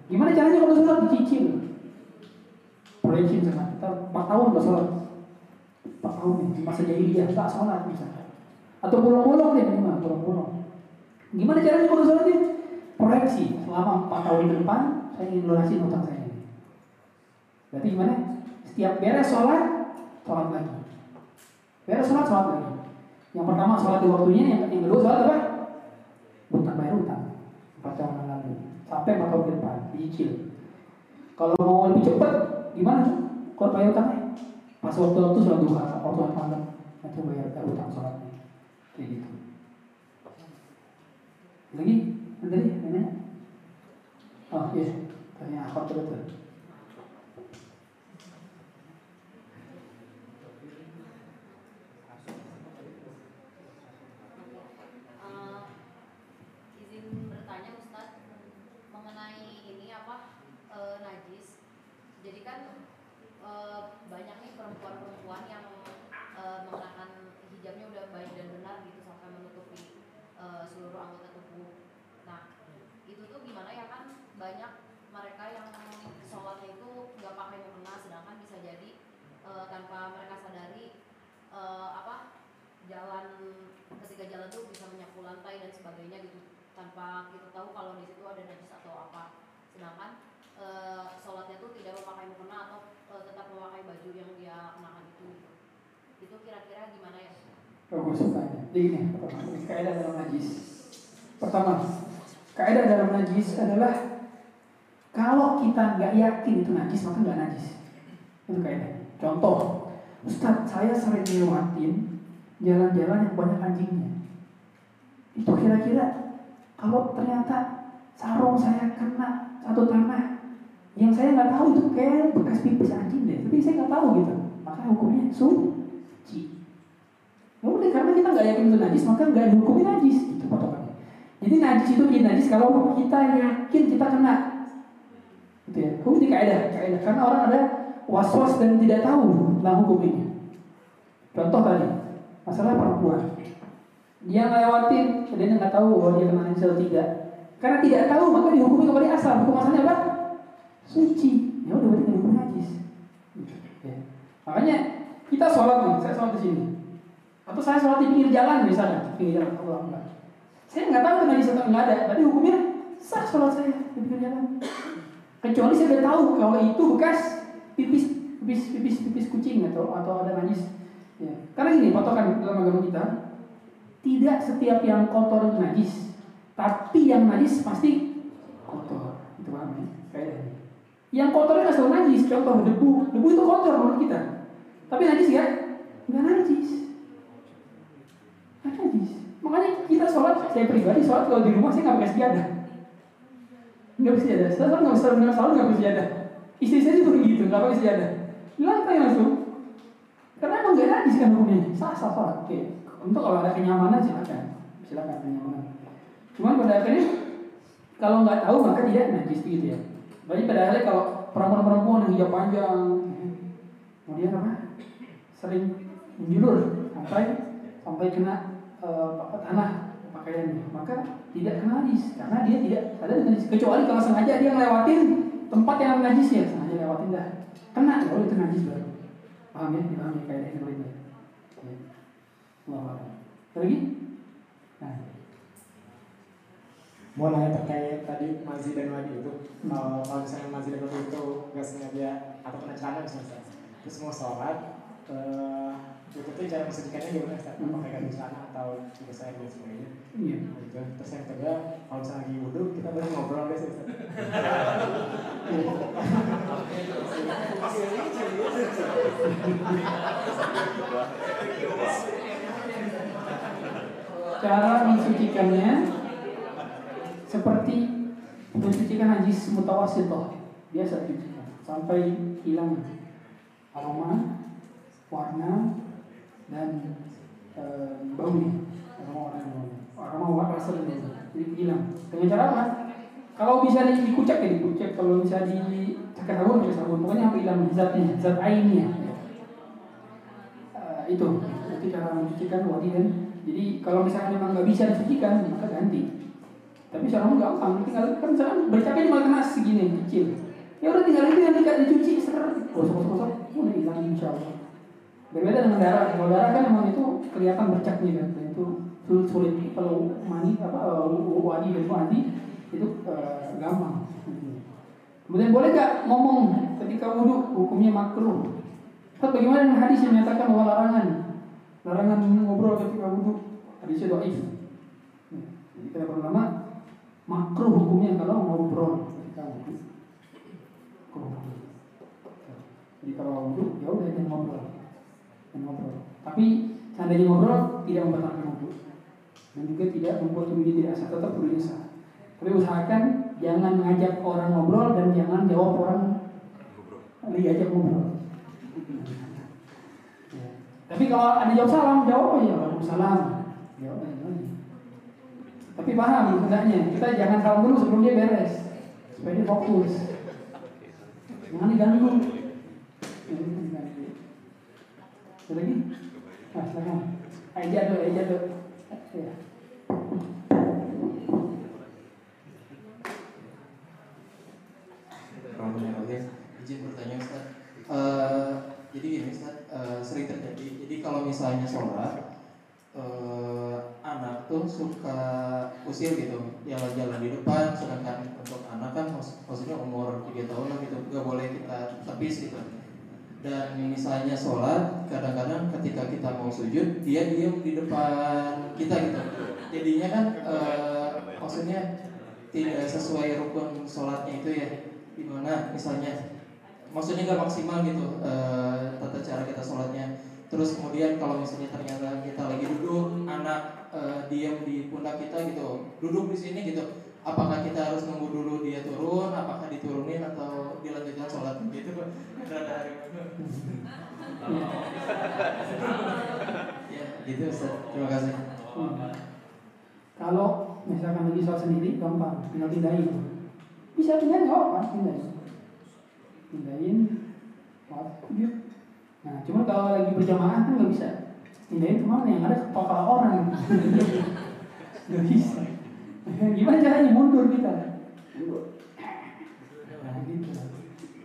Gimana caranya kalau sholat dicicil? Proyeksi misalkan kita 4 tahun gak sholat 4 tahun nih, masa jahiliyah tak sholat misalkan Atau bolong-bolong deh minimal, bolong-bolong Gimana caranya kalau sholat ini? Proyeksi, selama 4 tahun ke depan Saya ingin lunasi utang saya ini Berarti gimana? Setiap beres sholat, sholat lagi Beres sholat, sholat lagi Yang pertama sholat di waktunya, yang, yang kedua sholat apa? Utang bayar utang 4 tahun yang lalu Sampai 4 tahun ke depan, dicicil kalau mau lebih cepat gimana? Kalau bayar utangnya pas waktu waktu sholat duha, waktu malam nanti bayar utang sholatnya kayak gitu. Lagi nih nanya? Oh iya, tanya tuh betul? Uh, izin bertanya Ustadz mengenai ini apa uh, najis. Jadi kan uh, banyak nih perempuan-perempuan yang uh, mengenakan hijabnya udah baik dan benar gitu sampai menutupi uh, seluruh anggota tubuh. Nah itu tuh gimana ya kan banyak mereka yang sholatnya itu nggak pakai mukena sedangkan bisa jadi uh, tanpa mereka sadari uh, apa jalan ketika jalan tuh bisa menyapu lantai dan sebagainya gitu tanpa kita tahu kalau di situ ada najis atau apa sedangkan e, sholatnya tuh tidak memakai mukena atau e, tetap memakai baju yang dia kenakan itu gitu. itu kira-kira gimana ya Jadi ini kaidah dalam najis. Pertama, kaidah dalam najis adalah kalau kita nggak yakin itu najis maka nggak najis. Itu kayaknya. Contoh, Ustadz, saya sering lewatin jalan-jalan yang banyak anjingnya. Itu kira-kira kalau ternyata sarung saya kena satu tanah yang saya nggak tahu itu kayak bekas pipis anjing deh, tapi saya nggak tahu gitu. Maka hukumnya suci. Ya udah karena kita nggak yakin itu najis, maka nggak dihukumi najis. Itu patokannya. Jadi najis itu menjadi najis kalau kita yakin kita kena. Gitu ya. Hukum di kaidah, kaidah. Karena orang ada was-was dan tidak tahu tentang hukumnya. Contoh tadi, masalah perempuan. Dia ngelewatin, dia nggak tahu bahwa dia kena najis tidak. Karena tidak tahu maka dihukumi kembali asal. Hukum asalnya apa? Suci. Ya udah berarti dihukumi najis. Ya. Makanya kita sholat nih, saya sholat di sini. Atau saya sholat di pinggir jalan misalnya, pinggir jalan, Allah enggak. Saya nggak tahu najis atau nggak ada, tapi hukumnya sah sholat saya di pinggir jalan. Kecuali saya udah tahu kalau itu bekas pipis pipis pipis pipis kucing atau atau ada najis. Ya. Karena gini patokan dalam agama kita, tidak setiap yang kotor itu najis, tapi yang najis pasti kotor. Itu paham ya? Kayak yang kotor itu selalu najis. Contoh debu, debu itu kotor menurut kita. Tapi najis ya? Nggak najis. Nggak. Makanya kita sholat, saya pribadi sholat kalau di rumah saya nggak pakai sejadah. Nggak pakai sejadah. Saya selalu nggak bisa selalu nggak pakai sejadah. Istri saya juga begitu, nggak pakai sejadah. Lantai langsung. Karena emang nggak najis kan hukumnya. Sah sah sholat. Oke. Untuk kalau ada kenyamanan silakan, silakan kenyamanan. Cuman pada akhirnya kalau nggak tahu maka tidak najis begitu ya. Berarti pada akhirnya kalau perempuan-perempuan yang hijab panjang, kemudian apa? Sering menjulur sampai sampai kena uh, tanah pakaiannya, maka tidak kena najis karena dia tidak ada najis. Kecuali kalau sengaja dia ngelewatin tempat yang najis ya, sengaja lewatin dah. Kena kalau itu najis baru. Paham ya? Dipahami kayak seperti itu. Ya. Allah Lagi? Nah. mau nanya terkait tadi Mazi dan Wadi itu kalau kalau misalnya Mazi dan Wadi itu nggak sengaja atau kena celana misalnya terus mau sholat eh, itu tuh cara mensucikannya gimana Ustaz? Apakah ganti celana atau saya dan sebagainya? Iya. Gitu. Terus yang kedua kalau misalnya lagi wudhu kita boleh ngobrol guys Ustaz. Cara mensucikannya seperti mensucikan najis mutawasitoh biasa dicucikan sampai hilang aroma, warna dan e, baunya aroma baunya aroma warna rasa dan jadi hilang. Dengan cara apa? Kalau bisa di- dikucek ya dikucek kalau bisa dicekat sabun pakai sabun. Pokoknya apa hilang? Zatnya zat ainnya Eh, itu. Itu cara mencucikan wadi dan jadi kalau misalnya memang nggak bisa dicucikan maka ganti. Tapi sekarang gampang. Tinggal kan misalkan bercaknya cuma kena segini kecil. Ya udah tinggal itu nanti kan dicuci ser gosok gosok gosok. Udah hilang insya berbeda dengan darah kalau darah kan memang itu kelihatan bercaknya kan. Dan itu sulit sulit. Kalau mani apa wadi dan wadi itu eh, gampang. Kemudian boleh gak ngomong ketika wudhu hukumnya makruh? Ustaz, bagaimana dengan hadis yang menyatakan bahwa larangan larangan ngobrol ketika wudhu hadisnya doif jadi kata para ulama makruh hukumnya kalau ngobrol ketika wudhu. Jadi kalau wudhu ya udah jangan ngobrol ngobrol tapi seandainya ngobrol tidak membatalkan wudhu dan juga tidak membuat wudhu tidak sah tetap wudhunya sah tapi usahakan jangan mengajak orang ngobrol dan jangan jawab orang lagi ajak ngobrol Ya. Tapi kalau ada jawab salam, jawab aja Waalaikumsalam. Jawab aja. aja. Tapi paham hendaknya kita jangan salam dulu sebelum dia beres supaya dia fokus. Jangan diganggu. Jangan diganggu. Ada lagi? Nah, silakan. Aja dulu, aja dulu. Ya. Izin bertanya Ustaz. Eh, jadi gini Ustaz, eh, sering terjadi. Jadi kalau misalnya sholat, eh, anak tuh suka usil gitu, jalan-jalan di depan. Sedangkan untuk anak kan mak- maksudnya umur 3 tahun lah gitu, nggak boleh kita tepis gitu. Dan misalnya sholat, kadang-kadang ketika kita mau sujud, dia diam di depan kita gitu. Jadinya kan, eh, maksudnya tidak sesuai rukun sholatnya itu ya. Di mana misalnya maksudnya nggak maksimal gitu eh, tata cara kita sholatnya. Terus kemudian kalau misalnya ternyata kita lagi duduk anak eh, diam di pundak kita gitu duduk di sini gitu apakah kita harus nunggu dulu dia turun apakah diturunin atau dilanjutkan sholat gitu Rada- ya gitu Ustaz terima kasih Hmm. Kalau misalkan lagi sholat sendiri gampang, tinggal pindahin. Bisa pindahin nggak apa, pindahin. Pindahin, sholat sujud. Nah, cuma kalau lagi berjamaah kan nggak bisa. Pindahin ke mana yang ada kepala orang. Nggak bisa. Gimana caranya mundur kita? Mundur. Nah, gitu.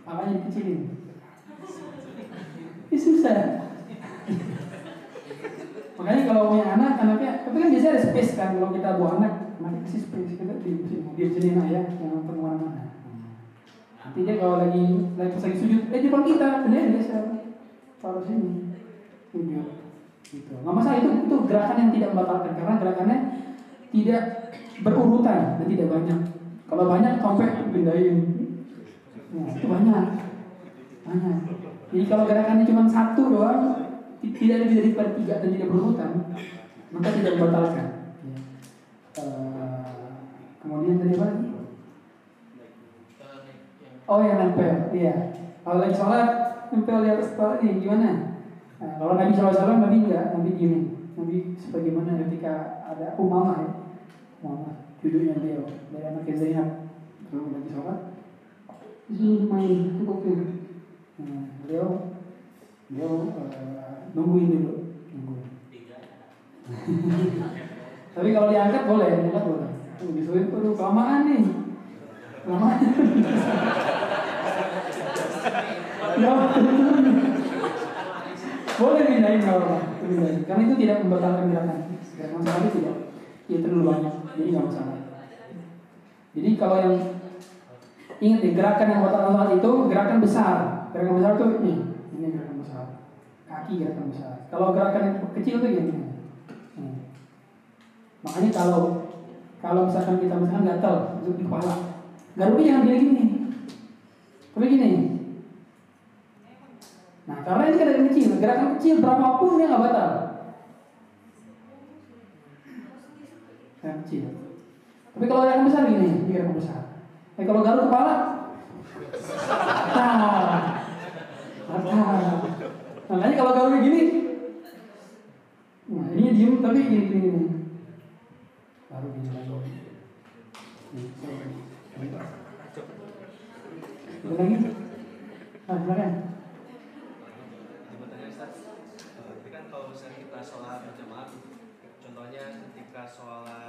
Makanya dikecilin. Ini susah. Makanya kalau punya anak, anaknya, tapi kan biasanya ada space kan kalau kita bawa anak, anaknya kasih space kita di sini, di sini nah ya, jangan ke mana-mana. Nanti dia kalau lagi lagi pas lagi sujud, eh depan kita, bener dia siapa? Taruh sini, sujud. Gitu. Nggak masalah itu itu gerakan yang tidak membatalkan karena gerakannya tidak berurutan dan tidak banyak. Kalau banyak sampai pindahin, nah, itu banyak, banyak. Jadi kalau gerakannya cuma satu doang, ti- tidak lebih daripada tiga dan tidak berurutan, maka tidak membatalkan. Ya. Eh, kemudian tadi apa lagi? Oh yang nempel, iya. Kalau lagi sholat, nempel di atas kepala ini gimana? Nah, kalau Nabi SAW, Nabi enggak, Nabi diemin. Nabi sebagaimana ketika ada Umamah ya, Umamah, judulnya beliau dari anak Zainab, kalau lagi sholat, disuruh main, cukup Nah, beliau beliau eh, nungguin dulu, nungguin. Tapi kalau diangkat boleh, diangkat boleh. Tuh, disuruh tuh kelamaan nih, kelamaan. Ya, boleh pindahin kalau karena itu tidak membatalkan gerakan. Gerakan sekali tidak. Ya terlalu banyak jadi nggak masalah jadi kalau yang ingat ya gerakan yang batal sholat itu gerakan besar. Gerakan besar itu ini ini gerakan besar. Kaki gerakan besar. Kalau gerakan yang kecil itu gini Hmm. makanya kalau kalau misalkan kita misalkan gatal masuk di kepala. Garuknya jangan gini gini. Tapi gini. Nah, karena ini gerakan kecil, gerakan kecil berapapun dia nggak batal. Gerakan kecil. Tapi kalau gerakan besar gini, ini gerakan besar. Eh kalau garuk kepala, batal, batal. Makanya kalau garuk gini, nah ini diem tapi gini. gini. Baru gini lagi. Lagi? Ah, silakan. Tapi kan kalau misalnya kita sholat berjamaah, contohnya ketika sholat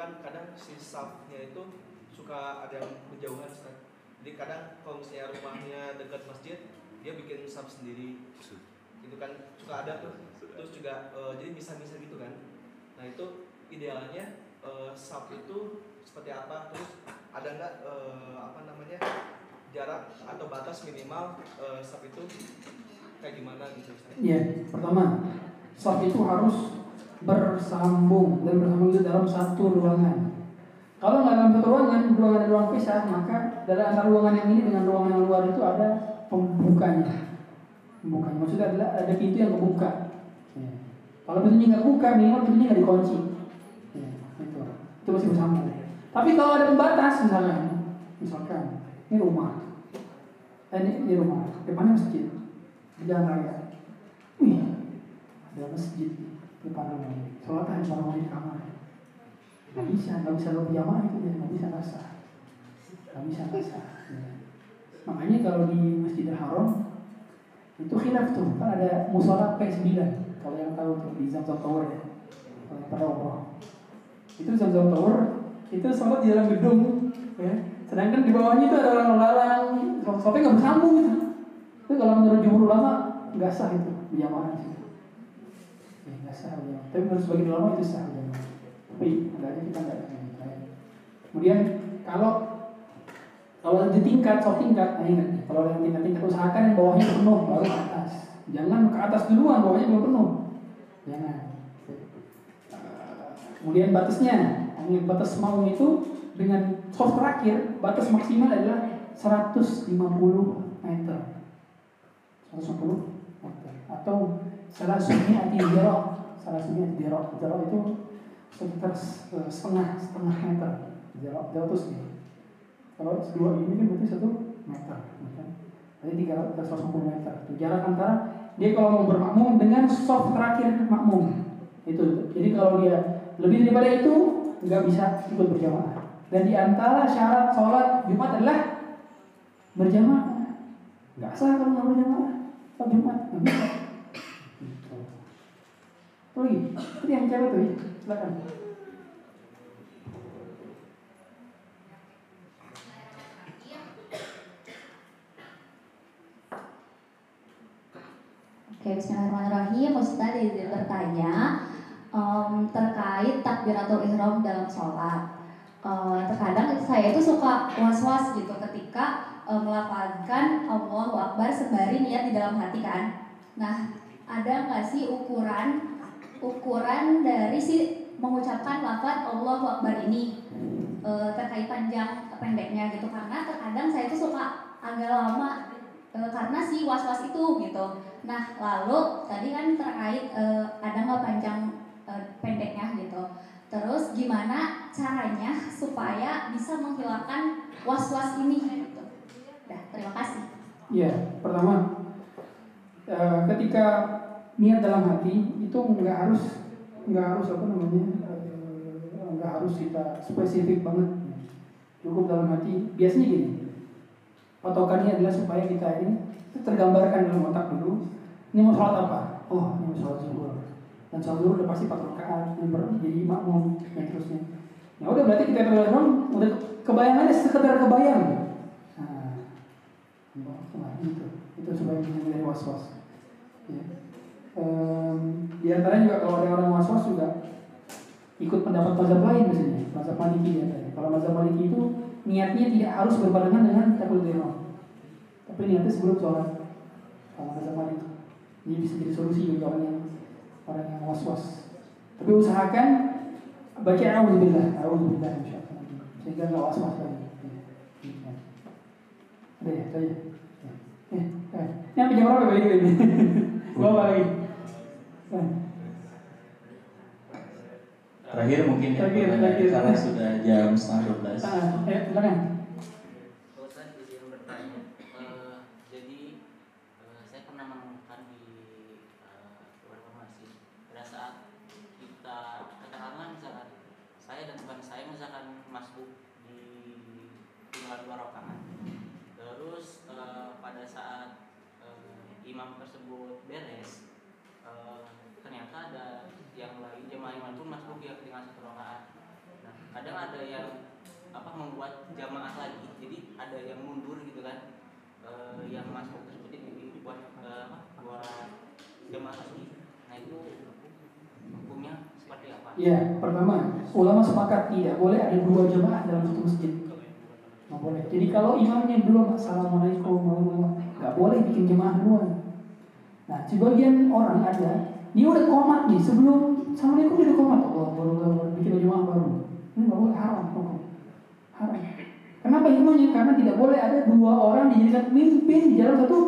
kan kadang si safnya itu suka ada yang berjauhan Ustaz. Jadi kadang kalau misalnya rumahnya dekat masjid, dia bikin saf sendiri. Itu kan suka ada tuh. Terus juga eh, jadi bisa-bisa gitu kan. Nah itu idealnya eh, saf itu seperti apa? Terus ada nggak eh, apa namanya jarak atau batas minimal eh, saf itu kayak gimana gitu Ustaz? Iya, pertama, saf itu harus bersambung dan bersambung itu dalam satu ruangan. Kalau nggak dalam satu ruangan, ruangan ruang pisah, maka dari antara ruangan yang ini dengan ruangan yang luar itu ada pembukanya. Pembukanya maksudnya adalah ada pintu yang kebuka. Ya. Kalau pintunya nggak buka, minimal pintunya nggak dikunci. Ya, itu. itu masih bersambung. Tapi kalau ada pembatas misalkan, misalkan ini rumah, eh, ini, ini rumah, depannya masjid, di jalan raya. Wih, ada masjid rumah ini. Sholat hanya orang di kamar. Gak bisa, gak bisa lo berjamaah itu ya, gak bisa rasa. Gak bisa rasa. Ya. Makanya kalau di Masjidil Haram itu khilaf tuh, kan ada musola P9 kalau yang tahu tuh di Zamzam Tower ya. Kalau yang umroh. Itu Zamzam Tower, itu sholat di dalam gedung ya. Sedangkan di bawahnya itu ada orang lalang, sholatnya nggak bersambung. Itu kalau menurut jumhur ulama nggak sah itu situ. Ya, nggak sah berjamaah. Tapi menurut sebagian ulama itu sah berjamaah. Tapi agaknya kita nggak ada Kemudian kalau kalau di tingkat, sok tingkat, nah ingat nih, kalau yang tingkat-tingkat usahakan yang bawahnya penuh baru ke atas. Jangan ke atas duluan, bawahnya belum penuh. Jangan. Eh, Kemudian batasnya, ini batas mau itu dengan soft terakhir batas maksimal adalah 150 meter 150 meter atau salah satunya anti jarak salah satunya anti jarak jarak itu sekitar setengah setengah meter jarak jarak itu segini kalau dua ini kan berarti satu meter? Jadi tiga ratus meter. Itu jarak antara dia kalau mau bermakmum dengan soft terakhir makmum. Itu. Jadi kalau dia lebih daripada itu nggak bisa ikut berjamaah. Dan di antara syarat sholat Jumat adalah berjamaah. Nggak sah kalau nggak berjamaah. Sholat Jumat nggak bisa. Apa lagi? Itu yang cewek tuh, ya. silakan. Oke, Bismillahirrahmanirrahim. Ustaz izin bertanya em, terkait takbiratul ihram dalam sholat. Eh, terkadang saya itu suka was-was gitu ketika eh, melafalkan Allahu Akbar sembari niat di dalam hati kan. Nah, ada nggak sih ukuran ukuran dari si mengucapkan lafaz Allahu Akbar ini eh, terkait panjang pendeknya gitu karena terkadang saya itu suka agak lama eh, karena si was-was itu gitu. Nah, lalu tadi kan terkait eh, ada nggak panjang eh, pendeknya gitu. Terus gimana caranya supaya bisa menghilangkan was-was ini gitu. Dah, terima kasih. Ya, pertama eh, ketika niat dalam hati itu nggak harus nggak harus apa namanya eh, nggak harus kita spesifik banget. Cukup dalam hati. Biasanya gini, patokannya adalah supaya kita ini tergambarkan dalam otak dulu. Ini mau sholat apa? Oh, ini mau sholat zuhur. Dan sholat zuhur udah pasti 4 rakaat, jadi makmum dan terusnya. Ya udah berarti kita terus udah kebayangannya sekedar kebayang. Nah, Nah, itu itu supaya menghindari was-was. Ya. Em, di antara juga kalau ada orang was-was juga ikut pendapat mazhab lain misalnya, mazhab Maliki ya. Kalau mazhab Maliki itu niatnya tidak harus berbarengan dengan takbiratul ihram. Tapi niatnya sebelum sholat. Kalau mazhab Maliki. Ini bisa jadi solusi bagi orang yang orang yang was-was. Tapi usahakan baca auzubillah, auzubillah insyaallah. Sehingga nggak was-was lagi. Ya. Ada ya, saya. Eh, eh. Ini sampai jam berapa balik ini? Gua apa Eh. Terakhir mungkin ya, Terakhir, terakhir. karena sudah jam setengah 12 Ah, eh, silakan. Ustaz izin bertanya, Eh, jadi eh, saya pernah menemukan di eh, beberapa masjid pada saat kita katakanlah misalkan saya dan teman saya misalkan masuk di tinggal dua rakaat, terus eh, pada saat eh, imam tersebut beres, eh, ternyata ada yang lain jemaah imam pun masuk ya tinggal satu rakaat. Nah, kadang ada yang apa membuat jamaah lagi jadi ada yang mundur gitu kan eh, yang masuk tersebut jadi buat eh, apa buat jamaah lagi nah itu hukumnya seperti apa Ya, pertama, ulama sepakat tidak boleh ada dua jemaah dalam satu masjid. Nggak boleh. Jadi kalau imamnya belum assalamualaikum warahmatullahi nggak boleh bikin jemaah duluan. Nah, sebagian orang ada, dia udah komat nih sebelum assalamualaikum dia udah komat. Allah baru bikin jemaah baru. Ini nggak boleh haram. Haram. Kenapa imamnya? Karena tidak boleh ada dua orang dijadikan pemimpin di dalam satu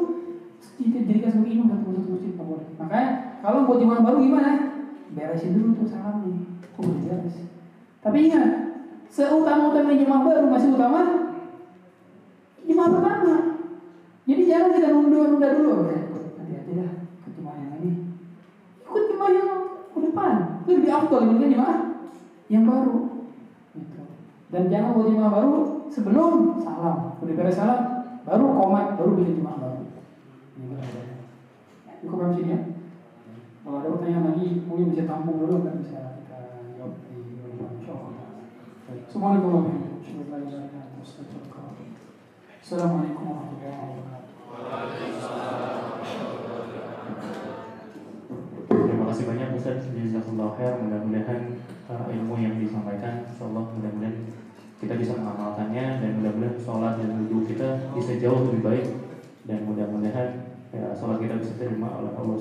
dijadikan sebagai imam satu masjid nggak boleh. Makanya kalau buat jemaah baru gimana? Beresin dulu tuh salamnya kok belum beres? Tapi ingat seutama-utama jemaah baru masih utama jemaah pertama. Jadi jangan kita nunda-nunda dulu. Ya aja dah. Ke jemaah yang ini. Ikut jemaah yang ke depan. Itu lebih afdol dibandingkan jemaah yang baru. Gitu. dan jangan buat jemaah baru sebelum salam. Udah beres salam baru komat baru bikin jemaah baru. Gitu. cukup sampai sini ya kalau ada pertanyaan lagi, mungkin bisa tampung dulu kan bisa kita jawab di depan insyaallah. Baik. Assalamualaikum warahmatullahi wabarakatuh. Terima kasih banyak Ustaz Jazakallah khair Mudah-mudahan uh, ilmu yang disampaikan InsyaAllah mudah-mudahan kita bisa mengamalkannya Dan mudah-mudahan sholat dan wudhu kita bisa jauh lebih baik Dan mudah-mudahan ya, sholat kita bisa diterima oleh Allah